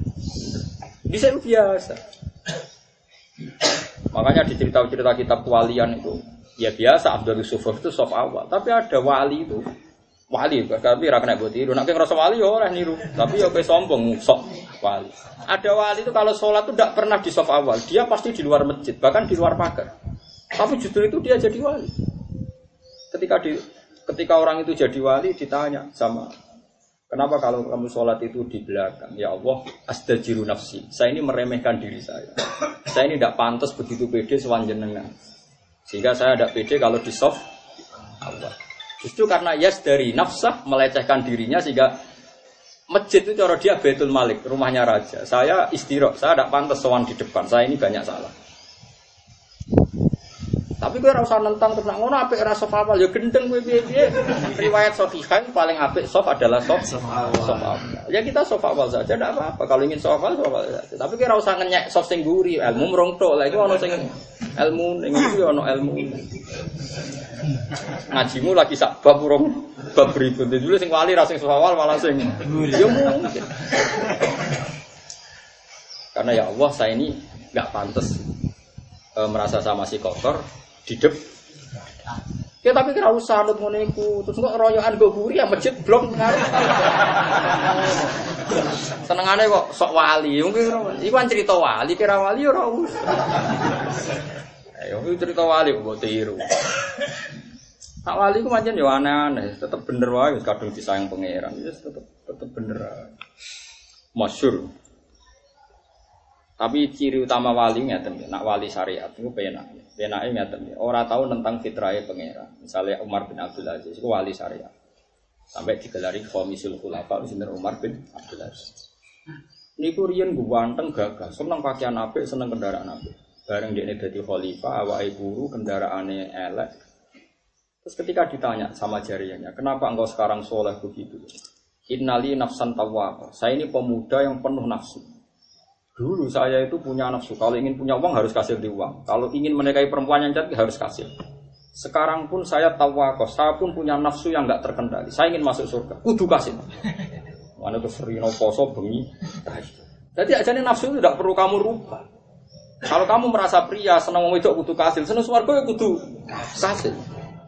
Bisa biasa. Makanya di cerita-cerita kitab kewalian itu ya biasa Abdul Yusuf itu soft awal. Tapi ada wali itu wali tapi ra kena buat tiru nak ngerasa wali ya ora niru tapi ya kowe sombong sok wali ada wali itu kalau sholat itu tidak pernah di soft awal dia pasti di luar masjid bahkan di luar pagar tapi justru itu dia jadi wali ketika di ketika orang itu jadi wali ditanya sama kenapa kalau kamu sholat itu di belakang ya Allah asdajiru nafsi saya ini meremehkan diri saya saya ini tidak pantas begitu pede sewanjenengan sehingga saya tidak pede kalau di soft awal Justru karena Yas dari nafsah melecehkan dirinya sehingga masjid itu cara dia betul malik, rumahnya raja. Saya istirahat, saya tidak pantas sowan di depan. Saya ini banyak salah. Tapi gue rasa nentang terus ngono apik ora sof awal ya gendeng gue piye piye. Riwayat Sahihain paling apik sof adalah sof sof awal. Ya kita sof awal saja tidak apa-apa. Kalau ingin sof awal sof awal saja. Tapi gue rasa ngenyek sof sing guri, ilmu merong tok. Lah iku ono sing ilmu ning iki ono ilmu. Ngajimu lagi sak bab urung bab berikut. Dulu sing wali ra sing sof awal malah sing ya mungkin. Karena ya Allah saya ini nggak pantas eh, merasa sama si kotor di dep. Ya tapi kira usah nut ngono iku. Terus kok royokan go guri ya masjid blok ngarep. Senengane kok sok wali. Mungkin iku kan cerita wali, kira wali ora usah. Ayo iku cerita wali kok tiru. Nak wali ku pancen yo aneh-aneh, tetep bener wae kadung disayang pangeran. Wis tetep tetep bener. ae. Masyhur. Tapi ciri utama wali ngeten ya, nak wali syariat itu penak. Penake ngeten ya, ora tahu tentang fitrahe pangeran. Misalnya Umar bin Abdul Aziz itu wali syariat. Sampai digelari Khomisul Khulafa sinten Umar bin Abdul Aziz. Niku riyen ganteng gagah, seneng pakaian apik, seneng kendaraan apik. Bareng dia dadi khalifah, awake guru, kendaraane elek. Terus ketika ditanya sama jariahnya, kenapa engkau sekarang soleh begitu? Innali nafsan tawwab. Saya ini pemuda yang penuh nafsu. Dulu saya itu punya nafsu. Kalau ingin punya uang harus kasih di uang. Kalau ingin menikahi perempuan yang cantik harus kasih. Sekarang pun saya tawakal. Saya pun punya nafsu yang nggak terkendali. Saya ingin masuk surga. Kudu kasih. Mana tuh serino poso bengi. Jadi aja nafsu itu tidak perlu kamu rubah. Kalau kamu merasa pria senang mau wedok kudu kasih, senang swarga ya kudu kasih.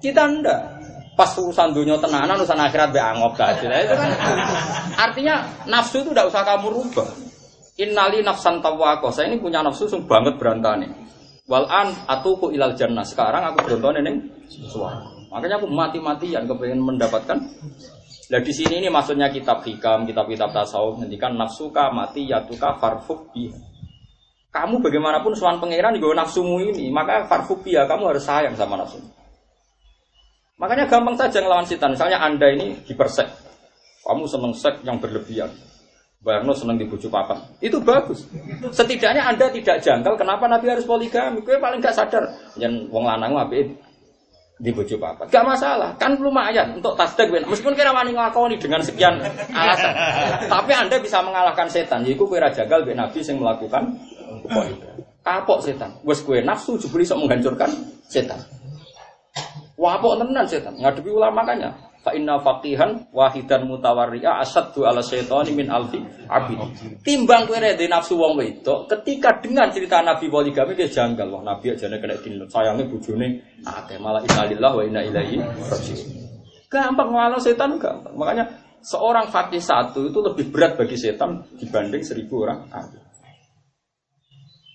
Kita ndak. Pas urusan dunia tenanan, urusan akhirat be angop kasih. Nah, itu kan artinya nafsu itu tidak usah kamu rubah. Innali nafsan tawako. Saya ini punya nafsu sung banget berantane. Wal an atuku ilal jannah. Sekarang aku berontone ning swarga. Makanya aku mati-matian kepengen mendapatkan Nah di sini ini maksudnya kitab hikam, kitab-kitab tasawuf ngendikan nafsuka mati yatuka farfuk biha. Kamu bagaimanapun suan pangeran gue nafsumu ini, maka farfuk biha kamu harus sayang sama nafsu. Makanya gampang saja ngelawan setan. Misalnya anda ini dipersek, kamu seneng sek yang berlebihan. Barno seneng dibujuk papan. Itu bagus. Setidaknya Anda tidak janggal kenapa Nabi harus poligami. Gue paling gak sadar. Yang wong lanang apik dibujuk papan. Gak masalah. Kan lumayan untuk tasdek. Meskipun kira wani ngakoni dengan sekian alasan. Tapi Anda bisa mengalahkan setan. Yaitu kira jagal ben Nabi yang melakukan poligami. Kapok setan. Wes kue nafsu jebul iso menghancurkan setan. Wapok tenan setan. Ngadepi ulama makanya. Fa inna faqihan wahidan mutawarri'a asaddu ala syaitani min alfi abid. Timbang kowe rede nafsu wong wedok, ketika dengan cerita Nabi poligami dia janggal. Wah, Nabi aja kena dinut. Sayangnya bojone akeh malah innalillah wa inna ilaihi rajiun. Gampang ngalah setan gampang. Makanya seorang fakih satu itu lebih berat bagi setan dibanding seribu orang abid.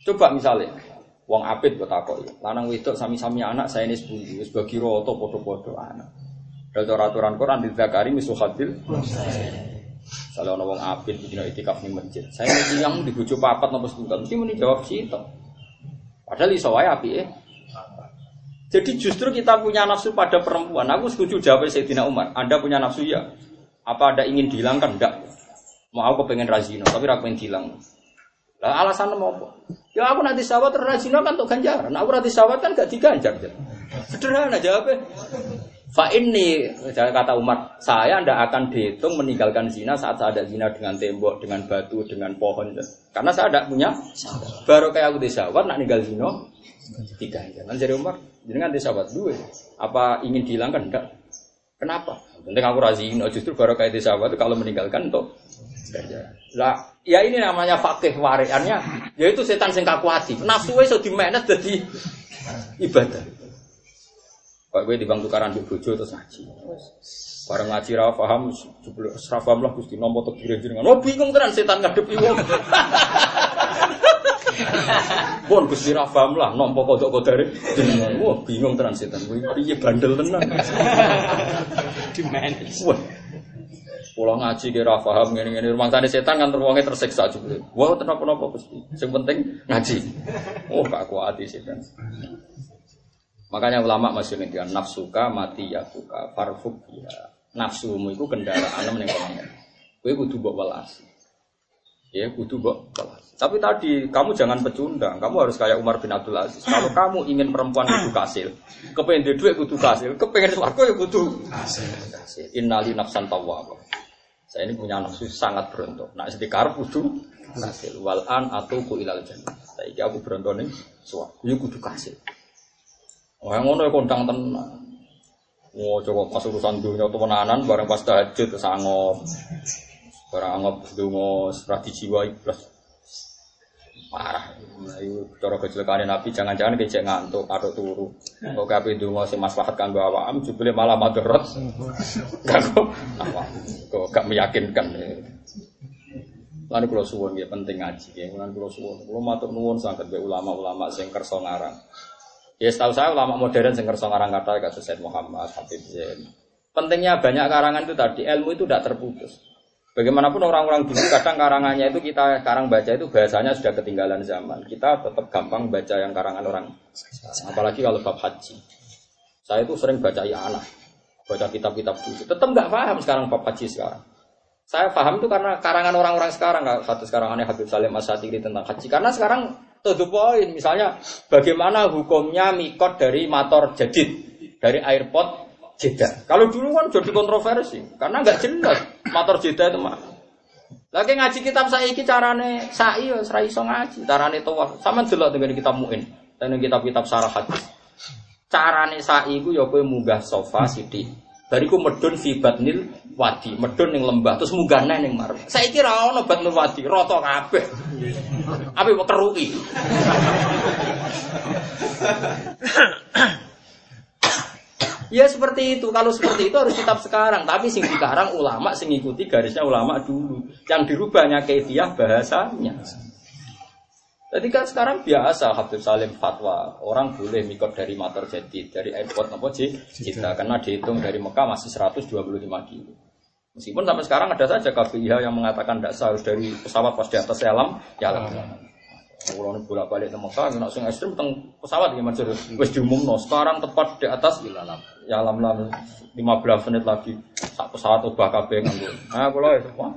Coba misalnya, wong apit buat takoi, lanang wedok sami-sami anak saya ini sepundi, wis bagi roto podo-podo anak. Dari aturan Quran di Zakari misul hadil. Kalau ono wong di itikaf ning masjid, saya ini yang dibujuk papat nopo setunggal, mesti muni jawab situ. Padahal iso wae apike. Jadi justru kita punya nafsu pada perempuan. Aku setuju jawab Sayyidina Umar. Anda punya nafsu ya? Apa Anda ingin dihilangkan? Enggak. Mau aku pengen razino, tapi aku pengen hilang. Lah alasannya mau apa? Ya aku nanti sawat razino kan untuk ganjaran. Aku nanti sawat kan gak diganjar. Sederhana jawabnya. Fa ini kata Umar, saya ndak akan dihitung meninggalkan zina saat saya ada zina dengan tembok, dengan batu, dengan pohon. Karena saya tidak punya. Baru kayak aku disawat, nak ninggal zina tiga. Jangan jadi Umar, jangan disawat dua. Apa ingin dihilangkan? Enggak. Kenapa? Penting aku razino, justru baru kayak disawat kalau meninggalkan untuk lah, ya ini namanya fakih wariannya, yaitu setan sing kakuati. Nafsu iso dimenet dadi ibadah. Pak gue di bang tukaran di bojo terus ngaji. Bareng ngaji ra paham, jebul ra paham lah Gusti nompo tek jenengan. Oh bingung tenan setan ngadepi wong. Pun Gusti ra paham lah nompo kodok kodare jenengan. Wah bingung tenan setan. Kuwi piye bandel tenan. Di manage. Wah. Pulang ngaji kira paham ngene-ngene rumah tani setan kan terwonge tersiksa jebul. Wah tenapa napa Gusti. Sing penting ngaji. Oh gak kuat setan. Makanya ulama masih ngendikan nafsuka mati ya suka farfuk ya. Nafsumu itu kendaraan meneng pengen. Kowe kudu mbok welas. Ya kudu mbok welas. Tapi tadi kamu jangan pecundang, kamu harus kayak Umar bin Abdul Aziz. Kalau kamu ingin perempuan kudu kasil, kepengen dia duit kudu kasil, kepengen swarga ya kudu kasil. Innali nafsan tawwab. Saya ini punya nafsu sangat berontok. Nah, sedekar kudu kasil. Wal an atau ku ilal jannah. Aku berontok ning swarga, ya kudu kasil. Wah, ngono ya kondang tenan. Wah, coba pas urusan dunia temenanan bareng pas tahajud sangop. Barang anggap dungo strategi jiwa ikhlas. parah. Itu cara kecelakaan Nabi jangan-jangan kejek ngantuk atau turu. Kok kabeh ndonga sing maslahat kanggo awakam jebule malah madharat. Kanggo awak. Kok gak meyakinkan. Lan kula suwun nggih penting ngaji nggih. Lan kula suwun. Kula matur nuwun sanget be ulama-ulama sing kersa ngarang. Ya setahu saya ulama modern sing kersa ngarang kata kasus Said Muhammad, Habib Zain. Pentingnya banyak karangan itu tadi ilmu itu tidak terputus. Bagaimanapun orang-orang dulu kadang karangannya itu kita sekarang baca itu bahasanya sudah ketinggalan zaman. Kita tetap gampang baca yang karangan orang. Apalagi kalau bab haji. Saya itu sering baca ya anak, baca kitab-kitab dulu. Tetap nggak paham sekarang bab haji sekarang. Saya paham itu karena karangan orang-orang sekarang. Satu sekarang aneh Habib Salim Asatiri tentang haji. Karena sekarang to the point. Misalnya bagaimana hukumnya mikot dari motor jadid dari airport Jeddah. Kalau dulu kan jadi kontroversi karena nggak jelas motor Jeddah itu mah. Lagi ngaji kitab saya iki carane sai ya ora iso ngaji, carane tawaf. Sama delok dengan kitab muin dan kitab-kitab sarah hadis. Carane sai iku ya kowe munggah sofa sithik. Bariku medun fi batnil wadi, medun ning lembah terus munggah neh ning marep. Saiki ra ono batnil wadi, rata kabeh. Ape kok keruki. Ya seperti itu. Kalau seperti itu harus kitab sekarang. Tapi sing dikarang ulama sing ngikuti garisnya ulama dulu. Yang dirubahnya kefiah bahasanya. Jadi kan sekarang biasa Habib Salim fatwa orang boleh mikot dari motor jadi dari airport apa sih kita karena dihitung dari Mekah masih 125 kilo. Meskipun sampai sekarang ada saja KPIH yang mengatakan tidak harus dari pesawat pas di atas alam ya alam. Kalau ini bolak balik ke Mekah, nak sing ekstrim tentang pesawat gimana sih? Wes diumum no. Sekarang tepat di atas ya alam lam 15 menit lagi sak pesawat ubah nganggo. Nah, kalau itu wah.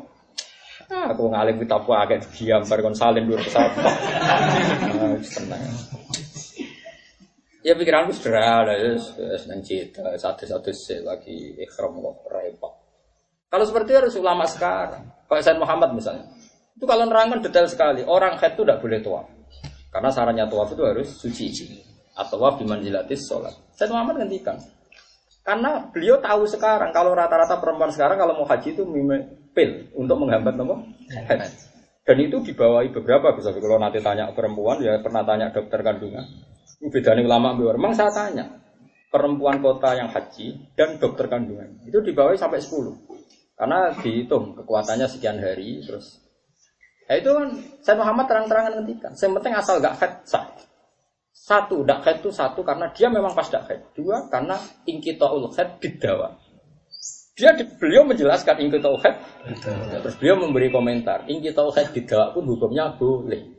Ah, aku ngalim kita apa agak diam bar kon salin dulu pesawat. Ah, tenang. Ya pikiranku sederhana, ya senang cita, satu-satu lagi ikhram kok repot. Kalau seperti harus ulama sekarang. Kayak Said Muhammad misalnya. Itu kalau nerangkan detail sekali. Orang head itu tidak boleh tuaf. Karena sarannya tuaf itu harus suci. Atau waf dimanjilatis sholat. Said Muhammad ngendikan. Karena beliau tahu sekarang kalau rata-rata perempuan sekarang kalau mau haji itu pil untuk menghambat apa? Head. Dan itu dibawahi beberapa bisa kalau nanti tanya perempuan ya pernah tanya dokter kandungan. Bedanya ulama. Memang saya tanya perempuan kota yang haji dan dokter kandungan itu dibawahi sampai 10 karena dihitung kekuatannya sekian hari terus Ya itu kan saya Muhammad terang-terangan ngendikan. Yang penting asal gak head sah. Satu, dak head itu satu karena dia memang pas dak head. Dua, karena ingkitaul head bidawa. Dia di, beliau menjelaskan ingkitaul head. Terus beliau memberi komentar. Ingkitaul head bidawa pun hukumnya boleh.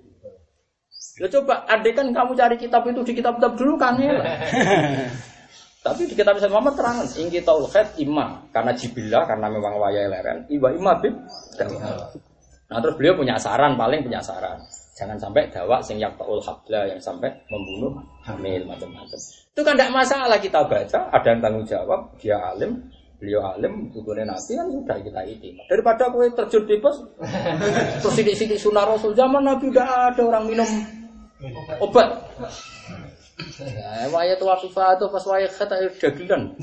Ya coba, adek kan kamu cari kitab itu di kitab-kitab dulu kan ya. Tapi di kitab Sayyid Muhammad terangan, ingkitaul head imam karena jibillah karena memang wayai leren. Iwa imam bib. Nah terus beliau punya saran, paling punya saran. Jangan sampai dakwah sing yaktaul habla yang sampai membunuh hamil macam-macam. Itu kan tidak masalah kita baca, ada yang tanggung jawab, dia alim, beliau alim, hukumnya nabi kan sudah kita itu. Daripada kue terjun bebas, terus sidik-sidik sunnah rasul zaman nabi udah ada orang minum obat. Ya, waya tua fifa itu pas waya kata dagelan.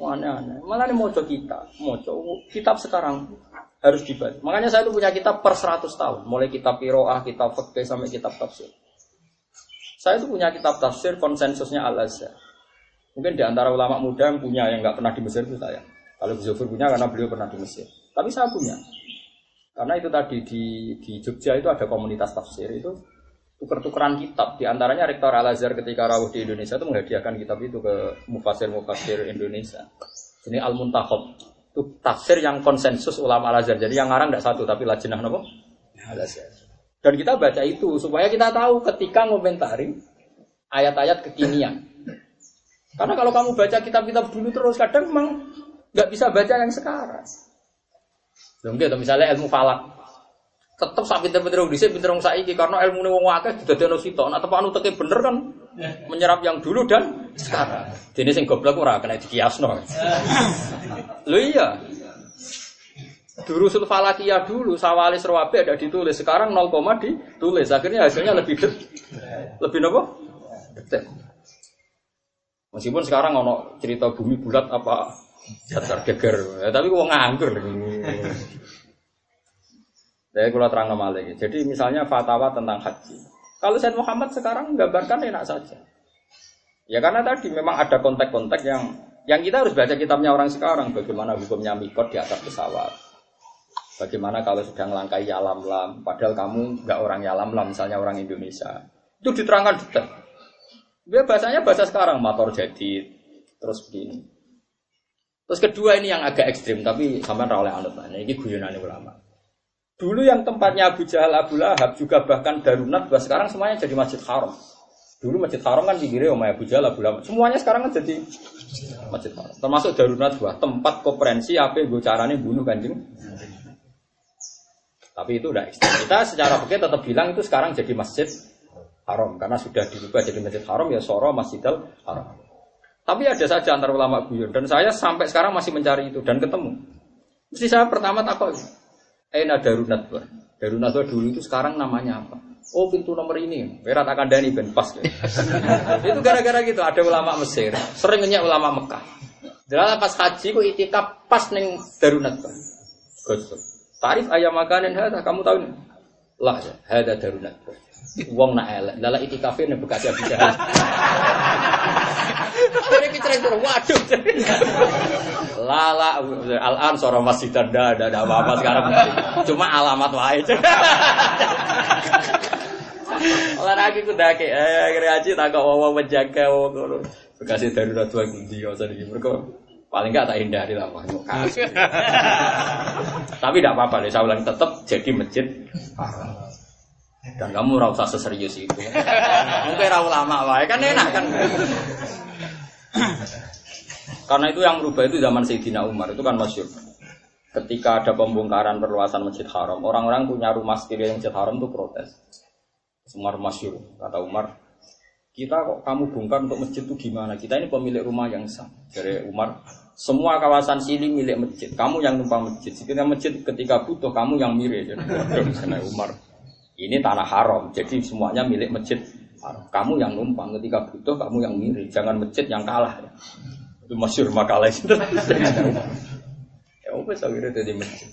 Aneh-aneh. Malah ini mojo kita, mojo kitab sekarang harus dibaca. Makanya saya itu punya kitab per 100 tahun, mulai kitab Piroah, kitab Fakih sampai kitab tafsir. Saya itu punya kitab tafsir konsensusnya Al Azhar. Mungkin di antara ulama muda yang punya yang nggak pernah di Mesir itu saya. Kalau Zufur punya karena beliau pernah di Mesir. Tapi saya punya. Karena itu tadi di, di Jogja itu ada komunitas tafsir itu tuker-tukeran kitab. Di antaranya Rektor Al Azhar ketika rawuh di Indonesia itu menghadiahkan kitab itu ke mufasir-mufasir Indonesia. Ini Al Muntakhab itu tafsir yang konsensus ulama al-azhar. Jadi yang ngarang tidak satu tapi lajnah nopo al-azhar. Dan kita baca itu supaya kita tahu ketika ngomentari ayat-ayat kekinian. Karena kalau kamu baca kitab-kitab dulu terus kadang memang nggak bisa baca yang sekarang. Mungkin misalnya ilmu falak tetap sak pinter-pinter wong dhisik pinter wong saiki karena ilmu wong akeh didadekno sitok. Nek tepanu teke bener kan menyerap yang dulu dan sekarang. Dene sing goblok ora kena dikiasno. Lho iya. Durusul falakiyah dulu sawalis rawabi ada ditulis sekarang 0, ditulis akhirnya hasilnya lebih det lebih nopo detail meskipun sekarang ono cerita bumi bulat apa datar geger ya, tapi gua nganggur Saya kalau terang lagi. Jadi misalnya fatwa tentang haji. Kalau Said Muhammad sekarang menggambarkan enak saja. Ya karena tadi memang ada konteks-konteks yang yang kita harus baca kitabnya orang sekarang. Bagaimana hukumnya mikot di atas pesawat. Bagaimana kalau sudah ngelangkai yalam lam, padahal kamu nggak orang yalam lam, misalnya orang Indonesia. Itu diterangkan detail. Dia bahasanya bahasa sekarang, motor jadi, terus begini. Terus kedua ini yang agak ekstrim, tapi sampai oleh anut ini guyonan ulama. Dulu yang tempatnya Abu Jahal, Abu Lahab juga bahkan Darunat, sekarang semuanya jadi masjid haram. Dulu masjid haram kan pinggirnya Umay Abu Jahal, Abu Lahab. Semuanya sekarang kan jadi masjid haram. Termasuk Darunat buah tempat konferensi apa gue caranya bunuh kanjeng. Tapi itu udah ekstrim. Kita secara fikih tetap bilang itu sekarang jadi masjid haram karena sudah dirubah jadi masjid haram ya soro masjidil haram. Tapi ada saja antara ulama guyon dan saya sampai sekarang masih mencari itu dan ketemu. Mesti saya pertama takut, Eina Darunat Bar. Darunat Bar dulu itu sekarang namanya apa? Oh pintu nomor ini, Berat akan dani ben pas. itu gara-gara gitu ada ulama Mesir, seringnya ulama Mekah. Dalam pas haji kok itikaf pas neng Darunat Bar. Gosok. Tarif ayam makanan hada, kamu tahu nih? Lah, ya, hada darunat. Wong nak elek, lala itikafe nih bekas Abu Jahal. Jadi kecering waduh. Lala al-an seorang masjid ada ada ada apa-apa sekarang. Cuma alamat wae. Olahraga ku dake, eh kreasi tak kok wawa menjaga wawa Bekasnya darurat dua gundi, usah di mereka paling enggak tak hindari lah wah tapi tidak apa-apa deh saya ulang tetap jadi masjid dan kamu rasa seserius itu mungkin rawu lama wae kan enak kan karena itu yang merubah itu zaman Sayyidina Umar itu kan masyur ketika ada pembongkaran perluasan masjid haram orang-orang punya rumah sekeliling masjid haram itu protes Umar masyur kata Umar kita kok kamu bongkar untuk masjid itu gimana? Kita ini pemilik rumah yang sah. Dari Umar, semua kawasan sini milik masjid. Kamu yang numpang masjid. Ketika masjid ketika butuh kamu yang mirip. Jadi Umar, ini tanah haram. Jadi semuanya milik masjid. Kamu yang numpang ketika butuh kamu yang mirip. Jangan masjid yang kalah. Itu masyur makalah itu. ya udah akhirnya jadi masjid.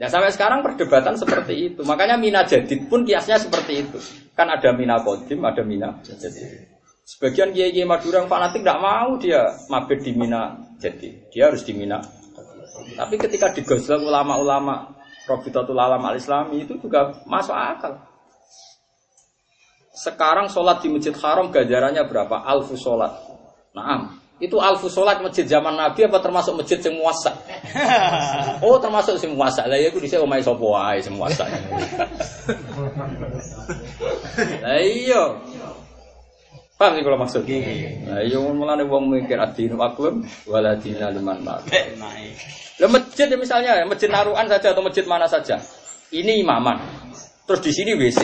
Ya sampai sekarang perdebatan seperti itu. Makanya mina jadid pun kiasnya seperti itu. Kan ada mina kodim, ada mina jadid. Sebagian kiai kiai Madura yang fanatik tidak mau dia mabed di mina jadid. Dia harus di mina. Tapi ketika digosok ulama-ulama Profitatul Alam al-Islami itu juga masuk akal. Sekarang sholat di Masjid Haram gajarannya berapa? Alfu sholat. Nah, itu alfu sholat masjid zaman Nabi apa termasuk masjid yang muasa? Oh termasuk yang muasa. Lah ya aku di sini omai sopo wae sing muasa. Lah iya. Paham sih kalau maksud? Lah iya mulane wong mikir adinu aklum wala dina liman. Lah masjid ya misalnya masjid Naruan saja atau masjid mana saja. Ini imaman. Terus di sini WC.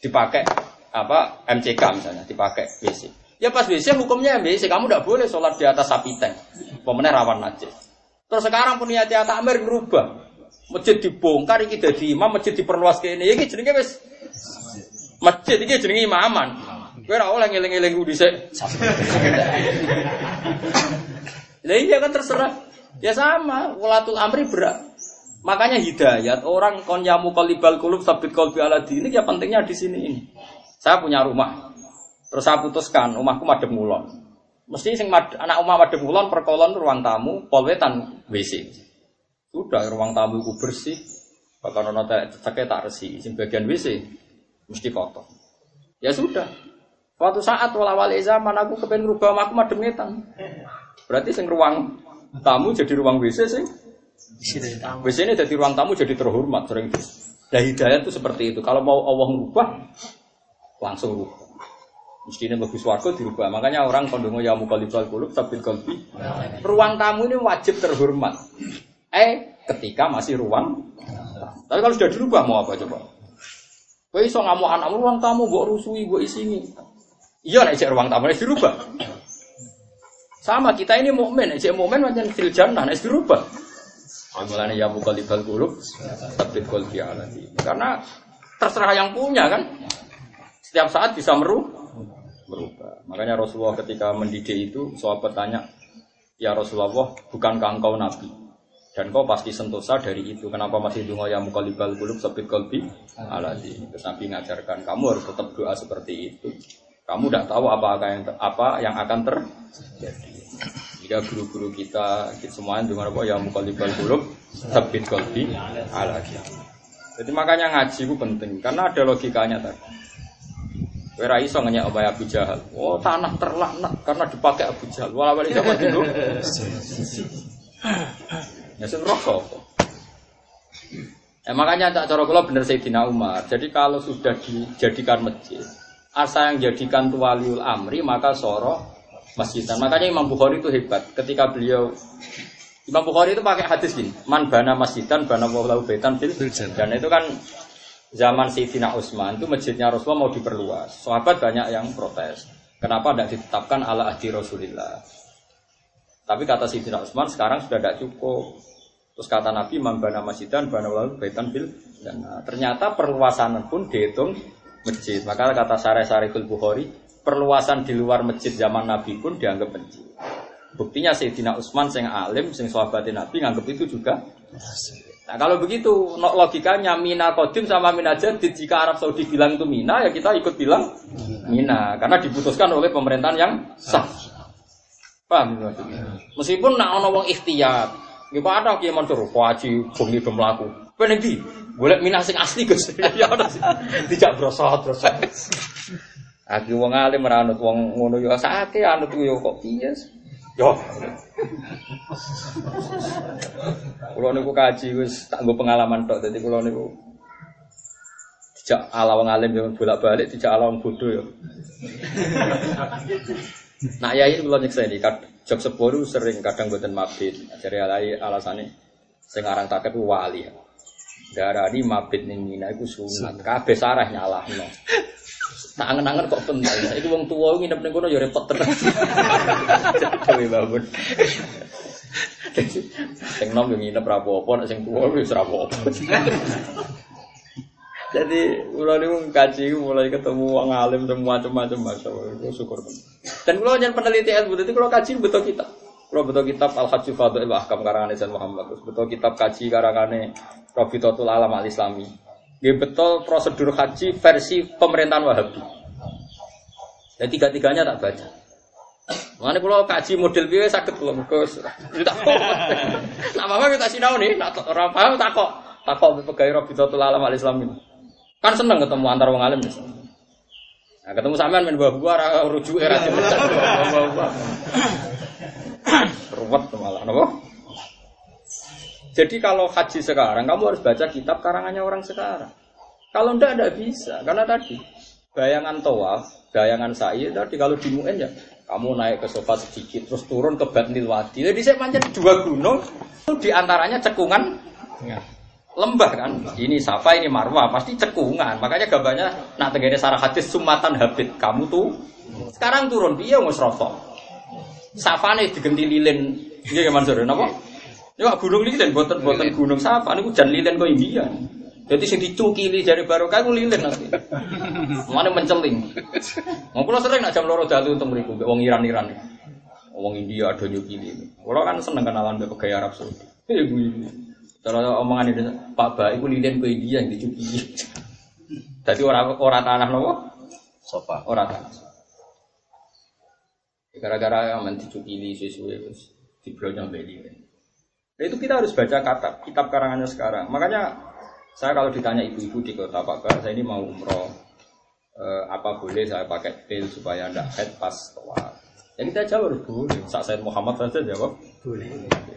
Dipakai apa MCK misalnya, dipakai WC. Ya pas WC hukumnya WC, kamu tidak boleh sholat di atas sapi tank. Pemenang rawan najis. Terus sekarang punya tiap takmir berubah. Masjid dibongkar iki dadi imam, masjid diperluas ke ini. Iki jenenge wis masjid iki jenenge imaman. Kowe ora oleh ngeling-eling dhisik. Lah iya kan terserah. Ya sama, walatul amri berat. Makanya hidayat orang konyamu kalibal kulub sabit kolbi ala ini ya pentingnya di sini ini. Saya punya rumah, Terus saya putuskan, rumahku madem ngulon. Mesti sing mad, anak rumah madem ngulon perkolon ruang tamu, polwetan WC. Sudah ruang tamu ku bersih. Bahkan ono cekek tak resi, sing bagian WC mesti kotor. Ya sudah. Suatu saat wala-wala zaman aku kepengen rubah omahku madem ngetan. Berarti sing ruang tamu jadi ruang WC sing WC ini jadi ruang tamu jadi terhormat sering. Nah hidayah itu seperti itu. Kalau mau Allah merubah langsung rubah. Mestinya bagus warga dirubah. Makanya orang kondongo ya mukalibal kulub sabil kalbi. Ruang tamu ini wajib terhormat. Eh, ketika masih ruang. Tapi kalau sudah dirubah mau apa coba? Kowe iso ngamuk anak ruang tamu mbok rusui, mbok isini. Iya nek ruang tamu nek dirubah. Sama kita ini mukmin, nek mukmin macam fil jannah nek dirubah. Mulane ya mukalibal kulub sabil kalbi alati. Karena terserah yang punya kan. Setiap saat bisa meru berubah. Makanya Rasulullah ketika mendidik itu, sahabat tanya, Ya Rasulullah, bukankah engkau Nabi? Dan kau pasti sentosa dari itu. Kenapa masih dungo ya mukalibal kulub sabit kolbi ala di. Terus Nabi ngajarkan kamu harus tetap doa seperti itu. Kamu tidak tahu apa yang apa yang akan terjadi. Jika guru-guru kita, kita semuanya dengar apa ya mukalibal kulub sabit kolbi ala di. Jadi makanya ngaji itu penting karena ada logikanya tadi. Wera iso ngenyek apa Abu Jahal. Oh tanah terlaknat karena dipakai Abu Jahal. Walau balik sama dulu. Ya sing sapa? Eh, makanya tak cara kula bener Sayyidina Umar. Jadi kalau sudah dijadikan masjid, asa yang jadikan tu amri maka soro masjidan. Makanya Imam Bukhari itu hebat. Ketika beliau Imam Bukhari itu pakai hadis gini, man bana masjidan bana wallahu baitan fil dan itu kan zaman Sayyidina Utsman itu masjidnya Rasulullah mau diperluas. Sahabat banyak yang protes. Kenapa tidak ditetapkan ala ahdi Rasulillah? Tapi kata Sayyidina Utsman sekarang sudah tidak cukup. Terus kata Nabi mambana masjidan bana walau baitan bil dan ternyata perluasan pun dihitung masjid. Maka kata Syarah Syariful Bukhari, perluasan di luar masjid zaman Nabi pun dianggap masjid. Buktinya Sayyidina Utsman sing alim, sing sahabatin Nabi nganggap itu juga Nah kalau begitu, no, logikanya Mina Kodim sama Mina Jadid Jika Arab Saudi bilang itu Mina, ya kita ikut bilang Mina Karena diputuskan oleh pemerintahan yang sah Paham maksudnya? Meskipun nak ono wong Nggih kok ada kiye mansur kuaci bengi do mlaku. Kowe? Golek minah sing asli Gus. Ya ono. Tidak brosot brosot. Aku wong alim ora anut wong ngono ya sate anut yo kok piye. Yo. Kulo niku kaji wis tak nggo pengalaman tok dadi kulo niku dijak ala alim yo bolak-balik dijak ala wong bodoh yo. Nah ya ini kalau nyeksa ini, jok sepuluh sering kadang buatan mabit. Jadi alai alasannya, sekarang tak itu wali. Darah ini mabit nih mina itu sunat. Kabeh sarah nyalah no. Tak angen-angen kok penting. Itu wong tua nginep ning kono ya repot terus. Dewe bangun. Sing nom yo nginep ra apa-apa, nek sing tuwa wis ra apa-apa. Jadi mulai ini kaji mulai ketemu orang alim dan macam-macam masya Allah, syukur. Dan kalau jangan peneliti ilmu itu kalau kaji betul kita. Kalau betul kitab Al Haji Fadil Ahkam karangan Izan Muhammad, terus betul kitab kaji karangan Robitotul Alam Al Islami. Dia betul prosedur haji versi pemerintahan Wahabi. Dan tiga-tiganya tak baca. Mana kalau kaji model biaya sakit belum kos. Tak kok. Nah, mama kita sinau nih, nak orang paham tak kok. Tak kok pegawai Robitotul Alam Al Islami. Kan seneng ketemu antar wong alim. Nah, ketemu sampean main buah-buah rujuk era buah-buah. Ruwet malah, napa? Jadi kalau haji sekarang, kamu harus baca kitab karangannya orang sekarang. Kalau ndak ada bisa, karena tadi bayangan tawaf, bayangan sa'i tadi kalau di ya kamu naik ke sofa sedikit terus turun ke Batnil Wadi. Jadi saya panjang dua gunung itu di antaranya cekungan ya lembah kan. Ini Safa, ini Marwah, pasti cekungan. Makanya gambarnya nak tegene sarah hadis sumatan habit. Kamu tuh sekarang turun dia ngus rosok. Safa nih digenti lilin. Iya gimana sore? Ya gunung lilin, boten boten gunung Safa. Ini hujan lilin kok India. Jadi sing dicukili dari barokah ku lilin nanti. Mana menceling. Mau pulau sering nak jam loro dalu untuk mriku wong Iran-Iran. Wong India ada nyukili. Kalau kan seneng kenalan mbek gaya Arab Saudi. Eh gue kalau omongan itu Pak Ba, itu lilin ke India yang dicuci. Jadi orang orang tanah nopo? Sofa. Orang tanah. Gara-gara yang mencuci sesuai di blognya beli. Nah, itu kita harus baca kata kitab karangannya sekarang. Makanya saya kalau ditanya ibu-ibu di kota Pak Ba, saya ini mau umroh. Eh, apa boleh saya pakai pil supaya tidak head pas tawaf? Ya kita jawab boleh. Saat Said Muhammad saja jawab boleh.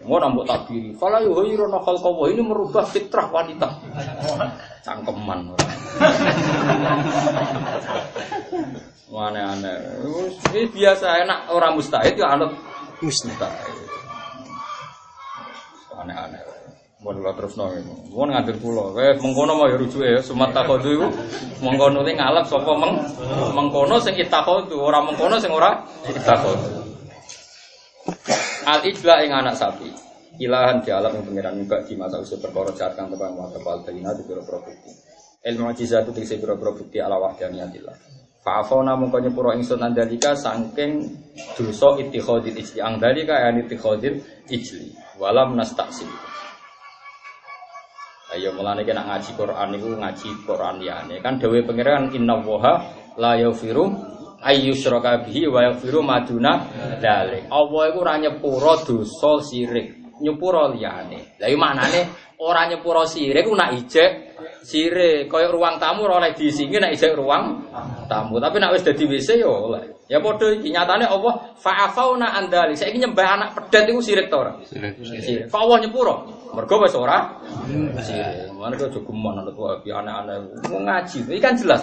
Mau nambah takbiri. Kalau yuhiru nakal kau ini merubah fitrah wanita. Cangkeman. Aneh-aneh. Ini biasa enak orang mustahil ya anut mustahil. Aneh-aneh. Dulu terus nong itu. Mau ngatur pulau. Eh mengkono mau ya rujuk ya. Sumat takut itu. Mengkono itu ngalap. Sopo meng mengkono sing itu. Orang mengkono sing ora kita Al ijla ing anak sapi. Ilahan di alam yang pengiran juga di masa usia perkara jahat kang tebang wa tebal dalina di biro bukti. Ilmu mujizat itu diksi biro bukti ala wahdaniyatillah. Fa'afona mungko nyepuro ingsun andalika saking dosa ittikhadil ijli. Ang dalika ya ittikhadil ijli. Walam nastaksim. Ayo mulane kena ngaji Quran niku ngaji Quran liyane. Kan dawuh pangeran inna waha la yaghfiru ayyusyraka bihi wa yaghfiru maduna dzalik. Allah iku ora nyepuro dosa sirik, nyepuro liyane. Lah iki maknane ora nyepuro sirik ku nak ijek sirik. Kaya ruang tamu ora oleh diisingi nak ijek ruang tamu. Tapi nak wis dadi WC ya oleh. Ya padha iki nyatane Allah fa'afauna andali. Saiki nyembah anak pedet iku sirik ta ora? Sirik. Kok Allah nyepuro? Mergo wis ora sirik. Mana kok jogeman ana tuwa api anak-anak ngaji. Iki kan jelas.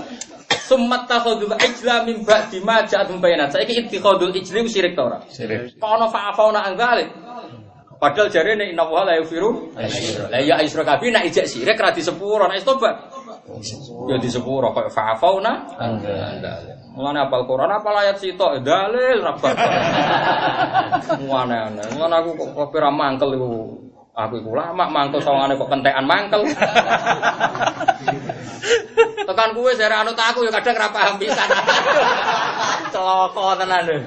Summat takhudul ijla min ba'di ma ja'atum bayinat. Saiki ittikhadul ijli sirik ta ora? Sirik. Kok ana fa'afauna andali. Padahal jare nek inna wa la yaghfiru. Lah ya isra kabeh nek ijek sirik ra disepuro nek tobat. Ya disepuro kok fa'afauna. Mulane apal Quran apal ayat sitok dalil ra bakal. Mulane mulane aku kok ora mangkel iku. Aku iku lama mangkel sawangane kok kentekan mangkel. Tekan kuwe sare anut aku ya kadang ra paham pisan. Celaka tenan lho.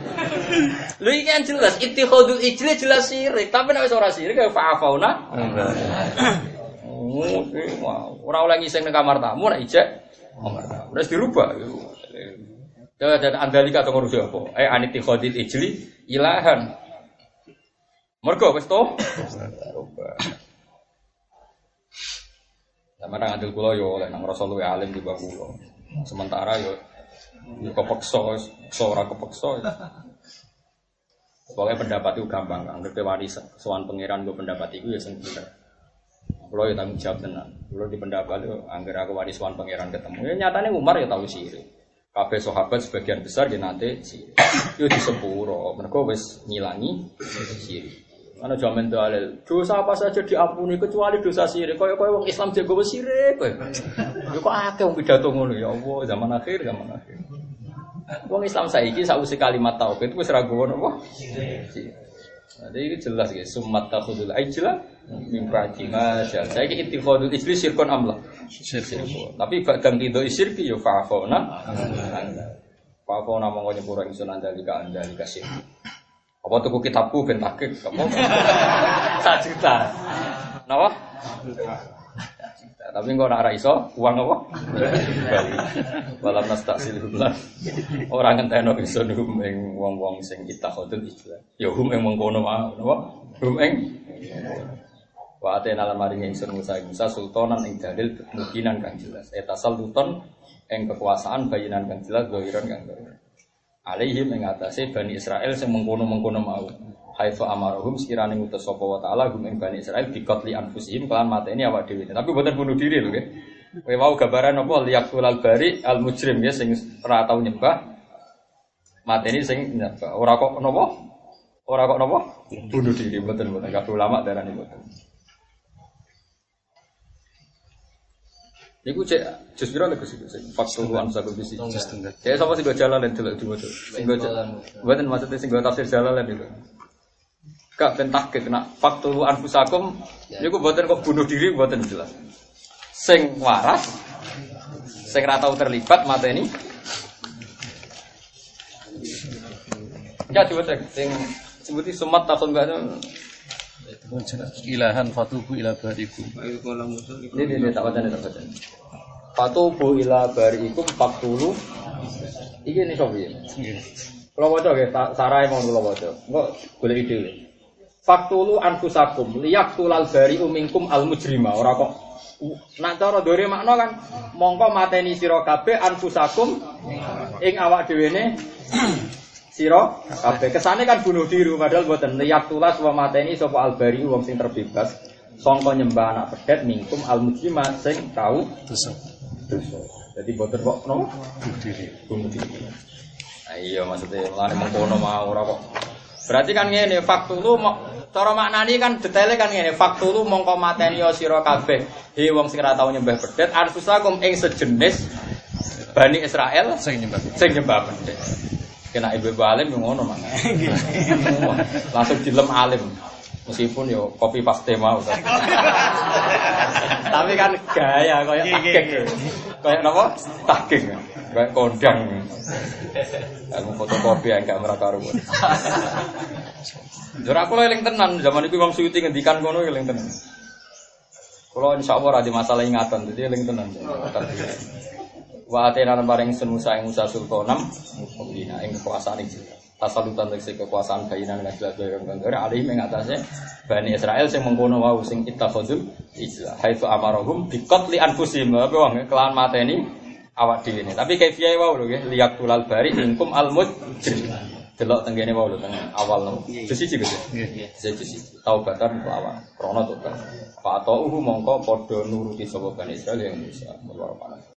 Lho iki kan jelas ittikhadul ijli jelas sirik, tapi nek wis ora sirik ya fa'afauna. Ora oleh ngising ning kamar tamu nek ijek kamar tamu. Wis dirubah. Ya dan andalika to ngurusi apa? Eh aniti khodil ijli ilahan. Mergo wis to? Sama nang andil kula yo oleh nang rasa luwe alim di kula. Sementara yo yo kepeksa, kepeksa ora kepeksa. Pokoknya pendapat itu gampang kan. Ngerti wani sowan pangeran gue pendapat itu ya sing bener. Kalau ya tanggung jawab tenan. Kalau di pendapat itu angger aku wani sowan pangeran ketemu. Ya nyatanya Umar ya tahu sirik. Kabeh sahabat sebagian besar ya nanti sirik. Yo di sepuro. Mereka wis ngilangi sirik. Mana jamin dalil. Dosa apa saja diampuni kecuali dosa sirik. Kaya kaya wong Islam jago wis sirik kowe. Yo kok akeh wong pidato ngono ya Allah zaman akhir zaman akhir. Wong Islam saiki sausi kalimat tauhid wis ra gowo napa? Sirik. Jadi ini jelas ya, summat takhudul ajla min ba'di ma. Saya ki ittikhadul ijli syirkun amla. Syirkun. Tapi badang tido syirki ya fa'afona. Fa'afona mongko nyepura ingsun andalika andalika syirki. Apa tuku kitabku ben takik apa? Sak juta. Napa? Tapi engko ora iso, uang apa? Walam nastaksil hublan. Ora ngenteno iso niku ing wong-wong sing kita khotul ijlah. Ya hum ing mengkono wae, napa? Hum ing Wa atena lan maring ingsun Musa Musa sultanan ing dalil mukinan kang jelas. Eta sultan ing kekuasaan bayinan kang jelas zahiran kang zahiran. Alaihim ing atase Bani Israel sing mengkono-mengkono mau. Haitsu amarahum sekirane ngutus sapa wa taala hum ing Bani Israel bikotli anfusihim kelan mateni awak dhewe. Tapi boten bunuh diri lho nggih. Kowe mau gambaran apa liyaqtul al bari al mujrim ya sing ora tau nyembah mateni sing nyembah. Ora kok napa? Ora kok napa? Bunuh diri boten boten kabeh ulama darani boten. Iku cek jus piro lek sing faktor wan sakul bisi. Jus tengah. Kayak sapa sing jalan lan delok di motor. Sing go Mboten maksudnya sing tafsir jalan lan itu. Kak ben tahqiq nak faktor anfusakum niku mboten kok bunuh diri mboten jelas. Sing waras sing ra tau terlibat mateni. Ya coba cek sing sebuti sumat takon gak Ilahan fatubu ila barikum. Ini ini tak baca tak baca. Fatubu ila bariikum faktulu. Iki ini sopi. Kalau baca ya, sarai mau kalau baca. Enggak boleh ide. Faktulu anfusakum liyaktulal bari'u minkum al mujrima. Ora kok Nak cara dore makna kan mongko mateni sira kabeh anfusakum ing awak dhewe sira kabeh. Kesane kan bunuh diri padahal mboten liyak tulas wa mateni sapa albari wong sing terbebas sangka nyembah anak pedet mingkum al mujrima sing tau Dosa. dosa. Jadi mboten kok no Bunuh diri. bunuh diri. Nah, iya maksudnya mulane mengkono mau ora kok. Berarti kan ngene faktulu cara maknani kan detailnya kan ngene faktulu mongko mateni ya sira kabeh. He wong sing ora tau nyembah pedet anfusakum ing sejenis Bani Israel Sing nyembah. sing nyembah pedet. Kena ibu alim yang ngono mana? Langsung dilem alim. Meskipun yo kopi paste mau. Tapi kan gaya kayak takik. Kayak napa? Takik. Kayak kondang. Aku fotokopi yang gak meraka ruwet. Jur aku eling tenan zaman itu Imam Suyuti ngendikan ngono eling tenan. Kalau insya Allah ada masalah ingatan, jadi eling tenan. Wa atena lan paring sun Musa ing Musa sultanam mubina ing kekuasaan iki. Tasalutan tegese kekuasaan bayinan lan jelas yang kanggare alih ing atase Bani Israel sing mengkono wau sing ittakhadzul ijla. Haitsu amarahum bi qatli anfusihim. Apa wong kelawan mateni awak dhewe ne. Tapi kaifiyae wau lho nggih liyak tulal bari ingkum al mujrim. Delok tenggene wau lho teng awal nemu. Jus siji Gus. Nggih. Siji siji. Taubatan kelawan krana tobat. Fa atauhu mongko padha nuruti sapa Bani Israel yang a'lam.